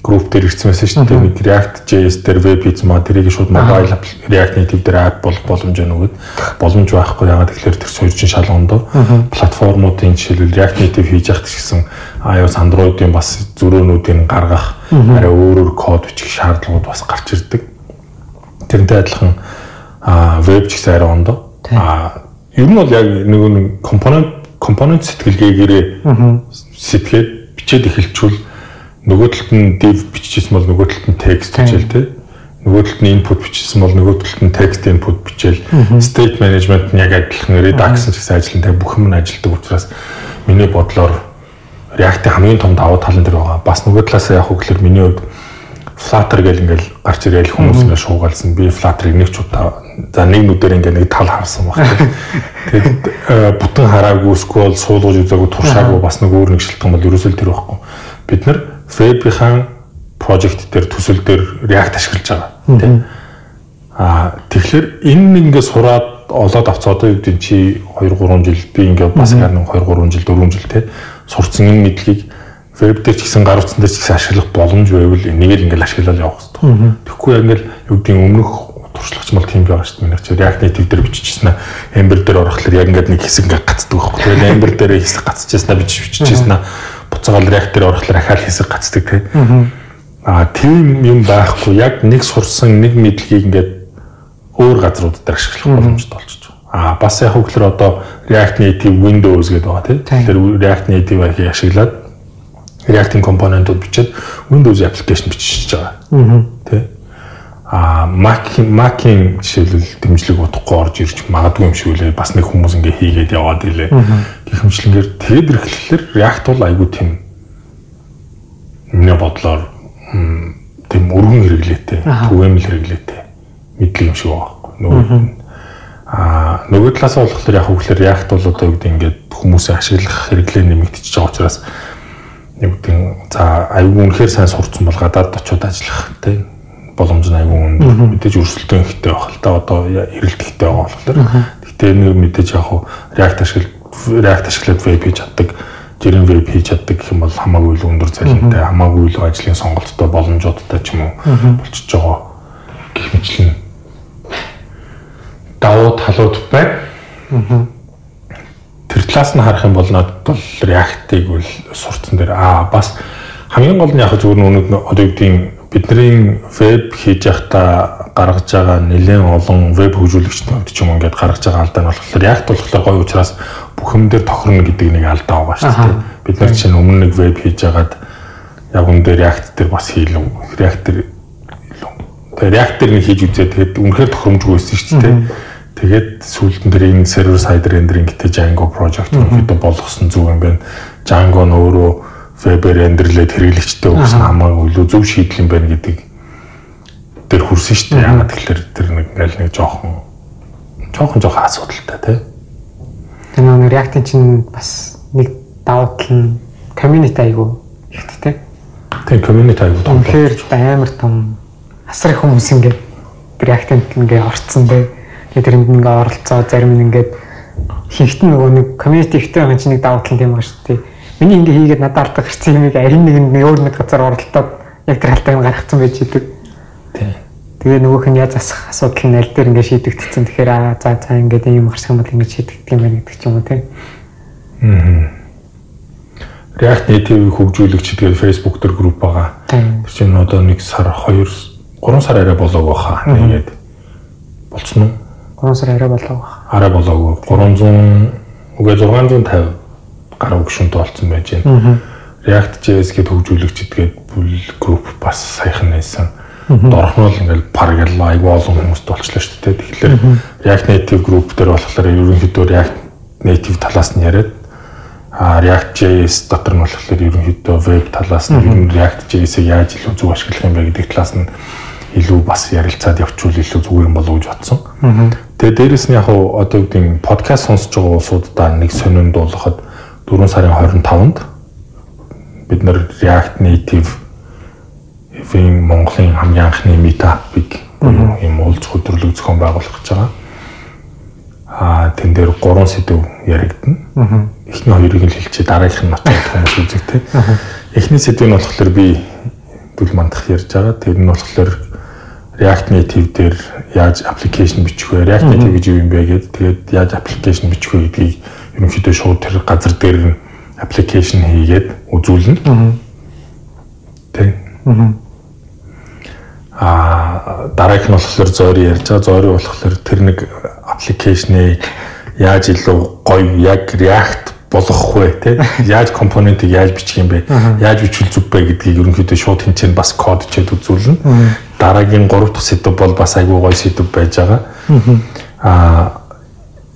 групп дээр ирсэн байсан шүү дээ. Нэг React.js дээр веб хийж маа тэрийг шууд mobile React Native дээр ап болох боломж уу гэд. Боломж байхгүй яагаад тэгэхээр тэр хоёр чинь шал ондоо. Платформуудын жишээлбэл React Native хийж яхад гэсэн iOS Android-ийн бас зөрөөнүүдийг гаргах арай өөр өөр код бичих шаардлагууд бас гарч ирдэг. Тэрнтэй адилхан веб ч гэсэн арай ондоо. А ер нь бол яг нэг компонент компонент сэтгэлгээгээрээ сэтгээд бичээд эхэлчихвэл нөгөө талд нь div бичижсэн бол нөгөө талд нь text бичээл тэ нөгөө талд нь input бичижсэн бол нөгөө талд нь text input бичээл state management нь яг адилхан redux ч гэсэн ажилтнтай бүх юм нь ажилтдаг учраас миний бодлоор React-ийн хамгийн том давуу тал нь тэр байгаа. Бас нөгөө талаас яг хөглөр миний хувьд Flutter гэл ингээл гарч ирээл хүмүүс ингээ шуугаалсан. Би Flutter-ыг нэг ч удаа за нэг нүдээр ингээ нэг тал харсан баг. Тэгэд бүтэн хараагүй SQL суулгаж үзээгүй туршаагүй бас нэг өөр нэг шилтгэн бол ерөөсөө тэр байхгүй. Бид нар Web-ийн project дээр төсөл дээр React ашиглаж байгаа тийм. Аа тэгэхээр энэ нэг ингээ сураад олоод авцаа одоо юу гэдэг чи 2 3 жил би ингээ бас харин 2 3 жил 4 жил тийм сурцсан энэ мэдлэгийг веб дээр ч гэсэн гар утсан дээр ч гэсэн ашиглах боломж байвал энийг л ингээл ашиглаад явах хэрэгтэй. Тэгэхгүй яг ингээл юу гэдэг өмнөх туршлагач мал тийм байгаа шүү дээ. Миний чи React Native дээр биччихсэн аа Ember дээр орохлоор яг ингээд нэг хэсэг ингээд гацдаг байхгүй. Тэгээд Ember дээр хэсэг гацчихсан аа бичиж биччихсэн аа буцаагаал дээр орохлоор ахаал хэсэг гацдаг тийм. Аа тийм юм байхгүй. Яг нэг сурсан нэг мэдлэгийг ингээд өөр газрууд дээр ашиглах боломжтой болчих. Аа бас яг хөглөр одоо React Native Windows гэдэг байгаа тийм. Тэгэхээр React Native-ийг ашиглаад React-ийн компонентууд бичээд Windows application бичиж байгаа. Тэ. А Mac Mac-ийн жишээлбэл дэмжлэг утгагүй орж ирж магадгүй юм шиг үлээ. Бас нэг хүмүүс ингээ хийгээд яваад илээ. Гэх мэтлэнгээр тэгэд ирэхлээр React бол айгүй тийм миний бодлоор тийм өргөн хэрэглээтэй, түгээмэл хэрэглээтэй мэдлэг юм шиг байгаа. Нөгөө а нөгөө талаас нь болохоор яг хөглөр React бол одоо юу гэдэг ингээд хүмүүсээ ашиглах хэрэглээ нэмэгдчихэж байгаа учраас юу гэдэг за аюул үнэхээр сайн сурцсан бол гадаад очиод ажиллах тийм боломж нь аюул өндөр мэдээж өрсөлдөөн ихтэй байх л та. Одоо эрэлтэхтэй байгаа болохоор. Гэхдээ нэг мэдээж яг хуу React ашигла React ашиглаад веб хийж чаддаг жирийн веб хийж чаддаг гэх юм бол хамаагүй л өндөр цалинтай хамаагүй л ажлын сонголттой боломжуудтай ч юм уу болчихж байгаа гэх мэтлэн. Давуу талууд байна. Тэр талаас нь харах юм бол надад бол React-ыг бол сурцсан дээр. Аа бас хамгийн гол нь яг зүгээр нүг одоо юу гэдгийг бидний веб хийж явахдаа гаргаж байгаа нэлээд олон веб хөгжүүлэгчдүүд ч юм ингээд гаргаж байгаа алдаа нь болохоор React болохоор гоё учраас бүх юм дээр тохирно гэдэг нэг алдаа байгаа шүү дээ. Бид нар чинь өмнө нэг веб хийж ягаад яг үн дээр React дээр бас хийлэн React дээр Тэгээ React дээр нэг хийж үзээ тэгээд үнэхээр тохиромжгүй байсан шүү дээ. Тэгээд сүүлдэн дээр энэ server side rendering гэдэг Django project өнөөдөө болгосон зүг юм байна. Django нь өөрөө вебээр рендерлээд хэрэглэгчтэй өгсөн хамаагүй илүү зөв шийдэл юм байна гэдэг дээр хүрсэн шүү дээ. Яагаад тэгэхээр тэр нэг ингээл нэг жоохон жоохон жоохон асуудалтай тий. Тэр нэг React-ийн чинь бас нэг давуу тал нь community айгу ихтэй тий. Тийм community айгу том. Тэгэхээр амар том асар их хүмүүс ингээд React-д ингээд орцсон тий. Тэгээд тэрэнд ингээ оролцоо зарим нь ингээд хийхтэн нөгөө нэг community ихтэй байгаа чинь нэг давуу тал юм байна шүү дээ. Миний ингээ хийгээд надад алдах гэсэн юмыг арин нэг нь өөр нэг газар оролдоод яг тэр халтайг гаргацсан байж идэг. Тийм. Тэгээ нөгөөх нь яаж асах асуудал нь аль дээр ингээ шийдэгдсэн. Тэгэхээр аа за за ингээд юм гарах юм бол ингээ шийдэгдэх юм байна гэдэг ч юм уу тийм. Аа. React Native хөгжүүлэгч тэгээд Facebook дээр групп байгаа. Тэр чинь одоо 1 сар 2 3 сар арай болоог баха. Тэгээд болцсон уу? 3 сар арай болоог баха. Арай болоог 300 үгүй 650 гаруй гүшүнт болцсон байж байна. React.js гээд хөгжүүлэгчд гээд бүл групп бас саяхан нээсэн. Дорхнол ингээл паргал айгу олон хүмүүст болчлаа шүү дээ. Тэгэхээр React Native group дээр болохоор ерөнхийдөө React Native талаас нь яриад а React.js дотор нь болохоор ерөнхийдөө веб талаас нь ер нь React.js-ийг яаж илүү зөв ашиглах юм бэ гэдэг талаас нь илүү бас ярилцаад явуул илүү зүгээр юм болов уу гэж бодсон. Тэгээ дээрэс нь яг одоо үгдийн подкаст сонсож байгаа улсуудаа нэг сонинд болгоход 4 сарын 25-нд бид нар React Native Ивэн Монголын хамгийн анхны meetup-ыг юм уулзах өдрөлөг зохион байгуулах гэж байгаа. Аа тэн дээр гурван сэдв яригдана. Эхний хоёрыг нь хэлчихээ дараагийнх нь очоод хүмүүс үзэх те. Эхний сэдв нь болохоор би бүл мандах ярьж байгаа. Тэр нь болохоор React Native дээр яаж application бичих вэ? React Native гэж юу юм бэ гэдэг. Тэгээд яаж application бичих вэ гэдгийг ерөнхийдөө шууд тэр газар дээр нь application хийгээд үзүүлнэ. Тэг. Аа дараагийнх нь болохоор зөөрий ярьж байгаа. Зөөрий болохоор тэр нэг аппликейшнийг яаж илүү гоё яг React болгох вэ те яаж компонентыг яаж бичих юм бэ? Яаж бичвэл зүг бэ гэдгийг ерөнхийдөө шууд хинчээр бас код чихэд үзүүлнэ. Дараагийн 3 дахь сэдв бол бас айгүй гоё сэдв байж байгаа. А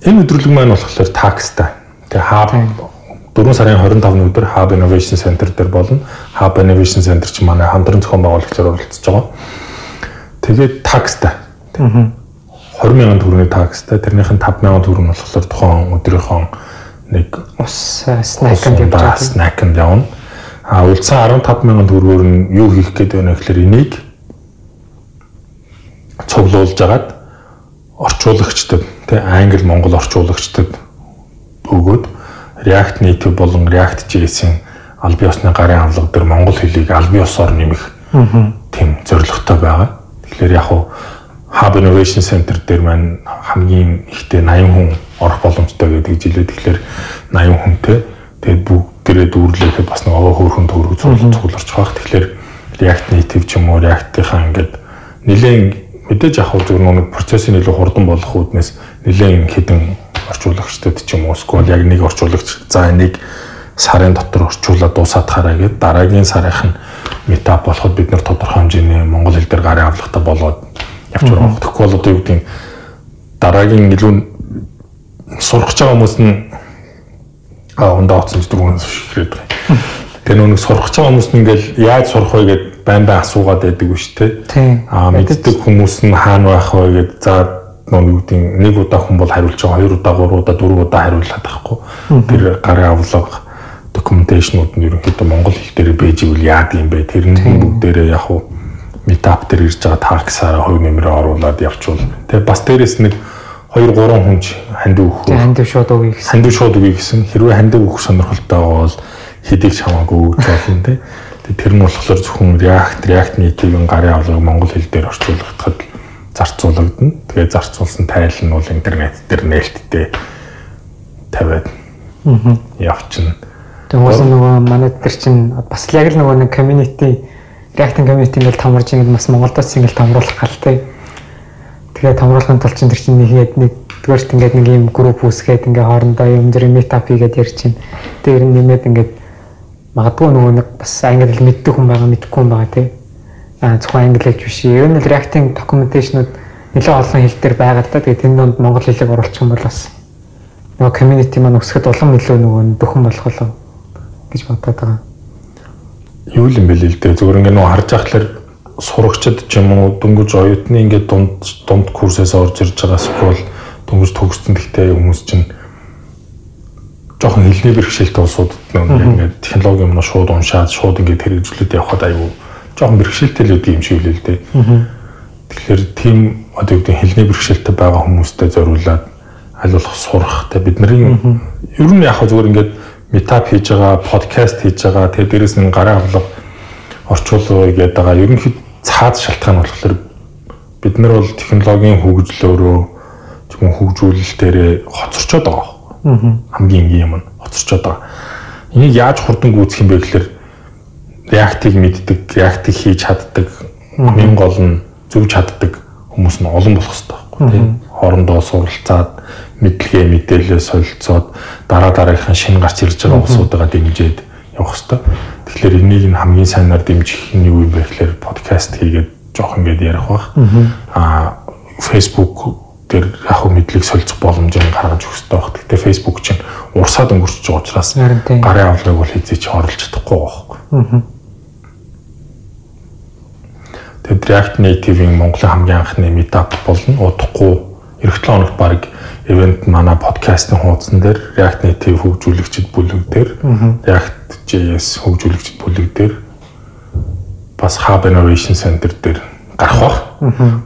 энэ өдрөлөг маань болохоор такстай тэгээ хаб 4 сарын 25-ны өдөр Hub Innovation Center дээр болно. Hub Innovation Center чи манай хамтран зохион байгуулагчаар оролцож байгаа. Тэгээд такстай. 20 мянган төгрөгийн такстай. Тэрнийх нь 5 мянган төгрөг нь болохоор тухайн өдрийнхөө нэг ус снакнд явж. Снакнд явна. А үлдсэн 15 мянган төгрөгөөр нь юу хийх гээд байна гэхээр энийг цуглуулж агаад орчуулагчдад тий англи монгол орчуулагчдад өгөөд React Native болон React.js-ийн аль биесны гарын авлага дээр монгол хэлийг аль биесоор нэмэх тийм зорилготой байгаа. Тэгэхээр яг хуу Hub Innovation Center дээр маань хамгийн ихтэй 80 хүн орох боломжтой гэдэг жилээ. Тэгэхээр 80 хүнтэй тэгээд бүгдээрээ дүүрлэхэд бас нэг овоо хөөрхөн төгрөг цугларч байгаа. Тэгэхээр React Native ч юм уу React-ийнхаа ингээд нэлээд мэдээж яг хуу зөв нэг процессын илүү хурдан болох үүднээс нэлээд хідэн орчуулагчдад ч юм уу эсвэл яг нэг орчуулагч за энийг сарын дотор орчуулаад дуусаад хараа гэд дараагийн сарынх нь метап болоход бид нар тодорхой хэмжээний монгол хэл дээр гарын авлагатай болоод явж байгаа. Тэгэхгүй бол одоо юу гэдэг дараагийн илүү сурах гэж байгаа хүмүүс нь аа ундаа оцсон ч дөрвөн ширэд байгаа. Тэгээ нүг сурах гэж байгаа хүмүүс нь ингээл яаж сурах вэ гэд байн байн асуугаад байдаг ба шүү дээ. Аа мэддэг хүмүүс нь хаана байх вэ гэд за гэдэг нэг удаа хүн бол хариулж байгаа, хоёр удаа, гурван удаа, дөрвөн удаа хариулаад байхгүй. Тэр гарын авлага докюменташнууд нь ерөнхийдөө монгол хэл дээр байж ивэл яад юм бэ? Тэрний бүгдээрээ яг уу метап дээр ирж байгаа таксаараа хувь нэмрээ оруулаад явчвал тэгээ бас дээрэс нэг 2 3 хүн хандив өгөх. Хандив шууд өгье гэсэн. Хандив шууд өгье гэсэн. Хэрвээ хандив өгөх сонирхолтой бол хэдийг ч хамаагүй өгч болно те. Тэр нь болохоор зөвхөн React, React Native-ийн гарын авлагыг монгол хэл дээр орчуулгахад зарцуулагдана. Тэгээ зарцуулсан тайл нь бол интернет дээр нээлттэй тавиад явчихна. Тэгээ уус нөгөө манай дээр чинь бас яг л нөгөө нэг community React community ингээл томорж ингээд бас Монголдоос ингээл томруулах галтай. Тэгээ томруулахын тулд чинь тэр чинь нэг нэг дээрт ингээд нэг юм групп үүсгээд ингээ хоорондоо юм зэрэг meetup хийгээд ярьж чинь. Тэр нэмээд ингээд магадгүй нөгөө нэг бас англи хэл мэддэг хүн байгаа мэдхгүй хүн байгаа тий. Аа зөвхөн англи хэлж биш. Ер нь React-ийн докюменташнууд нэлээд олон хэл дээр байгаа л да. Тэгээ тэн донд монгол хэлийг оруулах юм бол бас нөгөө community маань өсгөхөд улам илүү нөгөө дөхөн болох болов гэж бодоод байгаа юу юм бэ л дээ зүгээр ингээ нөө харж ахлаар сурагчд ч юм уу дөнгөж оюутны ингээ дунд дунд курсээс орж ирж байгаа скол дөнгөж төгссөн гэхдээ хүмүүс чинь жоохон хэлний бэрхшээлтэй улсуудад ингээ технологи юм шууд уншаад шууд ингээ хэрэгжүүлээд явхад аюу жоохон бэрхшээлтэй л үгүй юм шиг л дээ. Тэгэхээр тийм одоо юу гэдэг хэлний бэрхшээлтэй байгаа хүмүүстээ зориулаад аль болох сурах те бидний ер нь яг зүгээр ингээд метап хийж байгаа, подкаст хийж байгаа, тэгээ дээрэс нь гарын авлага орчуулгыг яадаг байгаа. Ерөнхийд цаад шалтгаан болохоор бид нар бол технологийн хөгжлөөрөө зөвхөн хөгжүүлэлтээрээ хоцорчод байгаа. Хамгийн энгийн юм нь хоцорчод байгаа. Энийг яаж хурдан гүйцэх юм бэ гэхээр React-ыг мэддэг, React-ыг хийж чаддаг, мэн гол нь зөвж чаддаг хүмүүс нь олон болох хэрэгтэй байхгүй тийм. Хоорондоо суралцаад мэдлэгээ мэдээлэл солилцоод дараа дараагийнхаа шинэ гарч ирж байгаа усуудаа дэмжиж явах хэрэгтэй. Тэгэхээр энийг нь хамгийн сайнаар дэмжих нь юу юм бэ гэхээр подкаст хийгээд жоох ингээд ярих бах. Аа Facebook дээр яг хөө мэдлэг солилцох боломжийг гаргаж өгөх хэрэгтэй баг. Гэтэ Facebook чинь урсаад өнгөрч байгаа учраас гарын авлагыг бол хэзээ ч оруулж чадахгүй байхгүй. Тэгээд React Native-ийн Монголын хамгийн анхны meetup болно. Удахгүй эх 7 хоногт баг event манай подкастын хуудсан дээр React Native хөгжүүлэгчд бүлэг дээр React.js хөгжүүлэгчд бүлэг дээр бас Hub Innovation Center дээр гарах бах.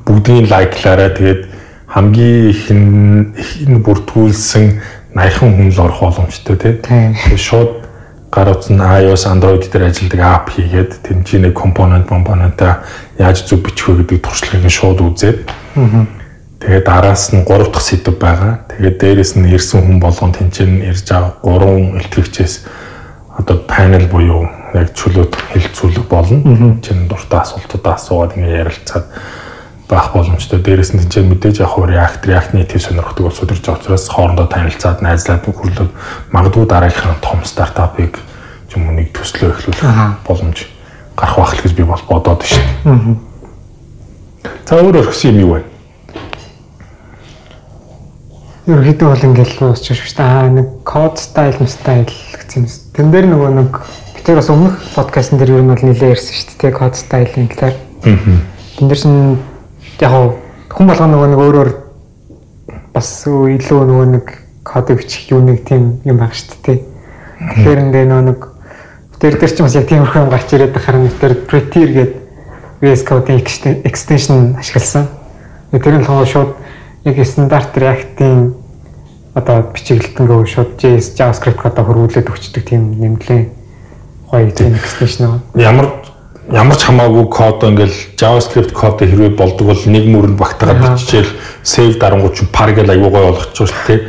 Бүгдийн лайклаараа тэгээд хамгийн их нь бүртгүүлсэн 80 хүн л орох боломжтой тий. Тэгээд шууд гар утсан iOS, Android дээр ажилладаг app хийгээд тэнцээ нэг компонент компонентаа яаж зөв бичих вэ гэдэг туршлагыг шууд үзээд тэгээд араас нь 3 дахь сэдв байгаа. Тэгээд дээрэс нь ирсэн хүн болгон тэнцээ нь ирж байгаа 3 илтгэгчээс одоо панел буюу яг чөлөөт хэлцүүлэг болно. Чин дуртай асуултуудаа асуугаад ингээ ярилцаад байх боломжтой. Дээрээс нь чинь мэдээж яг хуу React, React Native сонирхдаг улсууд ирж байгаа учраас хоорондоо танилцаад, найзлаад хүрлээд магадгүй дараагийнхаа том стартапыг юм уу нэг төслөө эхлүүлэх боломж гарах байх л гэж би бол бодоод дээ. За өөр өргөсөн юм юу вэ? Ерөнхийдөө бол ингээл дуусчих шүү дээ. Аа нэг code style, style гэсэн юм. Тэн дээр нөгөө нэг бид тэр бас өмнөх подкастн дээр ер нь бол нэлээд ярьсан шүү дээ. Code style-ийн талаар. Аа. Тэн дээр чинь яг хүн болгоно нөгөө нэг өөрөөр бас илүү нөгөө нэг код бичих юу нэг тийм юм баг шүү дээ. Тэгэхээр ингээ нөгөө нэг тэр дээр ч бас яг тиймэрхүү юм гарч ирээд харин тэр Prettier гэдэг VS Code-ийн extension ашигласан. Тэр нь л шууд яг стандарт React-ийн одоо бичиглэлтэнгээ шууд JS JavaScript кодоо хөрвүүлээд өгчдөг тийм нэмлээ гоё тийм extension. Ямар ямар ч хамаагүй код ингээл JavaScript код хэрвээ болдог бол нэг мөрөнд багтаагаад биччихэл save дарангууд чинь par гэл аюу гой болгочихсон шүү дээ.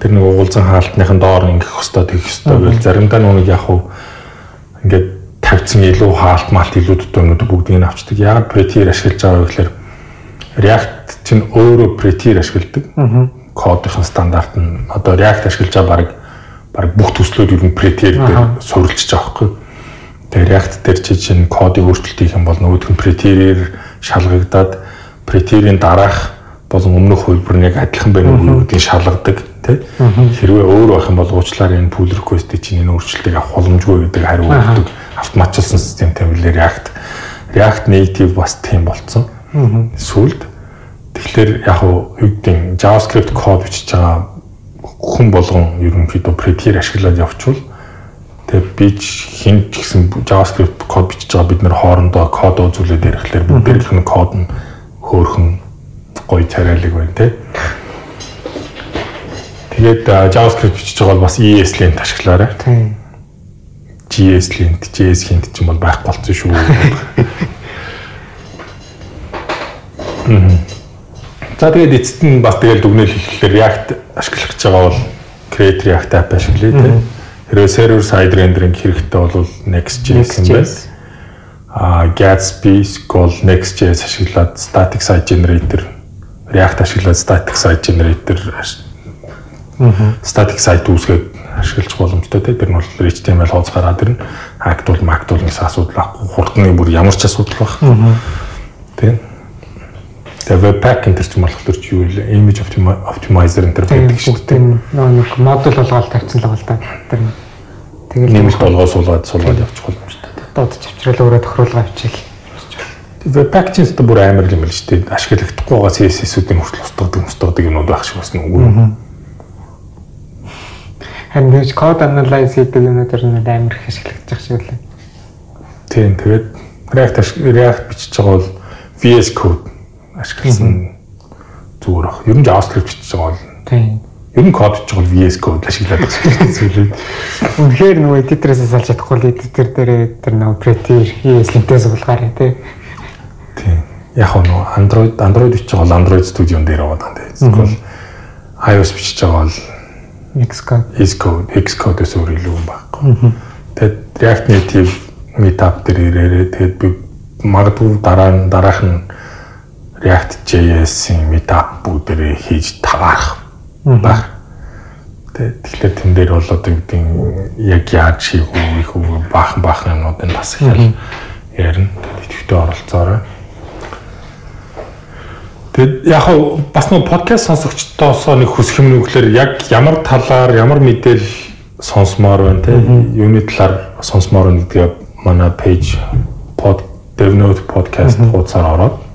Тэр нэг уулзсан хаалтныхын доор ингэх хөстой тэгэх хөстой гэл заримдаа нүг яг хуу ингээд тавьсан илүү хаалт малт илүү дутуунууд бүгдийг нь авчдаг. Яг Prettier ашиглаж байгаа гэхээр React чинь өөрөө Prettier ашигладаг. Кодын стандарт нь одоо React ашиглаж байгаа баг баг бүх төслүүд ер нь Prettier дээр суурилж байгаа байхгүй Тэгээ React дээр чи чинь кодыг өөрчлөлт хийх юм бол нөгөөх нь Prettier-ээр шалгагдаад Prettier-ийн дараах болон өмнөх хөлбөр нь яг адилхан байна уу гэдгийг шалгадаг тий. Хэрвээ өөр байх юм бол уучлаарай энэ pull request-ийг чинь энэ өөрчлөлтийг авах боломжгүй гэдэг хариу өгдөг автоматжуулсан системтэй мөлий React. React Native бас тийм болцсон. Сүүлд тэгэхээр яг юу гэдэг JavaScript код бичиж байгаа хүн болгон ерөнхийдөө Prettier ашиглаад явчихвал би хин ч гэсэн JavaScript код бичиж байгаа бид нэр хоорондоо код үзүүлээд ирэхлээр бүгдээрх нь код нь хөөхөн гоё царайлаг байна те. Тэгээд JavaScript бичиж байгаа бол бас ESLint ашиглаарай. Тийм. JSLint, JS хинт ч юм бол байхгүй болцсон шүү. За тэгээд эцэст нь бас тэгээд дүгнэл хэлэхээр React ашиглах гэж байгаа бол Create React app ашиглая тийм Хэрвээ server side rendering хэрэгтэй бол Next.js юм байна. А Gatsby, Scroll, Next.js ашиглаад static site generator, React ашиглаад static site generator static site үүсгээд ашиглаж боломжтой тийм тэр нь бол HTML хооц гараад ирнэ. Hacked бол Mac бол гэсэн асуудал ахгүй. Хурдны бүр ямар ч асуудал байх. Тийм. Тэгээ Webpack энэ ч юм болохоор чи юу вэ? Image optimizer энэ төр байдаг шүү дээ. Нэг модуль болгоод тавьсан л байгаа л да. Тэр Тэгэл нэмэлт болгоо суулгаад суулгаад явчих боломжтой. Доод чавчрал өөрөө тохируулга авчил. Webpack чинь өстө бүр амар юм л шүү дээ. Ашиглахдахгүй байгаа CSS-үүдийн хүртэл устгадаг, устгадаг юмуд байх шиг басна үгүй? Харин нэг код анализ хийдэг юмнууд ер нь амар их ашиглагдаж шиг үлээ. Тийм тэгээд React React бичиж байгаа бол VS Code ашигласан зүгээр ах. Ер нь JavaScript бичиж байгаа бол тийм Ер нь код ч бол VS Code ашиглаад байгаа зүйлээ. Үнэхээр нөгөө эдитерээс салж чадахгүй л эдитер дээр тэр нөгөө Prettier ESLint-ээс суулгаарай тий. Тийм. Яг нөгөө Android Android бичиж байгаа бол Android Studio дээр байгаа даа. Эсвэл iOS бичиж байгаа бол Xcode, Xcode, Xcode-с өөр илүү юм байхгүй. Тэгээд React Native meetup дээр ирээрээ тэгээд би магадгүй дараа нь дараах нь React.js-ийн meetup бүгдээрээ хийж таарах баг. Тэгэхээр тэн дээр бол одоо гэдэг яг яаж хийх үү, их үү баахан баахан юмнуудыг бас их ярина. Идэвхтэй оролцоорой. Тэгэд яг хав бас нэг подкаст сонсогчдоос нэг хүсэх юм нүглэр яг ямар талаар ямар мэдээлэл сонсомоор байна те? Юуны талаар сонсомоор байна гэдгээ манай пэйж под DevNote podcast хуудасаар ороод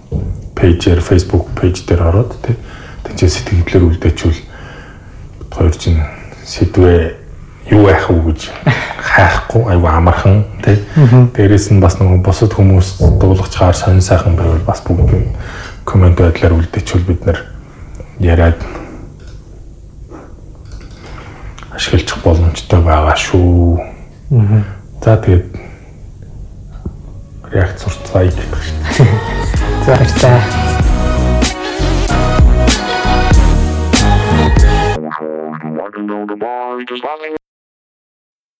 пэйжээр Facebook пэйж дээр ороод те тэгж сэтгэлдлэр үлдээчүүл хоёр чинь сэдвээ юу яах вэ гэж хайхгүй аюу амархан тий. Дээрэс нь бас нэг бусад хүмүүс дуулах чагаар сонин сайхан байвал бас бүгд комент байдлаар үлдээчихвэл бид нэр яриад ашиглах боломжтой байгаа шүү. За тэгээд реакц сурцгаая гэх шүү. За за.